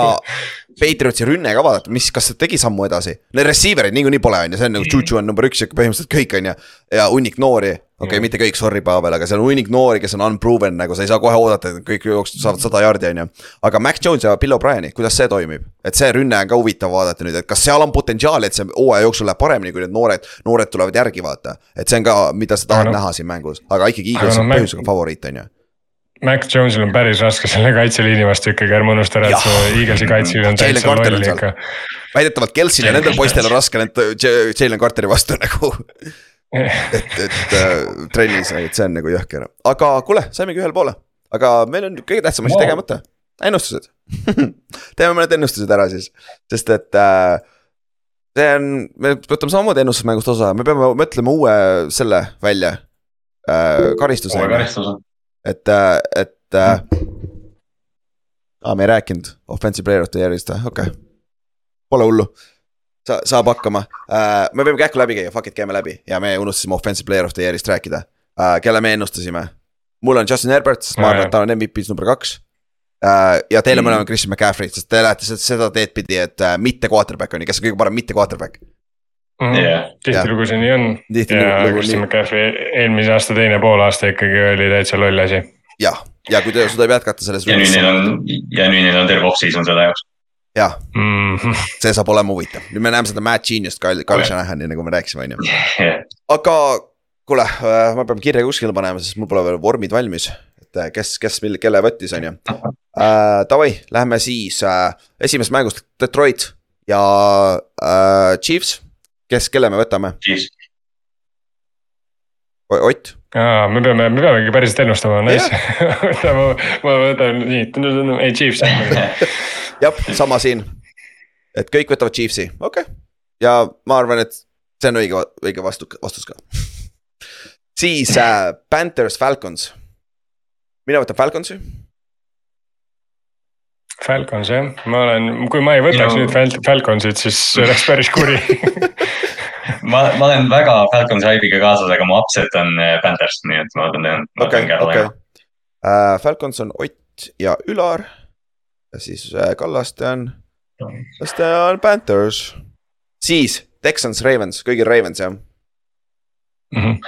Patriotsi rünne ka vaadata, mis, kas ta tegi sammu edasi? Need receiver'id niikuinii pole, on ju, see on nagu Juju on number üks ja põhimõtteliselt kõik, on ju. ja hunnik noori, okei okay,, mitte kõik, sorry, Pavel, aga seal on hunnik noori, kes on unproven nagu sa ei saa kohe oodata, et kõik jooksvad, saavad sada jaardi, on ju. aga Mac Jones ja Bill O'Brien'i, kuidas see toimib? et see rünne on ka huvitav vaadata nüüd, et kas seal on potentsiaali, et see hooaja jooksul läheb paremini, kui need noored, noored tulevad järgi, vaata. et see on ka, mida sa tahad no. näha siin mängus, aga ikkagi Eagles on põhjusega favoriit, on ju Mac Jones'il on päris raske selle kaitseliini vastu ikkagi, ärme unusta ära, et see Eaglesi kaitseliin on täitsa loll ikka. väidetavalt Kelsil ja nendel poistel on raske need Jalen Carteri vastu nagu et, et äh, trennis, et see on nagu jõhker, aga kuule, saimegi ühele poole. aga meil on kõige tähtsam asi wow. tegemata, ennustused teeme mõned ennustused ära siis, sest et äh, see on, me võtame samamoodi ennustusmängust osa, me peame mõtlema uue selle välja äh,. karistuse. uue karistuse et, äh, et äh,. aa, me ei rääkinud offensive player of the year'ist või, okei okay.. Pole hullu. sa, saab hakkama uh,, me võime kähku läbi käia, fuck it, käime läbi ja me unustasime offensive player of the year'ist rääkida uh,. kelle me ennustasime? mul on Justin Herbert, sest ma arvan, et ta on MVP-s number kaks uh,. ja teile mõlemal on Christian McCaffrey, sest te lähete seda teed pidi, et mitte quarterback on ju, kes on kõige parem mitte quarterback mm. -hmm. Yeah. tihtilugu see nii on. ja Christian McCaffrey eelmise aasta teine poolaasta ikkagi oli täitsa loll asi. jah, ja kui ta suudab jätkata selles. ja nüüd neil on, ja nüüd neil on terve off-season selle jaoks. jah mm, -hmm. see saab olema huvitav, nüüd me näeme seda Matt Genius't, Kyle, Kyle Shanahani nagu me rääkisime, on ju. aga kuule, äh, ma pean kirja kuskile panema, sest mul pole veel vormid valmis et äh, kes, kes mille, kelle võttis, on ju uh,. Davai, lähme siis uh, esimesest mängust Detroit ja uh, Chiefs kes, kelle me võtame? Ott? aa, me peame, me peamegi päriselt ennustama, nice ma, ma võtan nii, ei Chiefs jah, sama siin. et kõik võtavad Chiefsi, okei okay. ja ma arvan, et see on õige, õige vastu, vastus ka siis äh, Panthers, Falcons. mina võtan Falconsi Falcons jah, ma olen, kui ma ei võtaks Minu... nüüd Falconsit, siis oleks päris kuri ma, ma olen väga Falconsi haibiga kaasas, aga mu upset on äh, Panthers, nii et ma võtan Carolina okay.. Uh, Falcons on Ott ja Ülar. ja siis uh, Kallaste on, Kallaste on Panthers. siis Texans, Ravens, kõigil Ravens jah mm -hmm.?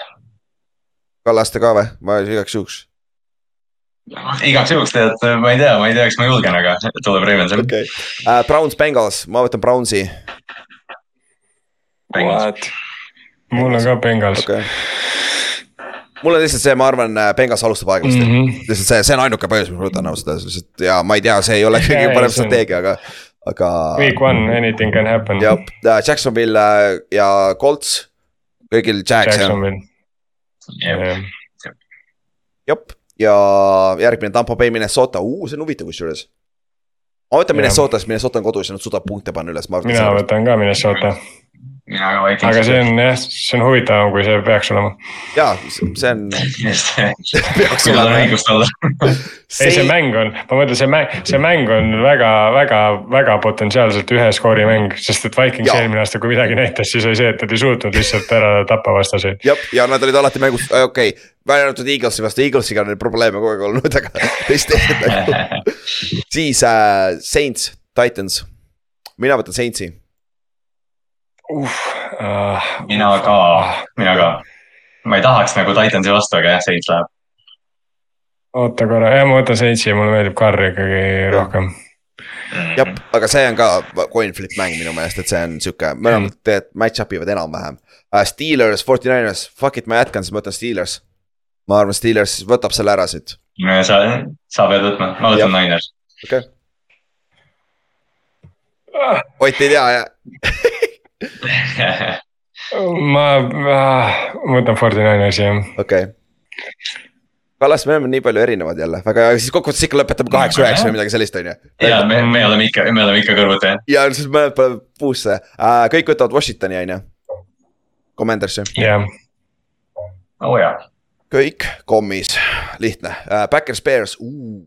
Kallaste ka või, ma igaks juhuks igaks juhuks tead, ma ei tea, ma ei tea, kas ma julgen, aga tuleb Ravens jah okay. uh,. Browns, Bengals, ma võtan Brownsi. Mul on ka Bengals okay mul on lihtsalt see, ma arvan, äh, Bengals alustab aeglasti mm. -hmm. lihtsalt see, see on ainuke põhjus, miks ma võtan ausalt öeldes lihtsalt ja ma ei tea, see ei ole kõige parem strateegia, aga, aga. Week one, anything can happen. jah, äh, Jacksonville ja Colts, kõigil Jacks. Jacksonville. jep ja järgmine Tampo Bay, Minnesota, see on huvitav kusjuures. ma võtan Minnesota, sest Minnesota on kodus ja nad suudavad punkte panna üles. mina võtan ka Minnesota. Aga see on jah, see on huvitavam, kui see peaks olema. ja, see on peaks olema. õigust olla ei, see mäng on, ma mõtlen, see mäng, see mäng on väga, väga, väga potentsiaalselt ühe skoori mäng, sest et Vikings eelmine aasta, kui midagi näitas, siis oli see, et nad ei suutnud lihtsalt ära tappa vastaseid. jah, ja nad olid alati mängus, okei okay välja arvatud Eaglesi vastu, Eaglesiga on neid probleeme kogu aeg olnud, aga teist teised nagu. siis äh, Saints, Titans, mina võtan Saintsi uh,. Uh, mina ka, mina ka. ma ei tahaks nagu Titansi vastu, aga jah, Saints läheb. oota korra, jah, ma võtan Saintsi, mulle meeldib Carr ikkagi rohkem. jah, aga see on ka coin flip mäng minu meelest, et see on sihuke, mõlemad tegelikult match-up ivad enam-vähem uh,. Steelers, Forty Niners, fuck it, ma jätkan, siis ma võtan Steelers. ma arvan, Steelers võtab selle ära siit, sa, sa pead võtma, ma võtan Niners. okei okay.. Ott ei tea, jah? ma, ma võtan Forty Ninersi jah. okei okay.. Kallas, me oleme nii palju erinevad jälle, aga siis kokkuvõttes ikka lõpetame kaheksa-üheksa või midagi sellist, on ju. ja me, me oleme ikka, me oleme ikka kõrvuti jah. ja siis mõned pole puusse uh,, kõik võtavad Washingtoni, on ju. Commandersi, jah, oo jaa. kõik kommis, lihtne uh,, Backers, Bears uh..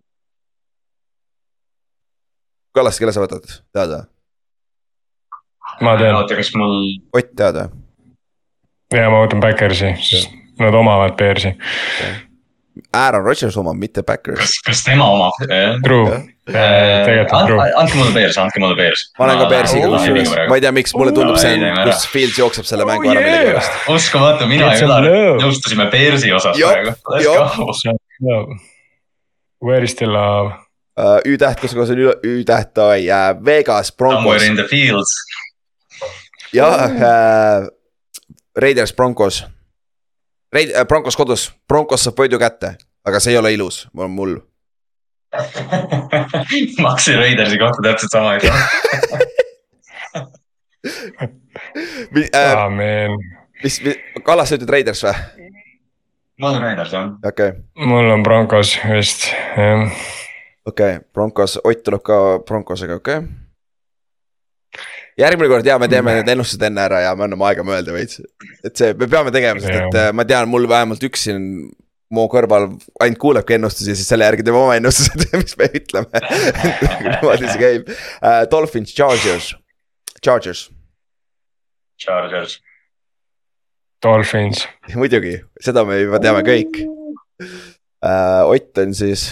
Kallas, kelle sa võtad, tead või? Ma tean oota, kas mul, Ott tead või? ja ma võtan Backersi, sest nad omavad Bearsi. Aaron Rodgers omab, mitte Backers. kas, kas tema omab? True, true. andke mulle Bears, andke mulle Bears. ma olen ka Bearsiga kusjuures, ma ei tea, miks mulle tundub, see on, kus Fields jookseb selle mängu ära millegipärast. uskumatu, mina ja Ülar nõustusime Bearsi osas praegu. Where is the love? Ü-täht, kus kohas on Ü- Ü-täht, oi uh,, Vegas, Somewhere Broncos in the fields. Ja uh, Raiders, Broncos. Raid- uh,, Broncos kodus, Broncos saab võidu kätte, aga see ei ole ilus, mul ma hakkasin Raidersi kohta täpselt sama ütlema. uh,, Amen, mis, mis, Kallas, sa ütled Raiders või? ma olen Raiders jah. okei okay., mul on Broncos vist, jah. okei okay., Broncos, Ott tuleb ka Broncosega, okei okay.. Järgmine kord ja me teeme need ennustused enne ära ja me anname aega mõelda veits, et see, me peame tegema, sest et ma tean, mul vähemalt üks siin mu kõrval ainult kuulebki ennustusi, siis selle järgi teeme oma ennustused, mis me ütleme. niimoodi see käib uh,. Dolphins, Chargers, Chargers, Chargers. Dolphins, muidugi, seda me juba teame kõik uh,. Ott on siis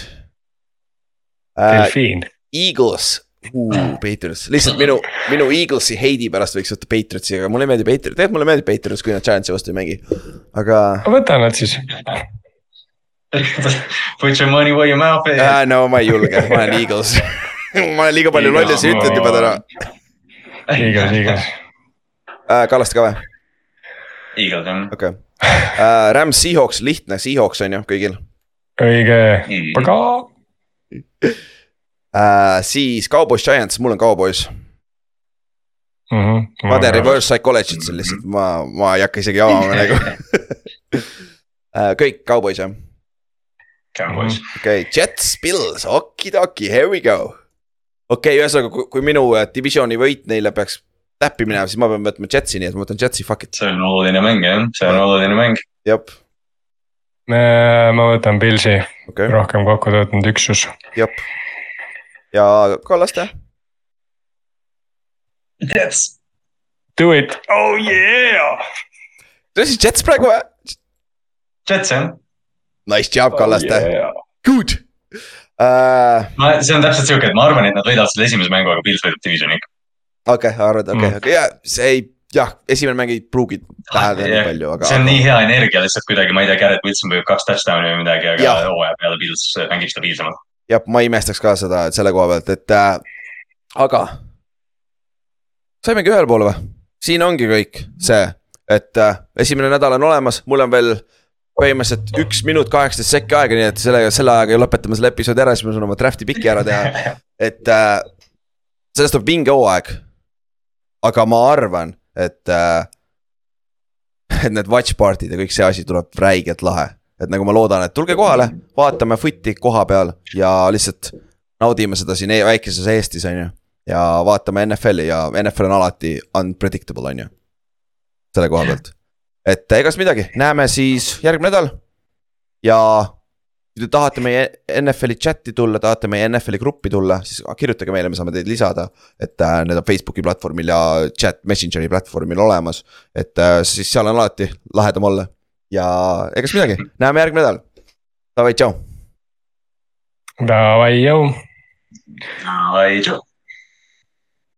uh, delfiin. Eagles uh, Patriots, lihtsalt minu, minu Eaglesi heidi pärast võiks võtta Patriotsi, aga mulle ei meeldi Patriot, tegelikult mulle meeldib Patriots, kui nad Giantsi vastu ei mängi. aga võta nad siis. Put your money where your mouth is. äh, no ma ei julge, ma olen Eagles. ma olen liiga palju lollusi ütelnud juba täna Eagles, Eagles. uh,. Kallaste ka või? Eagles jah. okei okay. uh,. Rams, Seahawks, lihtne, Seahawks on ju kõigil õige, Mm. uh,. siis Cowboys, Giants, mul on Cowboys. mm. -hmm. ma teen reverse psychology't seal lihtsalt, ma, ma ei hakka isegi avama nagu uh,. kõik Cowboys jah, Cowboys. okei okay., Jets, Bills, okidoki, here we go. okei okay,, ühesõnaga, kui, minu äh, divisioni võit neile peaks täppi minema, siis ma pean võtma Jetsi, nii et ma võtan Jetsi, fuck it, see on oluline mäng jah, see on oluline mäng. jep, ma võtan Pilsi, okay., rohkem kokku töötanud üksus. jep. Ja Kallaste, Jets. Do it, oh yeah. see on siis Jets praegu või? Jets jah. Nice job, Kallaste oh,, yeah. good uh,. ma, see on täpselt siuke, et ma arvan, et nad võidavad selle esimese mängu, aga Pils võidab divisioni ikka. okei okay,, arvad, okei Mm. okay,, okei okay, ja see ei, jah, esimene mäng ei pruugi tähendada nii palju, aga. see on nii hea energia lihtsalt kuidagi, ma ei tea, Garrett Wilson võib kaks touchdown'i või midagi, aga hooaja peale Pils mängib stabiilsemalt. jah, ma imestaks ka seda, et selle koha pealt, et äh, aga. saimegi ühele poole või? siin ongi kõik see, et äh, esimene nädal on olemas, mul on veel põhimõtteliselt üks minut kaheksateist sekki aega, nii et sellega, selle ajaga lõpetame selle episoodi ära, siis ma saan oma draft'i piki ära teha. et äh, sellest tuleb vinge hooaeg. aga ma arvan, et äh,, et need watch party'd ja kõik see asi tuleb räigelt lahe. Et nagu ma loodan, et tulge kohale, vaatame footi koha peal ja lihtsalt naudime seda siin e- väikeses Eestis, on ju. ja vaatame NFL-i ja NFL on alati unpredictable, on ju. selle koha pealt, et egas midagi, näeme siis järgmine nädal. ja kui te tahate meie NFL-i chat'i tulla, tahate meie NFL-i gruppi tulla, siis kirjutage meile, me saame teid lisada. et äh, need on Facebooki platvormil ja chat messengeri platvormil olemas, et äh, siis seal on alati lahedam olla. Ja egas midagi, näeme järgmine nädal. Davai, tšau. Davai, jõu. ai, tšau.